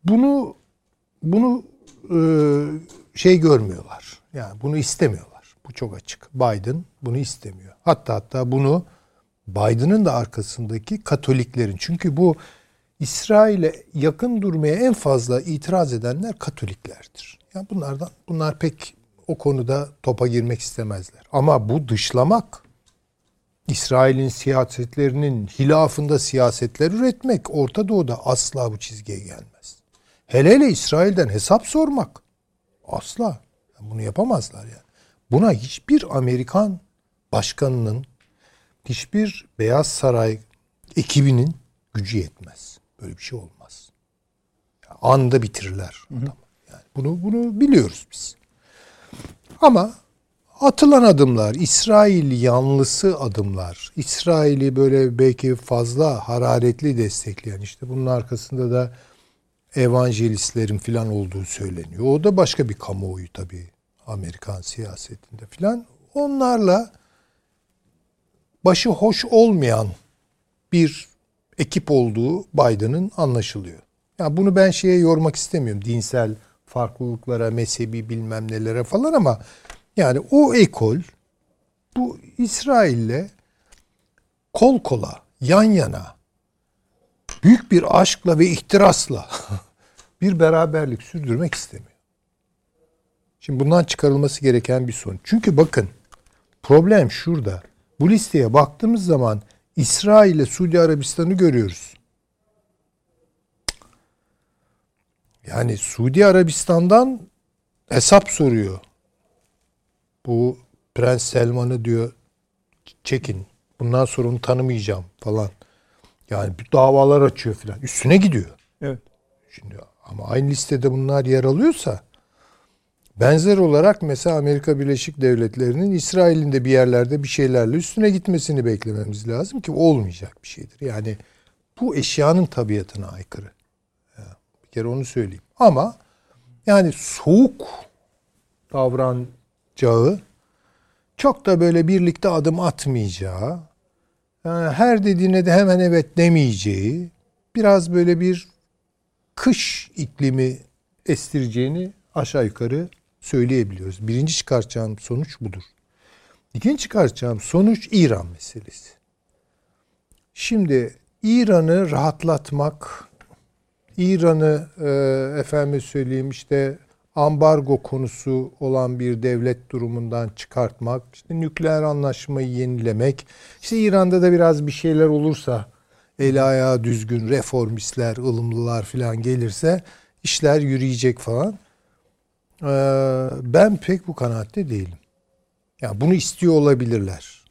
bunu bunu e, şey görmüyorlar. Yani bunu istemiyorlar. Bu çok açık. Biden bunu istemiyor. Hatta hatta bunu Biden'ın da arkasındaki Katoliklerin. Çünkü bu İsrail'e yakın durmaya en fazla itiraz edenler Katoliklerdir. Yani bunlardan bunlar pek o konuda topa girmek istemezler. Ama bu dışlamak İsrail'in siyasetlerinin hilafında siyasetler üretmek Orta Doğu'da asla bu çizgiye gelmez. Hele hele İsrail'den hesap sormak asla. Bunu yapamazlar yani. Buna hiçbir Amerikan başkanının hiçbir Beyaz Saray ekibinin gücü yetmez. Böyle bir şey olmaz. Anda bitirirler adamı. Yani bunu bunu biliyoruz biz. Ama atılan adımlar, İsrail yanlısı adımlar, İsrail'i böyle belki fazla hararetli destekleyen işte bunun arkasında da evangelistlerin filan olduğu söyleniyor. O da başka bir kamuoyu tabii Amerikan siyasetinde filan. Onlarla başı hoş olmayan bir ekip olduğu Biden'ın anlaşılıyor. Yani bunu ben şeye yormak istemiyorum. Dinsel farklılıklara, mezhebi bilmem nelere falan ama yani o ekol bu İsrail'le kol kola, yan yana büyük bir aşkla ve ihtirasla bir beraberlik sürdürmek istemiyor. Şimdi bundan çıkarılması gereken bir sonuç. Çünkü bakın problem şurada. Bu listeye baktığımız zaman İsrail ile Suudi Arabistan'ı görüyoruz. Yani Suudi Arabistan'dan hesap soruyor. Bu Prens Selman'ı diyor çekin. Bundan sonra onu tanımayacağım falan. Yani bir davalar açıyor falan. Üstüne gidiyor. Evet. Şimdi ama aynı listede bunlar yer alıyorsa benzer olarak mesela Amerika Birleşik Devletleri'nin İsrail'in de bir yerlerde bir şeylerle üstüne gitmesini beklememiz lazım ki olmayacak bir şeydir. Yani bu eşyanın tabiatına aykırı. Bir kere onu söyleyeyim. Ama yani soğuk davranacağı çok da böyle birlikte adım atmayacağı yani her dediğine de hemen evet demeyeceği biraz böyle bir kış iklimi estireceğini aşağı yukarı söyleyebiliyoruz. Birinci çıkartacağım sonuç budur. İkinci çıkartacağım sonuç İran meselesi. Şimdi İran'ı rahatlatmak, İran'ı e, efendim söyleyeyim işte ambargo konusu olan bir devlet durumundan çıkartmak, işte nükleer anlaşmayı yenilemek, işte İran'da da biraz bir şeyler olursa eli ayağı düzgün reformistler, ılımlılar falan gelirse işler yürüyecek falan. Ee, ben pek bu kanaatte değilim. Yani bunu istiyor olabilirler.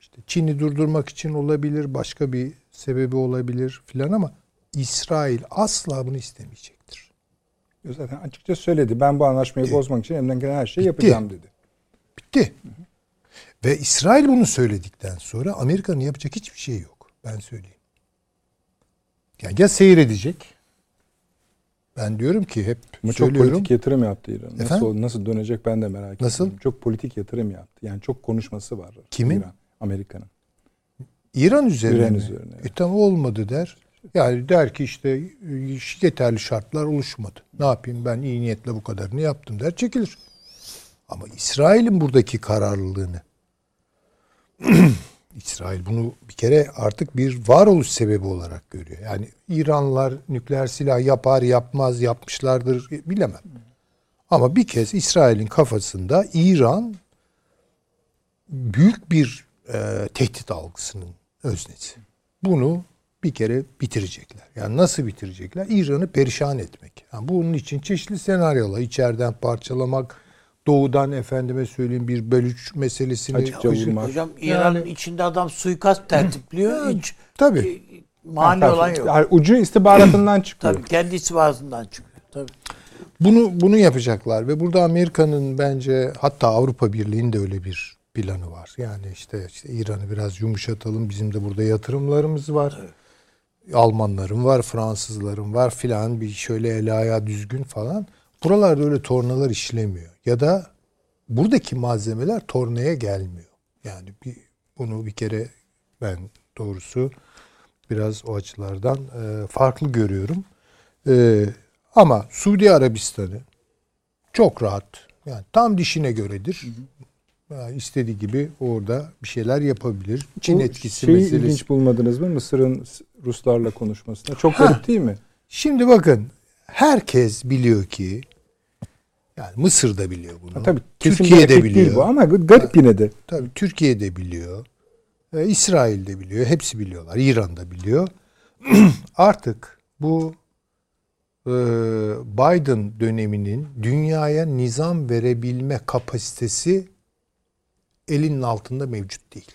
İşte Çin'i durdurmak için olabilir, başka bir sebebi olabilir filan ama İsrail asla bunu istemeyecektir. Zaten açıkça söyledi. Ben bu anlaşmayı Bitti. bozmak için elimden gelen her şeyi Bitti. yapacağım dedi. Bitti. Ve İsrail bunu söyledikten sonra Amerika'nın yapacak hiçbir şey yok. Ben söyleyeyim. Yani ya seyredecek. Ben diyorum ki hep Ama çok söylüyorum. politik yatırım yaptı İran. Nasıl, nasıl dönecek ben de merak Nasıl? ediyorum. Çok politik yatırım yaptı. Yani çok konuşması var. Kimin? İran, Amerika'nın. İran üzerine İran mi? üzerine, evet. E tamam olmadı der. Yani der ki işte yeterli şartlar oluşmadı. Ne yapayım ben iyi niyetle bu kadarını yaptım der çekilir. Ama İsrail'in buradaki kararlılığını İsrail bunu bir kere artık bir varoluş sebebi olarak görüyor. Yani İranlılar nükleer silah yapar yapmaz yapmışlardır bilemem. Ama bir kez İsrail'in kafasında İran büyük bir e, tehdit algısının öznesi. Bunu bir kere bitirecekler. Yani nasıl bitirecekler? İran'ı perişan etmek. Yani bunun için çeşitli senaryolar, içeriden parçalamak, doğudan efendime söyleyeyim bir bölüç meselesini Açıkça vurmak. Hocam İran'ın Yani- içinde adam suikast tertipliyor. Hiç Tabii. e, mani olan yok. Yani ucu istihbaratından çıkıyor. Tabii kendi istihbaratından çıkıyor. Tabii. Bunu bunu yapacaklar ve burada Amerika'nın bence hatta Avrupa Birliği'nin de öyle bir planı var. Yani işte, işte İran'ı biraz yumuşatalım. Bizim de burada yatırımlarımız var. Almanların var, Fransızların var filan bir şöyle el ayağı düzgün falan. Buralarda öyle tornalar işlemiyor. Ya da buradaki malzemeler tornaya gelmiyor. Yani bir bunu bir kere ben doğrusu biraz o açılardan e, farklı görüyorum. E, ama Suudi Arabistan'ı çok rahat yani tam dişine göredir. Yani istediği gibi orada bir şeyler yapabilir. Çin Bu etkisi şeyi meselesi. ilginç bulmadınız mı? Mısır'ın Ruslarla konuşmasında. Çok garip değil mi? Şimdi bakın herkes biliyor ki yani Mısır da biliyor bunu. Ha, tabii kesin Türkiye bir de efekt değil biliyor. bu ama garip yine de. Tabii Türkiye de biliyor. E, İsrail de biliyor. Hepsi biliyorlar. İran da biliyor. Artık bu e, Biden döneminin dünyaya nizam verebilme kapasitesi elinin altında mevcut değil.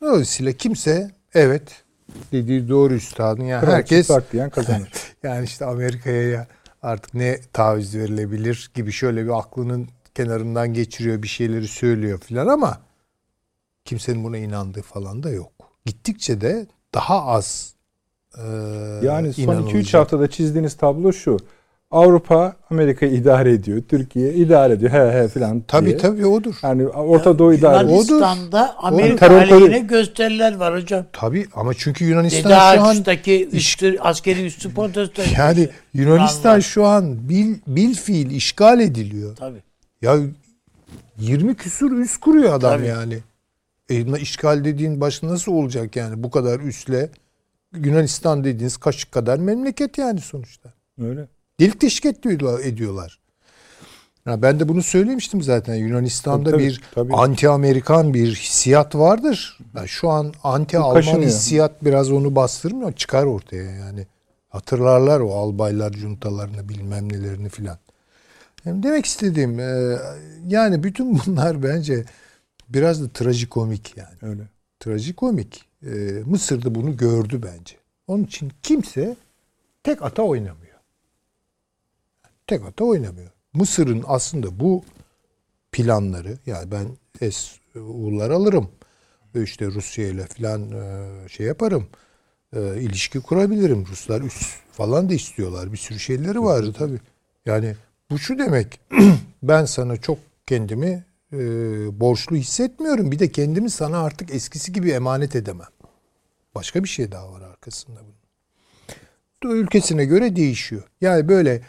Dolayısıyla kimse evet dediği doğru üstadın yani Kral herkes saklayan kazanır. yani işte Amerika'ya ya artık ne taviz verilebilir gibi şöyle bir aklının kenarından geçiriyor bir şeyleri söylüyor filan ama kimsenin buna inandığı falan da yok. Gittikçe de daha az e, Yani son inanılacak. 2-3 haftada çizdiğiniz tablo şu. Avrupa Amerika'yı idare ediyor. Türkiye idare ediyor. He he filan Tabii diye. tabii odur. Yani Orta Doğu idare ediyor. Yunanistan'da Amerika Terör- aleyhine gösteriler var hocam. Tabii ama çünkü Yunanistan Dede şu an üstü, askeri üstü protesto yani Yunanistan Yunanlar. şu an bil, bil fiil işgal ediliyor. Tabii. Ya 20 küsur üs kuruyor adam Tabii. yani. E, işgal dediğin baş nasıl olacak yani bu kadar üsle Yunanistan dediğiniz kaşık kadar memleket yani sonuçta. Öyle. Delik deşik ediyorlar. Ya ben de bunu söylemiştim zaten. Yunanistan'da Tabii, bir tabii. anti-Amerikan bir hissiyat vardır. Yani şu an anti-Alman hissiyat biraz onu bastırmıyor. Çıkar ortaya yani. Hatırlarlar o albaylar juntalarını bilmem nelerini filan. Yani demek istediğim e, yani bütün bunlar bence biraz da trajikomik yani. Öyle. Trajikomik. E, Mısır'da bunu gördü bence. Onun için kimse tek ata oynamıyor. Tek ata oynamıyor. Mısır'ın aslında bu planları yani ben SU'lar alırım. İşte Rusya ile falan e, şey yaparım. E, ilişki kurabilirim. Ruslar üst falan da istiyorlar. Bir sürü şeyleri var tabii. Yani bu şu demek. ben sana çok kendimi e, borçlu hissetmiyorum. Bir de kendimi sana artık eskisi gibi emanet edemem. Başka bir şey daha var arkasında bunun. Ülkesine göre değişiyor. Yani böyle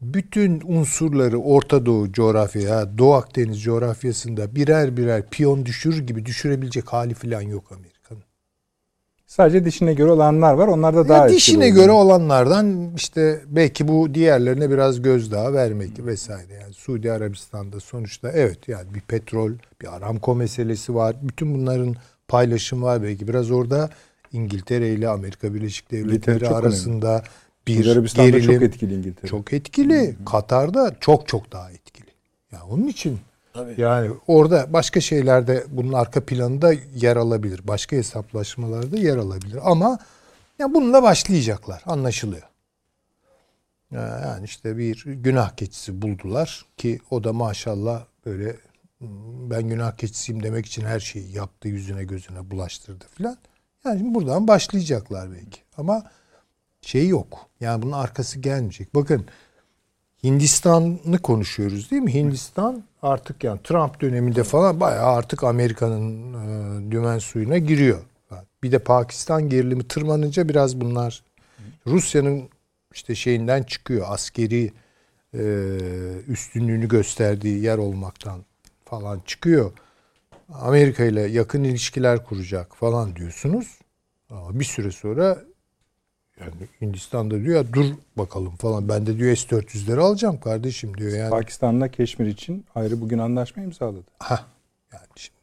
bütün unsurları Orta Doğu coğrafya, Doğu Akdeniz coğrafyasında birer birer piyon düşürür gibi düşürebilecek hali falan yok Amerika'nın. Sadece dişine göre olanlar var. Onlar da daha Ya dişine oluyor. göre olanlardan işte belki bu diğerlerine biraz gözdağı vermek vesaire. Yani Suudi Arabistan'da sonuçta evet yani bir petrol, bir Aramco meselesi var. Bütün bunların paylaşım var belki. Biraz orada İngiltere ile Amerika Birleşik Devletleri arasında bir Arabistan'da gerilim. çok etkili İngiltere. Çok etkili. Katar'da çok çok daha etkili. Ya onun için Tabii. yani orada başka şeylerde bunun arka planında yer alabilir. Başka hesaplaşmalarda yer alabilir. Ama ya bununla başlayacaklar. Anlaşılıyor. Ya Yani işte bir günah keçisi buldular ki o da maşallah böyle "Hmm, ben günah keçisiyim demek için her şeyi yaptı yüzüne gözüne bulaştırdı filan. Yani şimdi buradan başlayacaklar belki. Ama şey yok. Yani bunun arkası gelmeyecek. Bakın Hindistan'ı konuşuyoruz değil mi? Hindistan artık yani Trump döneminde falan bayağı artık Amerika'nın e, dümen suyuna giriyor. Bir de Pakistan gerilimi tırmanınca biraz bunlar Rusya'nın işte şeyinden çıkıyor. Askeri e, üstünlüğünü gösterdiği yer olmaktan falan çıkıyor. Amerika ile yakın ilişkiler kuracak falan diyorsunuz. Ama bir süre sonra yani Hindistan'da diyor ya dur bakalım falan. Ben de diyor S-400'leri alacağım kardeşim diyor yani. Pakistan'la Keşmir için ayrı bugün anlaşma imzaladı. Ha yani şimdi.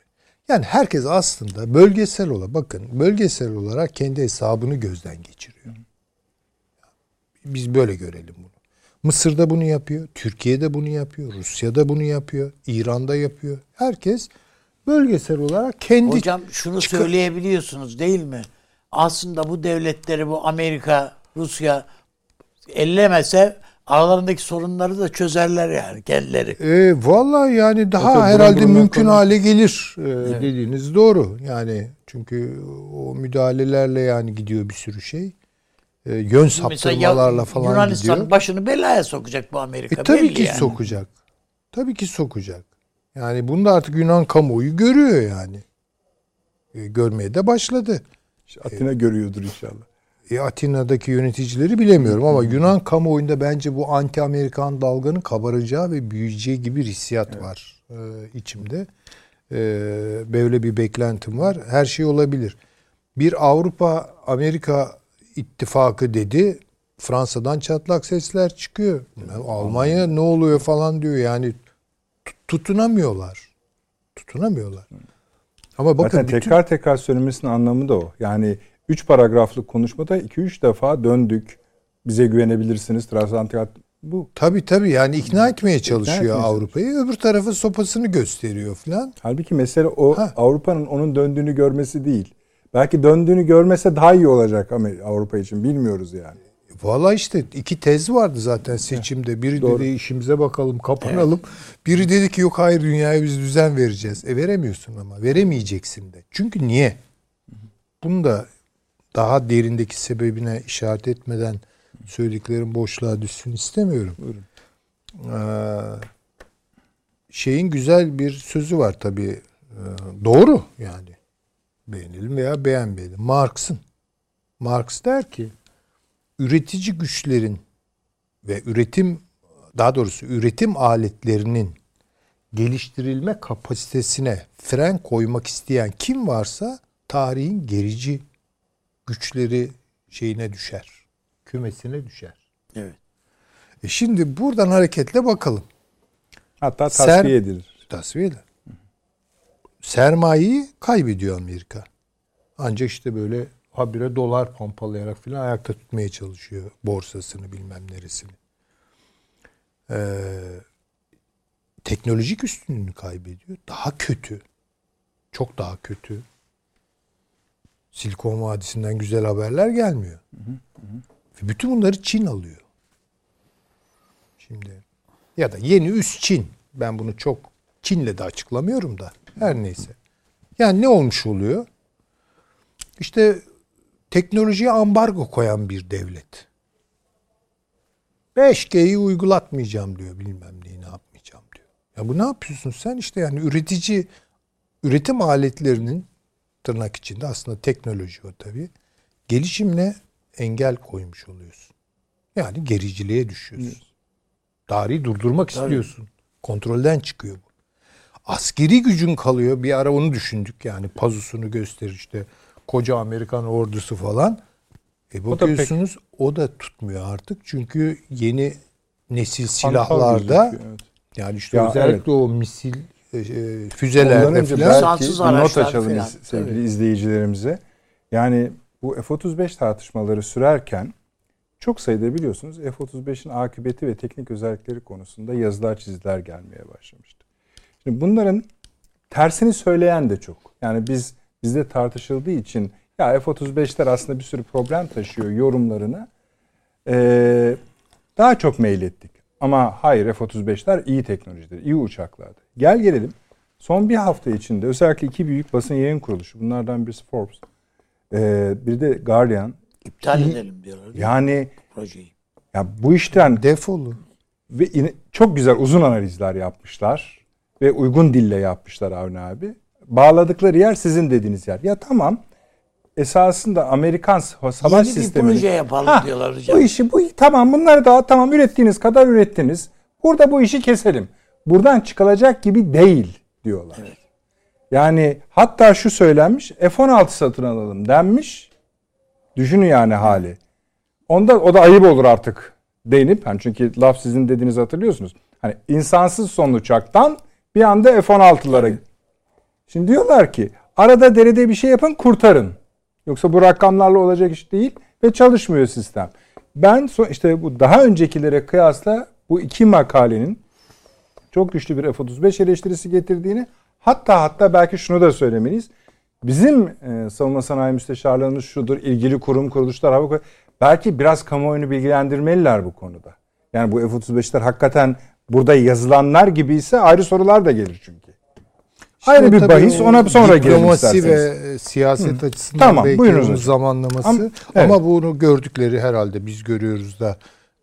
Yani herkes aslında bölgesel olarak bakın bölgesel olarak kendi hesabını gözden geçiriyor. Biz böyle görelim bunu. Mısır'da bunu yapıyor, Türkiye'de bunu yapıyor, Rusya'da bunu yapıyor, İran'da yapıyor. Herkes bölgesel olarak kendi Hocam şunu çıkar- söyleyebiliyorsunuz değil mi? Aslında bu devletleri bu Amerika, Rusya ellemese aralarındaki sorunları da çözerler yani kendileri. E, vallahi yani daha Tabii, herhalde durum mümkün konu- hale gelir e, dediğiniz doğru. Yani çünkü o müdahalelerle yani gidiyor bir sürü şey. E, yön saptırmalarla falan Yunanistan gidiyor. başını belaya sokacak bu Amerika. E tabii belli ki yani. sokacak. Tabii ki sokacak. Yani bunu da artık Yunan kamuoyu görüyor yani. E, görmeye de başladı. İşte Atina görüyordur inşallah. E, Atina'daki yöneticileri bilemiyorum ama Yunan kamuoyunda bence bu anti-Amerikan dalganın kabaracağı ve büyüyeceği gibi bir hissiyat var e, içimde. E, böyle bir beklentim var. Her şey olabilir. Bir Avrupa-Amerika ittifakı dedi. Fransa'dan çatlak sesler çıkıyor. Almanya ne oluyor falan diyor. Yani tut- tutunamıyorlar. Tutunamıyorlar. Ama bakın Zaten bütün- tekrar tekrar söylemesinin anlamı da o. Yani 3 paragraflık konuşmada 2-3 defa döndük. Bize güvenebilirsiniz. Transatlantik bu. Tabii tabii yani ikna etmeye çalışıyor Avrupa'yı. Öbür tarafa sopasını gösteriyor falan. Halbuki mesele o Ha. Avrupa'nın onun döndüğünü görmesi değil. Belki döndüğünü görmese daha iyi olacak Amer- Avrupa için bilmiyoruz yani. Valla işte iki tez vardı zaten seçimde. Biri Doğru. dedi işimize bakalım kapanalım. Biri dedi ki yok hayır dünyaya biz düzen vereceğiz. E veremiyorsun ama veremeyeceksin de. Çünkü niye? Bunu da daha derindeki sebebine işaret etmeden söylediklerim boşluğa düşsün istemiyorum. Buyurun. Ee, şeyin güzel bir sözü var tabii. Ee, doğru yani. Beğenelim veya beğenmeyelim. Marx'ın. Marx der ki üretici güçlerin ve üretim daha doğrusu üretim aletlerinin geliştirilme kapasitesine fren koymak isteyen kim varsa tarihin gerici güçleri şeyine düşer. Kümesine düşer. Evet. E şimdi buradan hareketle bakalım. Hatta Ser- tasfiye edilir. Sermayeyi kaybediyor Amerika. Ancak işte böyle habire dolar pompalayarak filan ayakta tutmaya çalışıyor borsasını bilmem neresini. Ee, teknolojik üstünlüğünü kaybediyor. Daha kötü. Çok daha kötü. Silikon Vadisi'nden güzel haberler gelmiyor. Ve bütün bunları Çin alıyor. Şimdi ya da yeni üst Çin. Ben bunu çok Çin'le de açıklamıyorum da. Her neyse. Yani ne olmuş oluyor? İşte teknolojiye ambargo koyan bir devlet. 5G'yi uygulatmayacağım diyor. Bilmem neyi ne yapmayacağım diyor. Ya bu ne yapıyorsun sen? işte yani üretici üretim aletlerinin tırnak içinde aslında teknoloji o tabii. Gelişimine engel koymuş oluyorsun. Yani gericiliğe düşüyorsun. Tarihi durdurmak istiyorsun. Kontrolden çıkıyor bu. Askeri gücün kalıyor. Bir ara onu düşündük yani pazusunu gösterir işte koca Amerikan ordusu falan. E O da pek- bakıyorsunuz o da tutmuyor artık. Çünkü yeni nesil silahlarda gözüküyor, evet. yani işte Ya özellikle o misil e, e, füzelerde falan belki not araçlar açalım filan. iz- sevgili izleyicilerimize. Yani bu F-35 tartışmaları sürerken çok sayıda biliyorsunuz F-35'in akıbeti ve teknik özellikleri konusunda yazılar çiziler gelmeye başlamıştı. Şimdi bunların tersini söyleyen de çok. Yani biz bizde tartışıldığı için ya F-35'ler aslında bir sürü problem taşıyor yorumlarını eee, daha çok meylettik. Ama hayır F-35'ler iyi teknolojidir, iyi uçaklardır. Gel gelelim. Son bir hafta içinde özellikle iki büyük basın yayın kuruluşu bunlardan birisi Forbes, eee bir de Guardian. İptal İyi- edelim diyorlar. Yani projeyi. ya bu işten defolu. ve in- çok güzel uzun analizler yapmışlar ve uygun dille yapmışlar Avni abi. Bağladıkları yer sizin dediğiniz yer. Ya tamam esasında Amerikan savaş Yeni bir sistemini proje yapalım Ha, diyorlar hocam. bu işi bu tamam bunları da tamam ürettiğiniz kadar ürettiniz. Burada bu işi keselim. Buradan çıkılacak gibi değil diyorlar. Yani hatta şu söylenmiş F-16 satın alalım denmiş. Düşünün yani hali. Onda o da ayıp olur artık denip hani çünkü laf sizin dediğinizi hatırlıyorsunuz. Hani insansız son uçaktan bir anda F-16'lara. Şimdi diyorlar ki arada derede bir şey yapın kurtarın. Yoksa bu rakamlarla olacak iş değil ve çalışmıyor sistem. Ben işte bu daha öncekilere kıyasla bu iki makalenin çok güçlü bir F-35 eleştirisi getirdiğini hatta hatta belki şunu da söylemeliyiz. Bizim e, savunma sanayi müsteşarlığımız şudur, ilgili kurum, kuruluşlar, hava belki biraz kamuoyunu bilgilendirmeliler bu konuda. Yani bu F-35'ler hakikaten burada yazılanlar gibi ise ayrı sorular da gelir çünkü. Ayrı bir bahis ona sonra girelim isterseniz. ve siyaset Hı. açısından tamam, belki onun zamanlaması. Ama, evet. ama bunu gördükleri herhalde biz görüyoruz da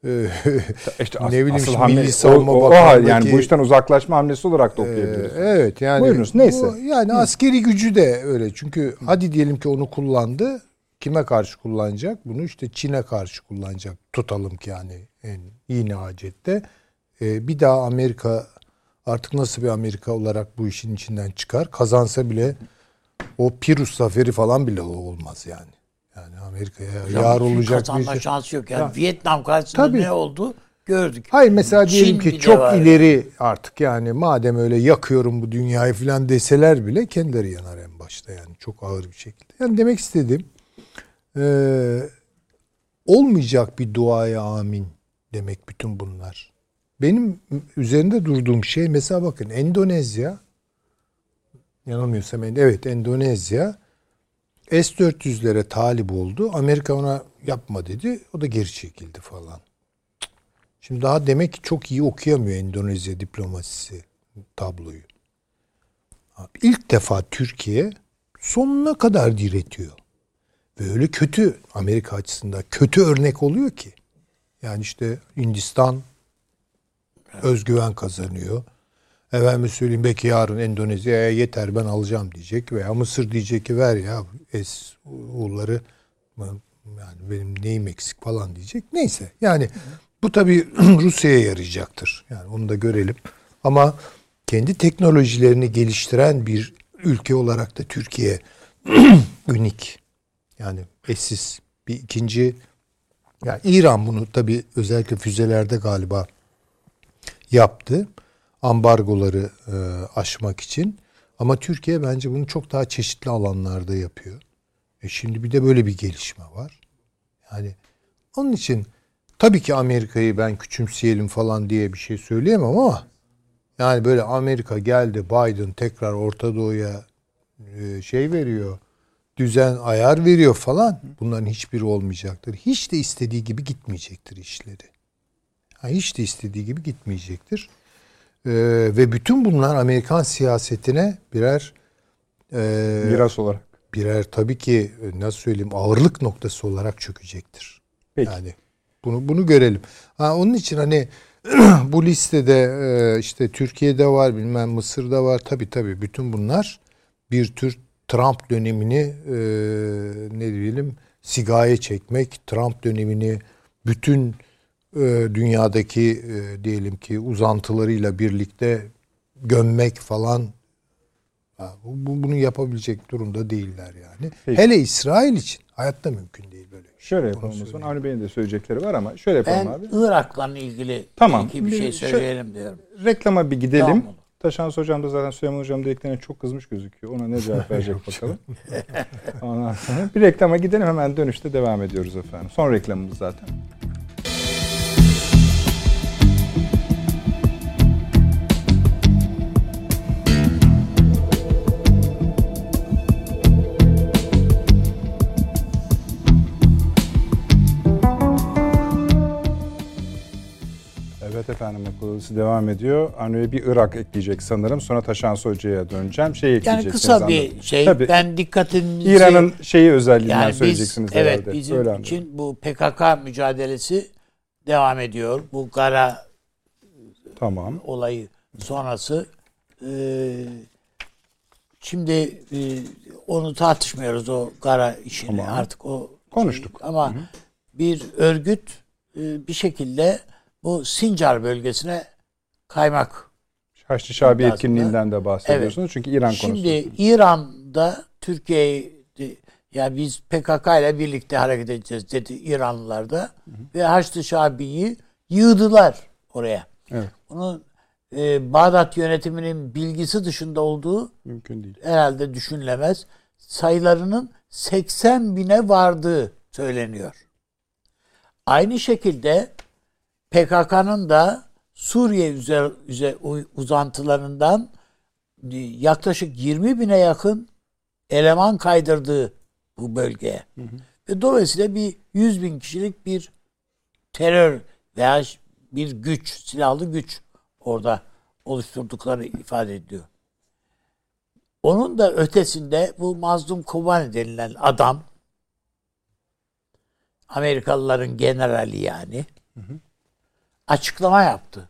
e, işte ne bileyim asıl hamle, Milli Savunma o, o, Bakanlığı'ndaki... Yani bu işten uzaklaşma hamlesi olarak da okuyabiliriz. E, evet yani. Buyurunuz neyse. Bu, yani Hı. askeri gücü de öyle. Çünkü Hı. hadi diyelim ki onu kullandı. Kime karşı kullanacak? Bunu işte Çin'e karşı kullanacak. Tutalım ki yani en iyi nihacette. Ee, bir daha Amerika artık nasıl bir Amerika olarak bu işin içinden çıkar? Kazansa bile o Pirus zaferi falan bile olmaz yani. Yani Amerika'ya yar olacak bir şey. şansı yok. Yani ya, Vietnam karşısında tabii. ne oldu gördük. Hayır mesela diyelim Çin ki çok var. ileri artık yani madem öyle yakıyorum bu dünyayı falan deseler bile kendileri yanar en başta yani çok ağır bir şekilde. Yani demek istediğim e, olmayacak bir duaya amin demek bütün bunlar. Benim üzerinde durduğum şey mesela bakın Endonezya yanılmıyorsam evet Endonezya S-400'lere talip oldu. Amerika ona yapma dedi. O da geri çekildi falan. Şimdi daha demek ki çok iyi okuyamıyor Endonezya diplomasisi tabloyu. İlk defa Türkiye sonuna kadar diretiyor. Böyle kötü Amerika açısından kötü örnek oluyor ki. Yani işte Hindistan özgüven kazanıyor. Efendim söyleyeyim belki yarın Endonezya'ya yeter ben alacağım diyecek veya Mısır diyecek ki ver ya es uğurları yani benim neyim eksik falan diyecek. Neyse yani bu tabii Rusya'ya yarayacaktır. Yani onu da görelim. Ama kendi teknolojilerini geliştiren bir ülke olarak da Türkiye unik. Yani eşsiz bir ikinci yani İran bunu tabii özellikle füzelerde galiba yaptı ambargoları e, aşmak için. Ama Türkiye bence bunu çok daha çeşitli alanlarda yapıyor. E şimdi bir de böyle bir gelişme var. Yani onun için tabii ki Amerika'yı ben küçümseyelim falan diye bir şey söyleyemem ama yani böyle Amerika geldi Biden tekrar Orta Doğu'ya e, şey veriyor. Düzen ayar veriyor falan. Bunların hiçbiri olmayacaktır. Hiç de istediği gibi gitmeyecektir işleri. Hiç de istediği gibi gitmeyecektir. Ee, ve bütün bunlar Amerikan siyasetine birer e, miras olarak birer tabii ki e, nasıl söyleyeyim ağırlık noktası olarak çökecektir. Peki. Yani bunu bunu görelim. Ha, onun için hani bu listede e, işte Türkiye'de var, bilmem Mısır'da var. Tabii tabii bütün bunlar bir tür Trump dönemini e, ne diyelim sigaya çekmek, Trump dönemini bütün dünyadaki e, diyelim ki uzantılarıyla birlikte gömmek falan bu, bunu yapabilecek durumda değiller yani. Peki. Hele İsrail için hayatta mümkün değil böyle. Şey. Şöyle yapalım o zaman. Avni Bey'in de söyleyecekleri var ama şöyle yapalım ben abi. Irak'la ilgili tamam. bir şey söyleyelim şöyle, diyorum. Reklama bir gidelim. Tamam. Taşans Hocam da zaten Süleyman Hocam dediklerine çok kızmış gözüküyor. Ona ne cevap verecek bakalım. Ondan sonra bir reklama gidelim hemen dönüşte devam ediyoruz efendim. Son reklamımız zaten. Evet efendim okulası devam ediyor. Avni bir Irak ekleyecek sanırım. Sonra Taşan Hoca'ya döneceğim. Şey yani kısa bir anladım. şey. Tabii. Ben dikkatinizi... İran'ın şeyi özelliğinden yani söyleyeceksiniz biz, herhalde. Evet bizim Öyle için anladım. bu PKK mücadelesi devam ediyor. Bu Gara tamam. olayı sonrası. Ee, şimdi e, onu tartışmıyoruz o Gara işini tamam. artık o konuştuk. Şey. Ama Hı-hı. bir örgüt e, bir şekilde bu Sincar bölgesine kaymak Haçlı Şabi etkinliğinden de bahsediyorsunuz. Çünkü İran konusu. Şimdi İran'da Türkiye ya biz PKK ile birlikte hareket edeceğiz dedi İranlılar da ve Haçlı Şabi'yi yığdılar oraya. Evet. Bunun e, Bağdat yönetiminin bilgisi dışında olduğu Mümkün değil. herhalde düşünülemez. Sayılarının 80 bine vardığı söyleniyor. Aynı şekilde PKK'nın da Suriye üzer, üzer, uzantılarından yaklaşık 20 bine yakın eleman kaydırdığı bu bölgeye. Ve dolayısıyla bir 100 bin kişilik bir terör veya bir güç, silahlı güç orada oluşturdukları ifade ediyor. Onun da ötesinde bu Mazlum Kobani denilen adam Amerikalıların generali yani açıklama yaptı.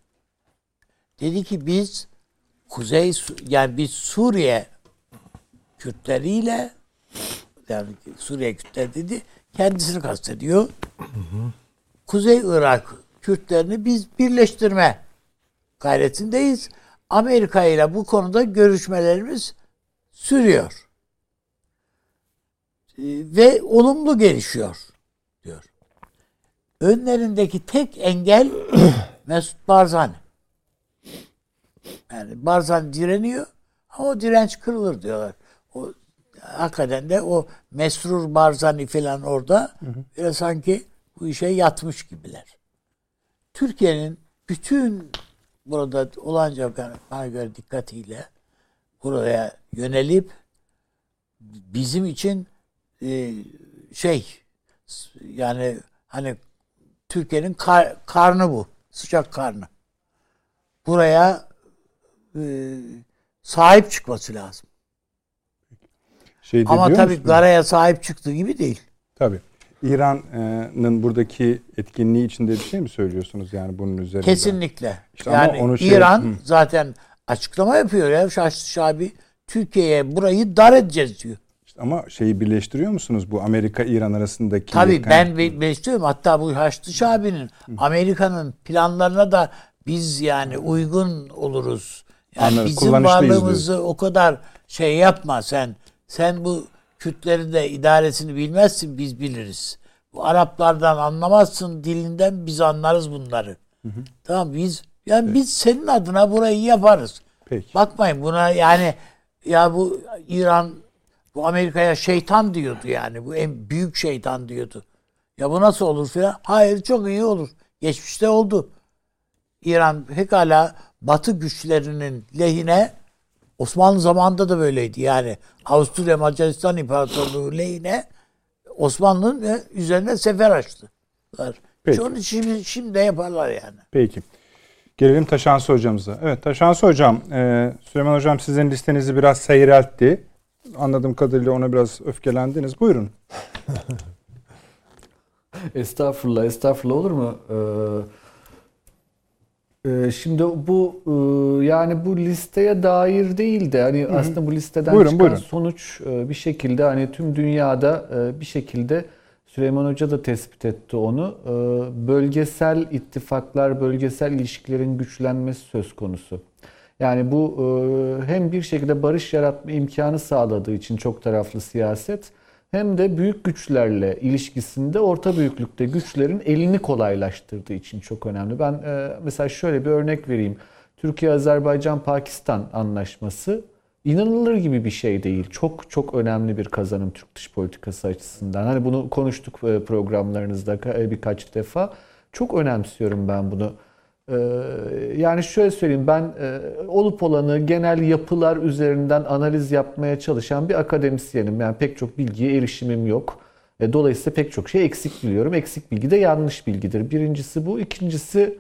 Dedi ki biz Kuzey yani biz Suriye Kürtleriyle yani Suriye Kürtler dedi kendisini kastediyor. Kuzey Irak Kürtlerini biz birleştirme gayretindeyiz. Amerika ile bu konuda görüşmelerimiz sürüyor. Ve olumlu gelişiyor. Önlerindeki tek engel Mesut Barzani. Yani Barzani direniyor ama o direnç kırılır diyorlar. O hakikaten de o Mesrur Barzani falan orada hı hı. sanki bu işe yatmış gibiler. Türkiye'nin bütün burada olanca bana göre dikkatiyle buraya yönelip bizim için e, şey yani hani Türkiye'nin kar, karnı bu. Sıcak karnı. Buraya e, sahip çıkması lazım. Şey Ama tabii musun? Gara'ya sahip çıktığı gibi değil. Tabii. İran'ın buradaki etkinliği içinde bir şey mi söylüyorsunuz yani bunun üzerinde? Kesinlikle. İşte yani onu şey, İran hı. zaten açıklama yapıyor ya Şahsı Şabi. Türkiye'ye burayı dar edeceğiz diyor. Ama şeyi birleştiriyor musunuz bu Amerika-İran arasındaki? Tabii ben birleştiriyorum. Hatta bu Haçlı Şabi'nin Amerika'nın planlarına da biz yani uygun oluruz. Yani Anladım, bizim varlığımızı diyor. o kadar şey yapma sen. Sen bu Kürtlerin de idaresini bilmezsin biz biliriz. Bu Araplardan anlamazsın dilinden biz anlarız bunları. Hı hı. Tamam biz yani evet. biz senin adına burayı yaparız. Peki. Bakmayın buna yani ya bu İran bu Amerika'ya şeytan diyordu yani. Bu en büyük şeytan diyordu. Ya bu nasıl olur filan? Hayır çok iyi olur. Geçmişte oldu. İran pekala Batı güçlerinin lehine Osmanlı zamanında da böyleydi. Yani Avusturya Macaristan İmparatorluğu lehine Osmanlı'nın üzerine sefer açtılar. Peki. Onun şimdi, şimdi de yaparlar yani. Peki. Gelelim Taşansı hocamıza. Evet Taşansı hocam, e, Süleyman hocam sizin listenizi biraz seyreltti. Anladığım kadarıyla ona biraz öfkelendiniz. Buyurun. estağfurullah, estağfurullah olur mu? Ee, ee, şimdi bu e, yani bu listeye dair değil de hani Hı-hı. aslında bu listeden buyurun, çıkan buyurun. sonuç e, bir şekilde hani tüm dünyada e, bir şekilde Süleyman Hoca da tespit etti onu. Bölgesel ittifaklar, bölgesel ilişkilerin güçlenmesi söz konusu. Yani bu hem bir şekilde barış yaratma imkanı sağladığı için çok taraflı siyaset hem de büyük güçlerle ilişkisinde orta büyüklükte güçlerin elini kolaylaştırdığı için çok önemli. Ben e, mesela şöyle bir örnek vereyim. Türkiye, Azerbaycan, Pakistan anlaşması inanılır gibi bir şey değil. Çok çok önemli bir kazanım Türk dış politikası açısından. Hani bunu konuştuk e, programlarınızda e, birkaç defa. Çok önemsiyorum ben bunu. Ee, yani şöyle söyleyeyim ben e, olup olanı genel yapılar üzerinden analiz yapmaya çalışan bir akademisyenim. Yani pek çok bilgiye erişimim yok. E, dolayısıyla pek çok şey eksik biliyorum. Eksik bilgi de yanlış bilgidir. Birincisi bu. İkincisi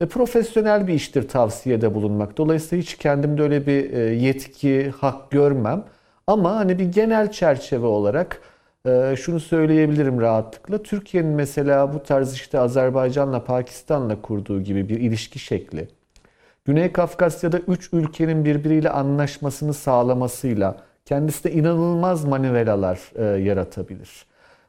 e, profesyonel bir iştir tavsiyede bulunmak. Dolayısıyla hiç kendimde öyle bir yetki, hak görmem. Ama hani bir genel çerçeve olarak şunu söyleyebilirim rahatlıkla. Türkiye'nin mesela bu tarz işte Azerbaycan'la Pakistan'la kurduğu gibi bir ilişki şekli Güney Kafkasya'da üç ülkenin birbiriyle anlaşmasını sağlamasıyla kendisi de inanılmaz manivelalar e, yaratabilir.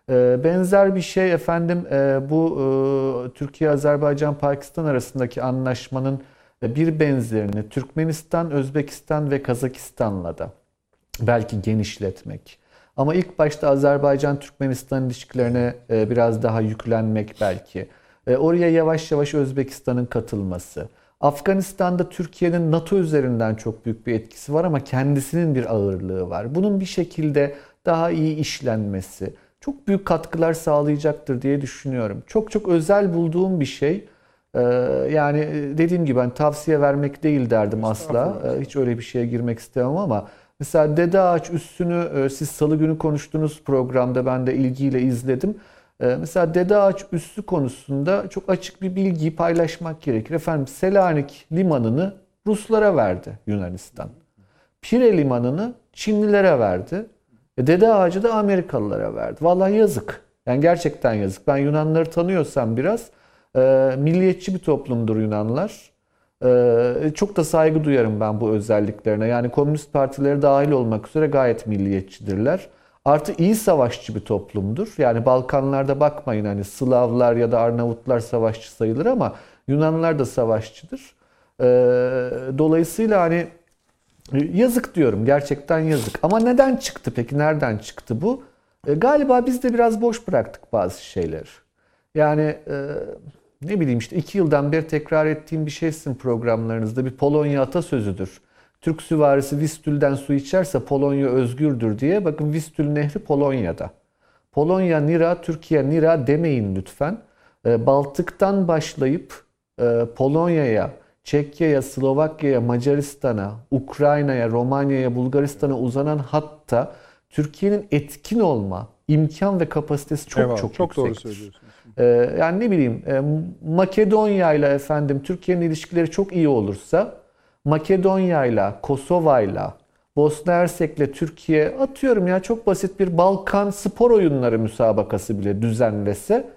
E, benzer bir şey efendim e, bu e, Türkiye, Azerbaycan, Pakistan arasındaki anlaşmanın bir benzerini Türkmenistan, Özbekistan ve Kazakistan'la da belki genişletmek. Ama ilk başta Azerbaycan-Türkmenistan ilişkilerine e, biraz daha yüklenmek belki. E, oraya yavaş yavaş Özbekistan'ın katılması. Afganistan'da Türkiye'nin NATO üzerinden çok büyük bir etkisi var ama kendisinin bir ağırlığı var. Bunun bir şekilde daha iyi işlenmesi çok büyük katkılar sağlayacaktır diye düşünüyorum. Çok çok özel bulduğum bir şey. Ee, yani dediğim gibi ben tavsiye vermek değil derdim asla. Hiç öyle bir şeye girmek istemem ama mesela Dede Ağaç üstünü e, siz salı günü konuştuğunuz programda ben de ilgiyle izledim. Ee, mesela Dede Ağaç üssü konusunda çok açık bir bilgiyi paylaşmak gerekir. Efendim Selanik limanını Ruslara verdi Yunanistan. Pire limanını Çinlilere verdi. E Dede Ağacı da Amerikalılara verdi. Vallahi yazık. Yani gerçekten yazık. Ben Yunanları tanıyorsam biraz e, milliyetçi bir toplumdur Yunanlar. E, çok da saygı duyarım ben bu özelliklerine. Yani komünist partileri dahil olmak üzere gayet milliyetçidirler. Artı iyi savaşçı bir toplumdur. Yani Balkanlarda bakmayın hani Slavlar ya da Arnavutlar savaşçı sayılır ama Yunanlılar da savaşçıdır. E, dolayısıyla hani yazık diyorum gerçekten yazık. Ama neden çıktı peki? Nereden çıktı bu? E, galiba biz de biraz boş bıraktık bazı şeyler. Yani e, ne bileyim işte iki yıldan beri tekrar ettiğim bir şeysin programlarınızda bir Polonya atasözüdür. Türk süvarisi Vistül'den su içerse Polonya özgürdür diye. Bakın Vistül Nehri Polonya'da. Polonya Nira, Türkiye Nira demeyin lütfen. E, Baltık'tan başlayıp e, Polonya'ya, Çekya'ya, Slovakya'ya, Macaristan'a, Ukrayna'ya, Romanya'ya, Bulgaristan'a uzanan hatta Türkiye'nin etkin olma imkan ve kapasitesi çok Eyvallah, çok, çok yüksektir. doğru söylüyorsunuz. Ee, yani ne bileyim e, Makedonya ile efendim Türkiye'nin ilişkileri çok iyi olursa Makedonya ile Kosova ile Bosna Hersek'le Türkiye atıyorum ya çok basit bir Balkan spor oyunları müsabakası bile düzenlese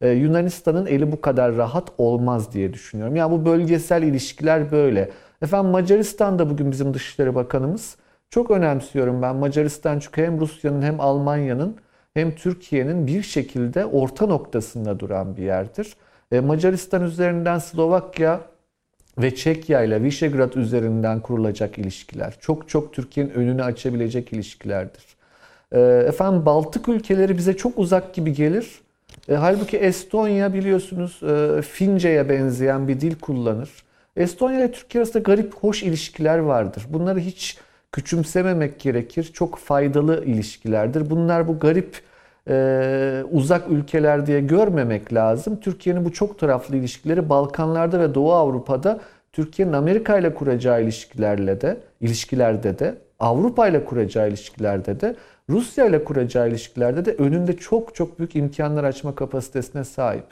e, Yunanistan'ın eli bu kadar rahat olmaz diye düşünüyorum. Yani bu bölgesel ilişkiler böyle. Efendim Macaristan'da bugün bizim Dışişleri Bakanımız çok önemsiyorum ben Macaristan çünkü hem Rusya'nın hem Almanya'nın hem Türkiye'nin bir şekilde orta noktasında duran bir yerdir. E, Macaristan üzerinden Slovakya ve Çekya ile Visegrad üzerinden kurulacak ilişkiler. Çok çok Türkiye'nin önünü açabilecek ilişkilerdir. E, efendim Baltık ülkeleri bize çok uzak gibi gelir. E, halbuki Estonya biliyorsunuz Fince'ye benzeyen bir dil kullanır. Estonya ile Türkiye arasında garip, hoş ilişkiler vardır. Bunları hiç küçümsememek gerekir. Çok faydalı ilişkilerdir. Bunlar bu garip e, uzak ülkeler diye görmemek lazım. Türkiye'nin bu çok taraflı ilişkileri Balkanlarda ve Doğu Avrupa'da Türkiye'nin Amerika ile kuracağı ilişkilerle de ilişkilerde de Avrupa ile kuracağı ilişkilerde de Rusya ile kuracağı ilişkilerde de önünde çok çok büyük imkanlar açma kapasitesine sahip.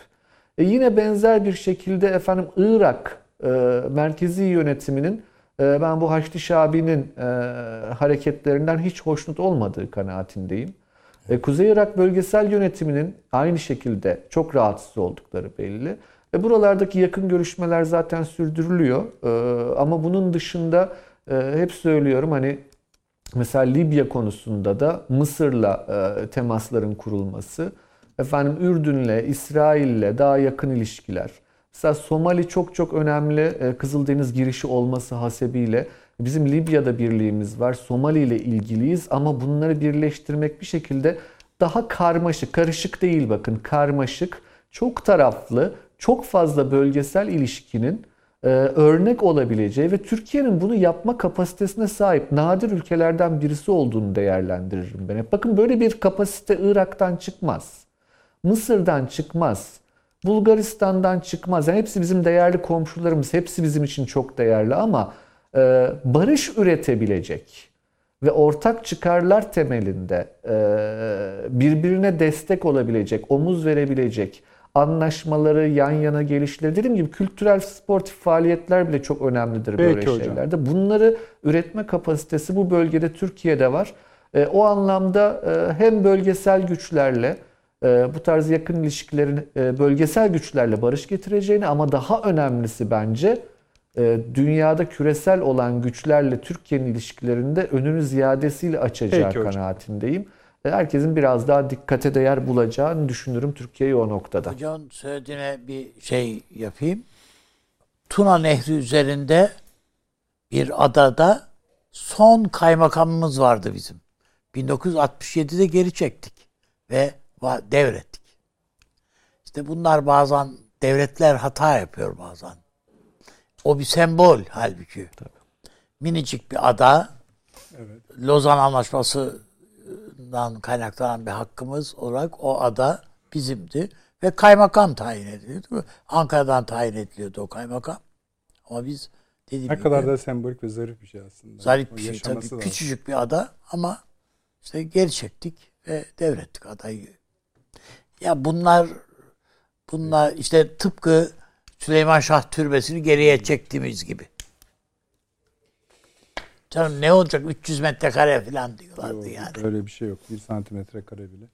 E yine benzer bir şekilde efendim Irak e, merkezi yönetiminin ben bu Haçlı Şabi'nin e, hareketlerinden hiç hoşnut olmadığı kanaatindeyim. E, Kuzey Irak bölgesel yönetiminin aynı şekilde çok rahatsız oldukları belli. E, buralardaki yakın görüşmeler zaten sürdürülüyor. E, ama bunun dışında e, hep söylüyorum hani mesela Libya konusunda da Mısır'la e, temasların kurulması, efendim Ürdün'le, İsrail'le daha yakın ilişkiler. Mesela Somali çok çok önemli e, Kızıldeniz girişi olması hasebiyle bizim Libya'da birliğimiz var. Somali ile ilgiliyiz ama bunları birleştirmek bir şekilde daha karmaşık, karışık değil bakın karmaşık, çok taraflı, çok fazla bölgesel ilişkinin e, örnek olabileceği ve Türkiye'nin bunu yapma kapasitesine sahip nadir ülkelerden birisi olduğunu değerlendiririm ben. Bakın böyle bir kapasite Irak'tan çıkmaz. Mısır'dan çıkmaz. Bulgaristan'dan çıkmaz. Yani hepsi bizim değerli komşularımız. Hepsi bizim için çok değerli ama e, barış üretebilecek ve ortak çıkarlar temelinde e, birbirine destek olabilecek, omuz verebilecek anlaşmaları, yan yana gelişleri, dediğim gibi kültürel, sportif faaliyetler bile çok önemlidir Peki böyle hocam. şeylerde. Bunları üretme kapasitesi bu bölgede Türkiye'de var. E, o anlamda e, hem bölgesel güçlerle bu tarz yakın ilişkilerin e, bölgesel güçlerle barış getireceğini ama daha önemlisi bence e, dünyada küresel olan güçlerle Türkiye'nin ilişkilerinde önünü ziyadesiyle açacağı Peki hocam. kanaatindeyim. E, Herkesin biraz daha dikkate değer bulacağını düşünürüm Türkiye'yi o noktada. Hocam söylediğine bir şey yapayım. Tuna Nehri üzerinde bir adada son kaymakamımız vardı bizim. 1967'de geri çektik ve devrettik. İşte bunlar bazen devletler hata yapıyor bazen. O bir sembol halbuki. Minicik bir ada. Lozan Anlaşması'ndan kaynaklanan bir hakkımız olarak o ada bizimdi. Ve kaymakam tayin ediliyordu. Ankara'dan tayin ediliyordu o kaymakam. Ama biz dediğim Ne gibi kadar da sembolik ve zarif bir şey aslında. zarif O bir şey tabii. lazım. Küçücük bir ada ama işte geri çektik ve devrettik adayı. Ya bunlar bunlar işte tıpkı Süleyman Şah Türbesi'ni geriye çektiğimiz gibi. Canım ne olacak 300 metrekare falan diyorlardı Yok, yani. Öyle bir şey yok. Bir santimetre kare bile.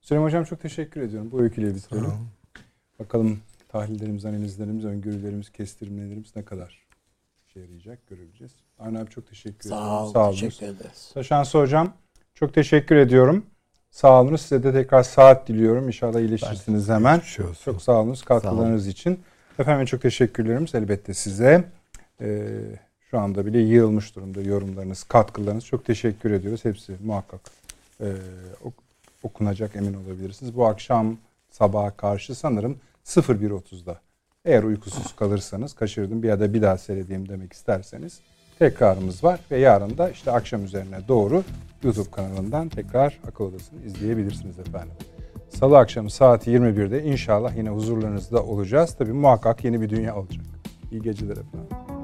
Süleyman Hocam çok teşekkür ediyorum. Bu öyküyle bitirelim. Bakalım tahlillerimiz, analizlerimiz, öngörülerimiz, kestirimlerimiz ne kadar işe yarayacak göreceğiz. Avni abi çok teşekkür ediyorum. Sağ ol, Sağ olun. teşekkür ederiz. Taşansı Hocam çok teşekkür ediyorum. Sağ olunuz. Size de tekrar saat diliyorum. İnşallah iyileşirsiniz hemen. Olsun. Çok sağ olunuz katkılarınız için. Efendim çok teşekkürlerimiz elbette size. Ee, şu anda bile yığılmış durumda yorumlarınız, katkılarınız. Çok teşekkür ediyoruz. Hepsi muhakkak e, ok- okunacak emin olabilirsiniz. Bu akşam sabaha karşı sanırım 01.30'da eğer uykusuz kalırsanız kaçırdım bir ya da bir daha seyredeyim demek isterseniz tekrarımız var ve yarın da işte akşam üzerine doğru YouTube kanalından tekrar akıl odasını izleyebilirsiniz efendim. Salı akşamı saat 21'de inşallah yine huzurlarınızda olacağız. Tabii muhakkak yeni bir dünya olacak. İyi geceler efendim.